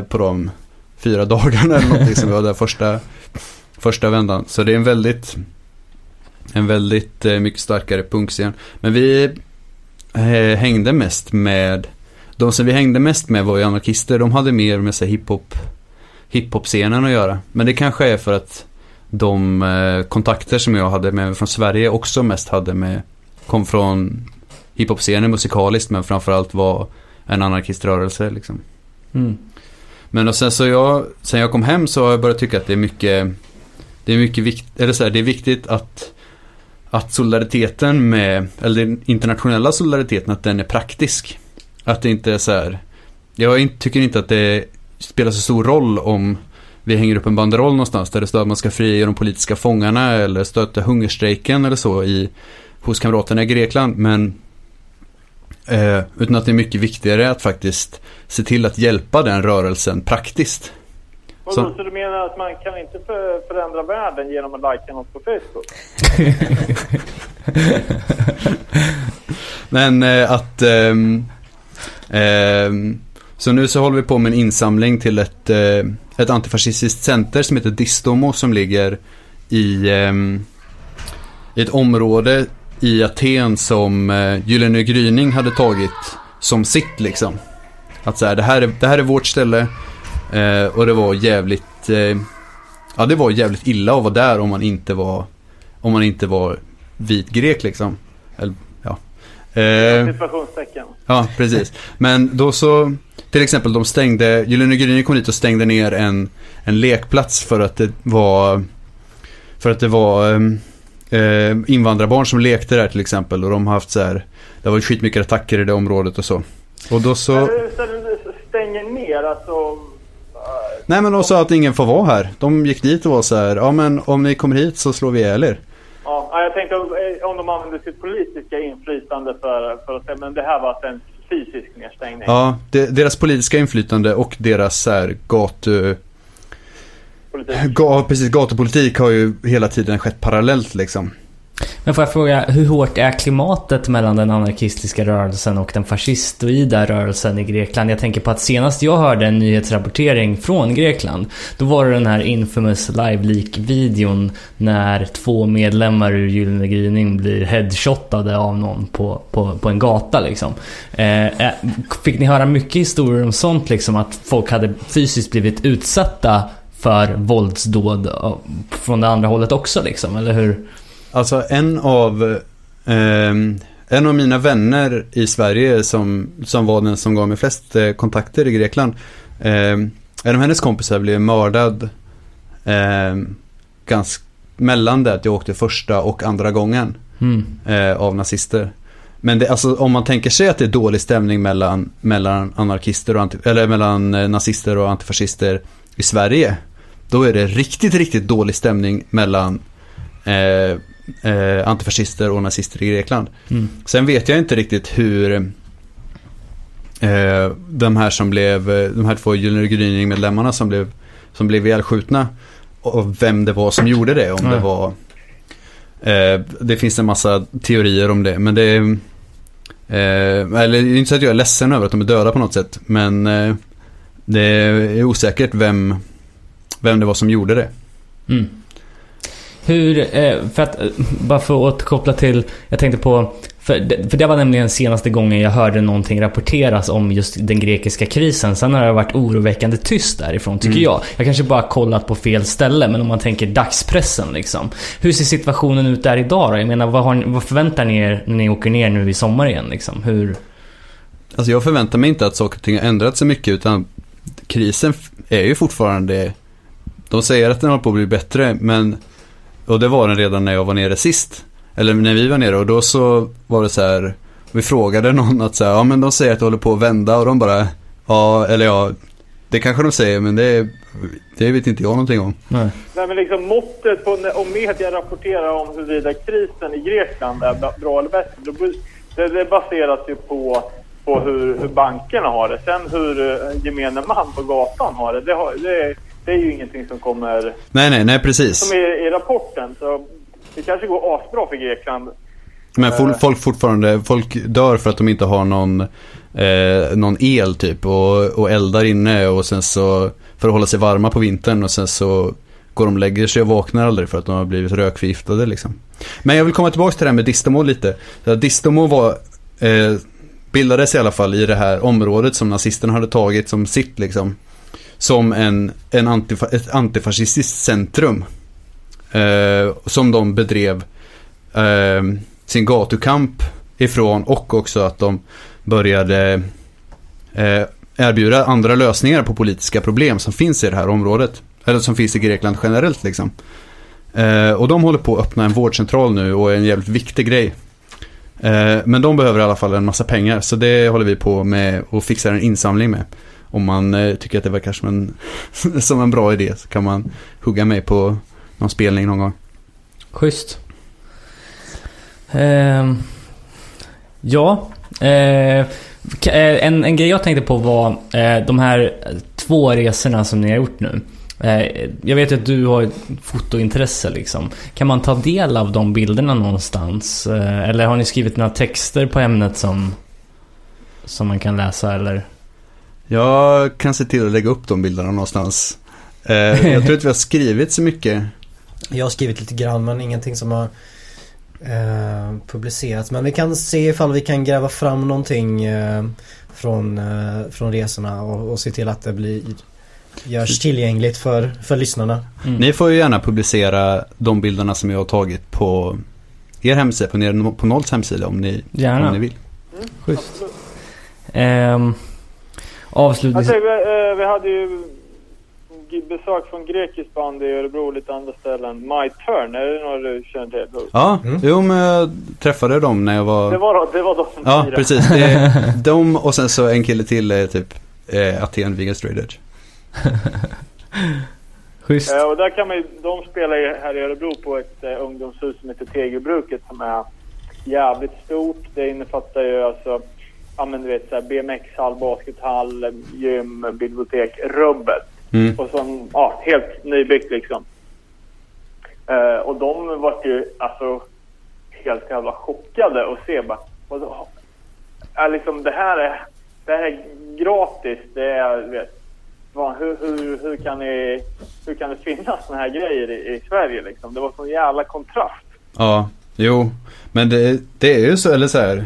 på de fyra [LAUGHS] dagarna eller någonting som vi var där första, första vändan. Så det är en väldigt, en väldigt mycket starkare punkscen. Men vi hängde mest med, de som vi hängde mest med var ju anarkister. De hade mer med sig hiphop, hiphop-scenen att göra. Men det kanske är för att de eh, kontakter som jag hade med från Sverige också mest hade med, kom från hiphop-scenen musikaliskt men framförallt var en anarkiströrelse liksom. Mm. Men och sen så jag, sen jag kom hem så har jag börjat tycka att det är mycket, det är mycket vikt, eller så här, det är viktigt att, att solidariteten med, eller den internationella solidariteten, att den är praktisk. Att det inte är så här, jag tycker inte att det spelar så stor roll om vi hänger upp en banderoll någonstans där det står att man ska frige de politiska fångarna eller stötta hungerstrejken eller så i, hos kamraterna i Grekland. Men eh, utan att det är mycket viktigare att faktiskt se till att hjälpa den rörelsen praktiskt. Och Så- då, så du menar att man kan inte för, förändra världen genom att likea något på Facebook? [LAUGHS] Men eh, att... ehm, så nu så håller vi på med en insamling till ett, eh, ett antifascistiskt center som heter Distomo som ligger i, ehm, i ett område i Aten som eh, Gyllene Gryning hade tagit som sitt liksom. Att så här, det här är, det här är vårt ställe eh, och det var jävligt, eh, ja det var jävligt illa att vara där om man inte var, om man inte var vit grek liksom. Eller. Eh. Ja, precis. Men då så, till exempel de stängde, Gyllene Gryning kom dit och stängde ner en, en lekplats för att det var, för att det var ehm, eh, invandrarbarn som lekte där till exempel och de har haft så här, det har varit skitmycket attacker i det området och så. Och då så, stänger ner alltså... eh, nej men de sa att ingen får vara här. De gick dit och var så här, ja men om ni kommer hit så slår vi ihjäl er. Ja, ja, jag tänkte om, eh, om de använder sitt politiska inflytande för, för att säga, men det här var alltså en fysisk nedstängning. Ja, de, deras politiska inflytande och deras så här gatu, Politik. ga, precis, gatupolitik har ju hela tiden skett parallellt liksom. Men får jag fråga, hur hårt är klimatet mellan den anarkistiska rörelsen och den fascistoida rörelsen i Grekland? Jag tänker på att senast jag hörde en nyhetsrapportering från Grekland, då var det den här infamous live leak-videon när två medlemmar ur Gyllene Gryning blir headshotade av någon på, på, på en gata liksom. Eh, eh fick ni höra mycket historier om sånt liksom, att folk hade fysiskt blivit utsatta för våldsdåd eh, från det andra hållet också liksom, eller hur? Alltså en av, ehm, en av mina vänner i Sverige som, som var den som gav mig flest eh, kontakter i Grekland. ehm, en av hennes kompisar blev mördad ehm, ganska mellan det att jag åkte första och andra gången Mm. eh, av nazister. Men det, alltså, om man tänker sig att det är dålig stämning mellan, mellan anarkister och anti, eller mellan eh, nazister och antifascister i Sverige. Då är det riktigt, riktigt dålig stämning mellan eh, eh, antifascister och nazister i Grekland. Mm. Sen vet jag inte riktigt hur eh, de här som blev, eh, de här två Gyllene Gryning-medlemmarna som blev, som blev ihjälskjutna och vem det var som gjorde det. Om Nej. det var eh, Det finns en massa teorier om det men det är eh, Eller det är inte så att jag är ledsen över att de är döda på något sätt men eh, Det är osäkert vem Vem det var som gjorde det. Mm. Hur, eh, för att, eh, bara för att återkoppla till, jag tänkte på, för det, för det var nämligen senaste gången jag hörde någonting rapporteras om just den grekiska krisen. Sen har det varit oroväckande tyst därifrån, tycker Mm. jag. Jag kanske bara kollat på fel ställe, men om man tänker dagspressen liksom. Hur ser situationen ut där idag då? Jag menar, vad, ni, vad förväntar ni er när ni åker ner nu i sommar igen liksom? Hur? Alltså jag förväntar mig inte att saker och ting har ändrats så mycket utan krisen är ju fortfarande De säger att den håller på att bli bättre men Och det var den redan när jag var nere sist. Eller när vi var nere. Och då så var det så här Vi frågade någon att säga ja men de säger att det håller på att vända. Och de bara Ja eller ja Det kanske de säger men det Det vet inte jag någonting om. Nej. Nej, men liksom måttet på om media rapporterar om huruvida krisen i Grekland är bra- eller bättre, det, det baseras ju på, på hur, hur bankerna har det. Sen hur eh, gemene man på gatan har det, det, har, det, det är ju ingenting som kommer Nej nej nej precis som är i rapporten. Så det kanske går asbra för Grekland. Men fol- folk fortfarande, folk dör för att de inte har någon, eh, någon el typ och, och eldar inne och sen så för att hålla sig varma på vintern och sen så går de och lägger sig och vaknar aldrig för att de har blivit rökförgiftade liksom. Men jag vill komma tillbaka till det här med Distomo lite. Distomo var, eh, bildades i alla fall i det här området som nazisterna hade tagit som sitt liksom. Som en, en antifa- ett antifascistiskt centrum. Eh, som de bedrev eh, sin gatukamp ifrån och också att de började eh, erbjuda andra lösningar på politiska problem som finns i det här området. Eller som finns i Grekland generellt liksom. Eh, och de håller på att öppna en vårdcentral nu och är en jävligt viktig grej. Eh, men de behöver i alla fall en massa pengar så det håller vi på med och fixar en insamling med. Om man eh, tycker att det verkar som en, [LAUGHS] som en bra idé så kan man hugga mig på någon spelning någon gång. Schysst. Ehm, eh, ja. Eh, en, en grej jag tänkte på var eh, de här två resorna som ni har gjort nu. Eh, jag vet att du har ett fotointresse liksom. Kan man ta del av de bilderna någonstans? Eh, eller har ni skrivit några texter på ämnet som, som man kan läsa eller? Jag kan se till att lägga upp de bilderna någonstans. Eh, jag tror inte vi har skrivit så mycket. Jag har skrivit lite grann men ingenting som har eh, publicerats. Men vi kan se ifall vi kan gräva fram någonting eh, från, eh, från resorna och, och se till att det blir görs tillgängligt för, för lyssnarna. Mm. Ni får ju gärna publicera de bilderna som jag har tagit på er hemsida, på, på Nolls hemsida om ni, Gärna. om ni vill. Schysst. Ehm, avslutningsvis. Alltså, vi, eh, vi hade ju besök från grekiskt band i Örebro och lite andra ställen. My Turn, är det något du känner till? Ja, Mm. jo men jag träffade dem när jag var... Det var, det var de som Ja, firade. precis. Det är [LAUGHS] de och sen så en kille till är typ eh, Aten Vegan Straight [LAUGHS] Edge. Schysst. Eh, och där kan man ju, de spelar ju här i Örebro på ett eh, ungdomshus som heter Tegelbruket som är jävligt stort. Det innefattar ju alltså, ja men du vet såhär BMX-hall, baskethall, gym, bibliotek, rubbet. Mm. Och som, ja, helt nybyggt liksom. Eh, och de vart ju alltså helt jävla chockade och se bara, och så, är liksom, det här är, det här är gratis. Det är, vet, vad, hur, hur, hur, kan ni, hur kan det finnas såna här grejer i, i Sverige liksom? Det var sån jävla kontrast. Ja, jo. Men det, det är ju så, eller så här.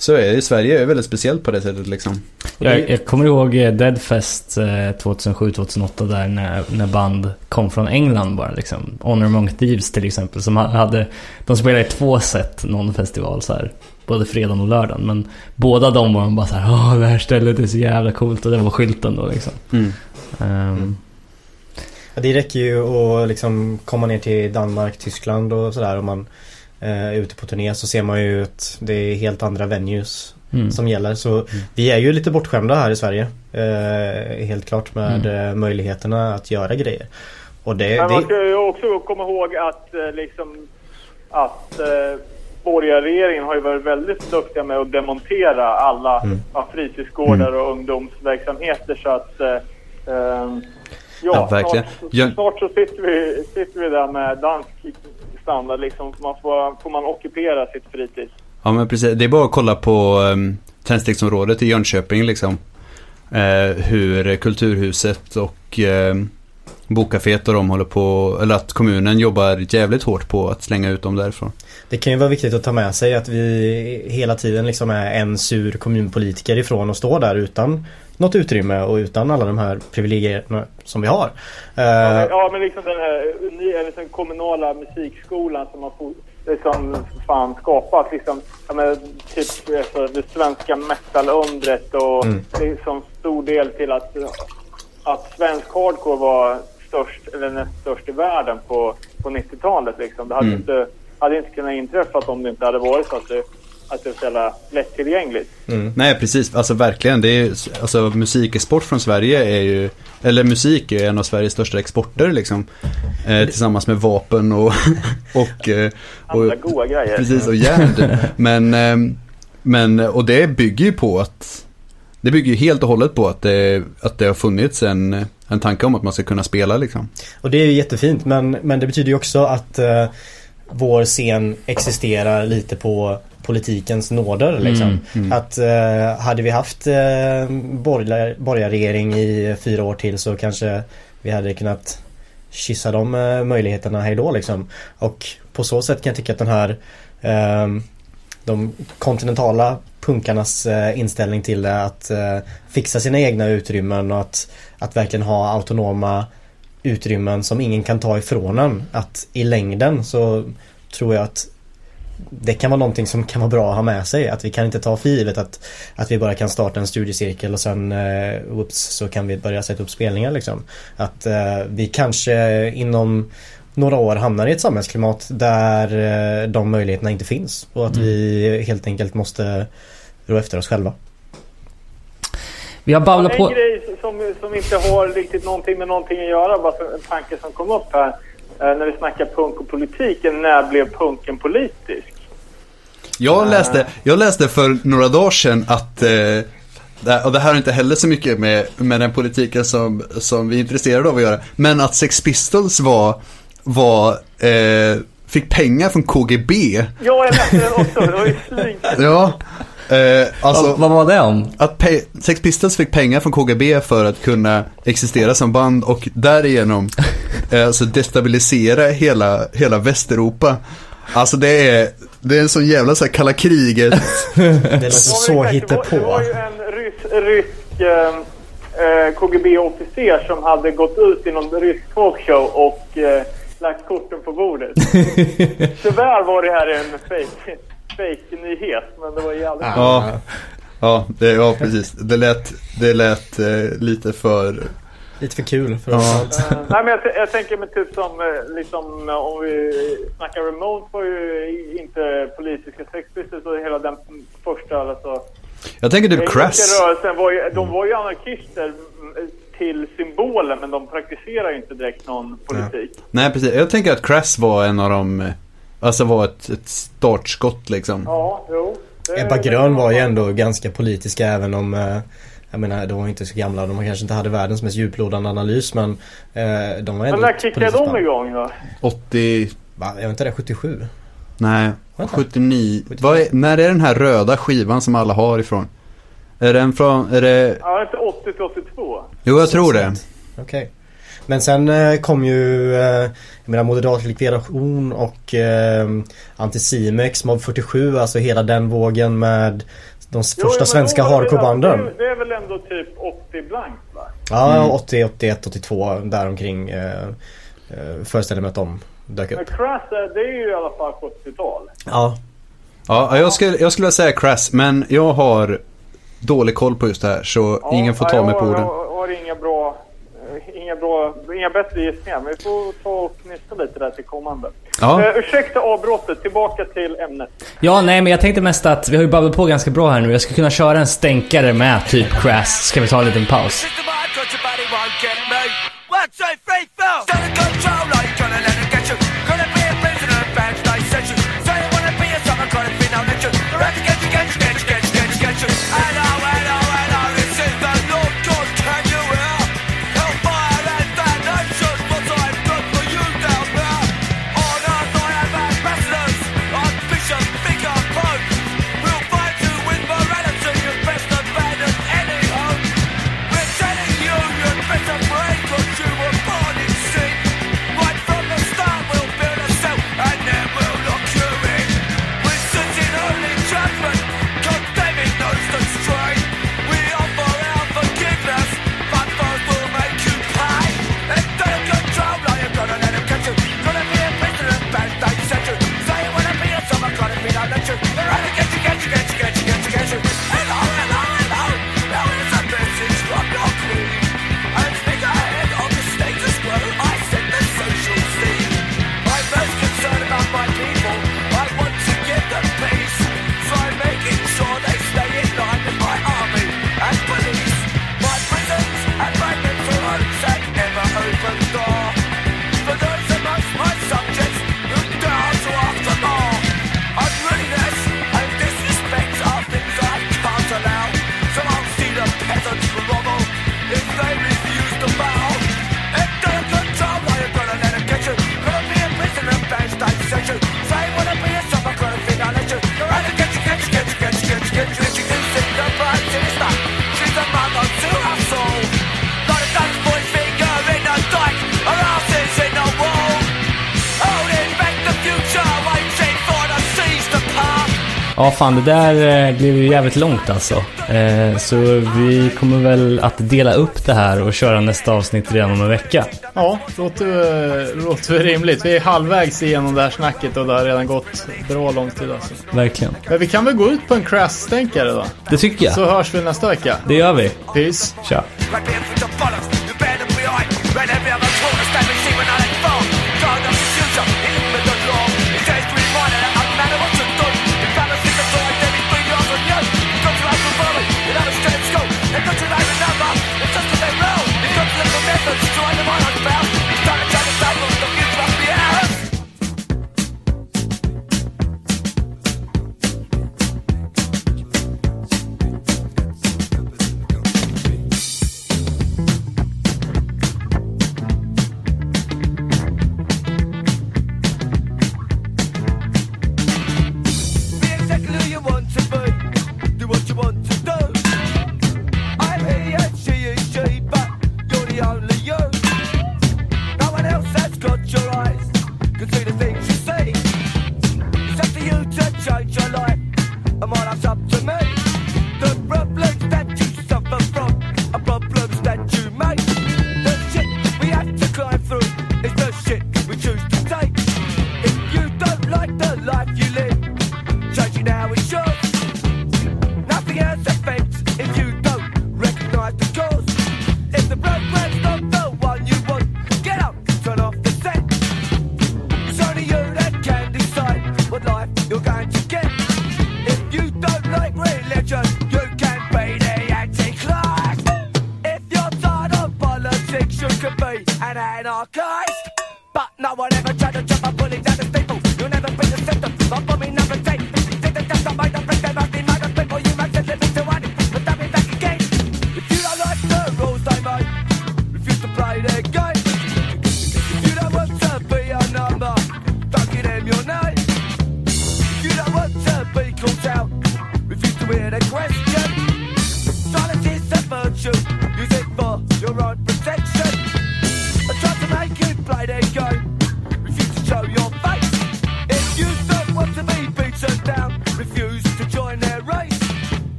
Så är det, Sverige är väldigt speciellt på det sättet liksom. Jag, jag kommer ihåg eh, Deadfest 2007-2008 där när, när band kom från England bara liksom. Honor Among Thieves till exempel. Som hade, de spelade i två set någon festival så här. Både fredagen och lördagen. Men båda de var bara så här. Åh det här stället är så jävla coolt. Och det var skylten då liksom. Mm. Um, Ja, det räcker ju att liksom komma ner till Danmark, Tyskland och sådär om man eh, ute på turné så ser man ju att det är helt andra venues mm. som gäller. Så vi är ju lite bortskämda här i Sverige. Eh, helt klart med eh, möjligheterna att göra grejer. Och det, Men man ska ju också komma ihåg att eh, liksom att eh, borgarregeringen har ju varit väldigt duktiga med att demontera alla Mm. ja, fritidsgårdar och ungdomsverksamheter så att eh, ehm, ja, Ja, verkligen. Snart, snart så sitter vi, sitter vi där med dansk standard liksom. Man får, får man ockupera sitt fritids. Ja men precis, det är bara att kolla på um, tändsticksområdet i Jönköping liksom. Eh, hur Kulturhuset och eh, Bokcaféet och de håller på, eller att kommunen jobbar jävligt hårt på att slänga ut dem därifrån. det kan ju vara viktigt att ta med sig att vi hela tiden liksom är en sur kommunpolitiker ifrån och står där utan något utrymme och utan alla de här privilegierna som vi har. Eh, Ja men liksom den här den kommunala musikskolan som har liksom fan skapat liksom, ja, men, typ alltså, det svenska metalundret och Mm. liksom stor del till att, att svensk hardcore var störst, eller näst störst i världen på, på 90-talet liksom. Det hade, Mm. inte, hade inte kunnat inträffat om det inte hade varit så att det, att det var så jävla lättillgängligt. Nej precis, alltså verkligen. Det är, ju- alltså musikexport från Sverige är ju, eller musik är en av Sveriges största exporter liksom. Eh, tillsammans med vapen och, [LAUGHS] och, eh, Andra och goa grejer. Precis, och järn. Men, ehm, men, och det bygger ju på att det bygger ju helt och hållet på att det, att det har funnits en, en tanke om att man ska kunna spela liksom. Och det är ju jättefint men, men det betyder ju också att eh, vår scen existerar lite på politikens nåder liksom. Att eh, hade vi haft eh, borgerliga- borgarregering i fyra år till så kanske vi hade kunnat kyssa de eh, möjligheterna hejdå liksom. Och på så sätt kan jag tycka att den här eh, de kontinentala punkarnas eh, inställning till det att eh, fixa sina egna utrymmen och att, att verkligen ha autonoma utrymmen som ingen kan ta ifrån en. Att i längden så tror jag att det kan vara någonting som kan vara bra att ha med sig. Att vi kan inte ta för givet att, att vi bara kan starta en studiecirkel och sen eh, whoops, så kan vi börja sätta upp spelningar liksom. Att eh, vi kanske inom några år hamnar i ett samhällsklimat där eh, de möjligheterna inte finns. Och att vi helt enkelt måste rå efter oss själva. vi har babblat En på... grej som, som inte har riktigt någonting med någonting att göra, bara för en tanke som kom upp här. Eh, när vi snackar punk och politiken, när blev punken politisk? Jag läste, jag läste för några dagar sedan att eh, det- och det här har inte heller så mycket med, med den politiken som, som vi är intresserade av att göra. Men att Sex Pistols var, var eh, fick pengar från KGB. Ja, jag läste den också. Det var ju svin... Ja. Eh, alltså, vad, vad var det om? att Sex Pistols fick pengar från KGB för att kunna existera som band och därigenom [LAUGHS] eh, alltså destabilisera hela, hela Västeuropa. Alltså det är, det är en sån jävla så här kalla kriget. [LAUGHS] Det låter så exakt. Det var- Det var hittepå. ju en rysk, rysk eh, eh, KGB-officer som hade gått ut i någon rysk talkshow och eh, lagt korten på bordet. [LAUGHS] Tyvärr var det här en fake, fake nyhet men det var jävligt Ja, ja, det, ja precis. Det lät, det lät eh, lite för... Lite för kul för oss. [LAUGHS] Eh, Nej men jag, jag tänker med typ som eh, liksom eh, om vi snackar remote var ju inte politiska Sex Pistols och hela den första alltså. Jag tänker typ Engelska Crass. rörelsen var ju, de var ju anarkister mm, till symbolen men de praktiserar ju inte direkt någon politik. Nej, precis. Jag tänker att Crass var en av de... Alltså var ett, ett startskott liksom. Ja, jo. Ebba Grön var ju ändå ganska politiska även om eh, jag menar, de var inte så gamla, de kanske inte hade världens mest djuplodande analys men eh, de var ändå Men när kickade de igång då? 80... Va? Jag var inte det 77? Nej, 79. 79. Är, när är den här röda skivan som alla har ifrån? Är den från, är det... Ja, inte 80 till 82. Jo, jag tror det. Okej. Okay. Men sen eh, kom ju eh, jag menar, moderat likvidation och eh, Anticimex, Mob 47, alltså hela den vågen med de första jo, svenska hardcorebanden. Det, det är väl ändå typ 80 blankt va? Ja, mm. 80, 81, 82 däromkring eh, eh, föreställer mig att de dök upp. Men Crash det är ju i alla fall 70-tal. Ja. Ja, jag skulle, jag skulle säga Crash men jag har dålig koll på just det här så ja, ingen får ta ja, mig på orden. Jag, jag har inga bra inga, bra, inga bättre gissningar, men vi får ta och knista lite där till kommande. Ja. Uh, ursäkta avbrottet, tillbaka till ämnet. Ja, nej, men jag tänkte mest att vi har ju babblat på ganska bra här nu. Jag skulle kunna köra en stänkare med typ Crash. Ska vi ta en liten paus? fan det där eh, blev ju jävligt långt alltså. Eh, så vi kommer väl att dela upp det här och köra nästa avsnitt redan om en vecka. Ja, låter, eh, låter rimligt. Vi är halvvägs igenom det här snacket och det har redan gått bra lång tid alltså. Verkligen. Men vi kan väl gå ut på en crash då? Det tycker jag. Så hörs vi nästa vecka. Det gör vi. Peace. Tja.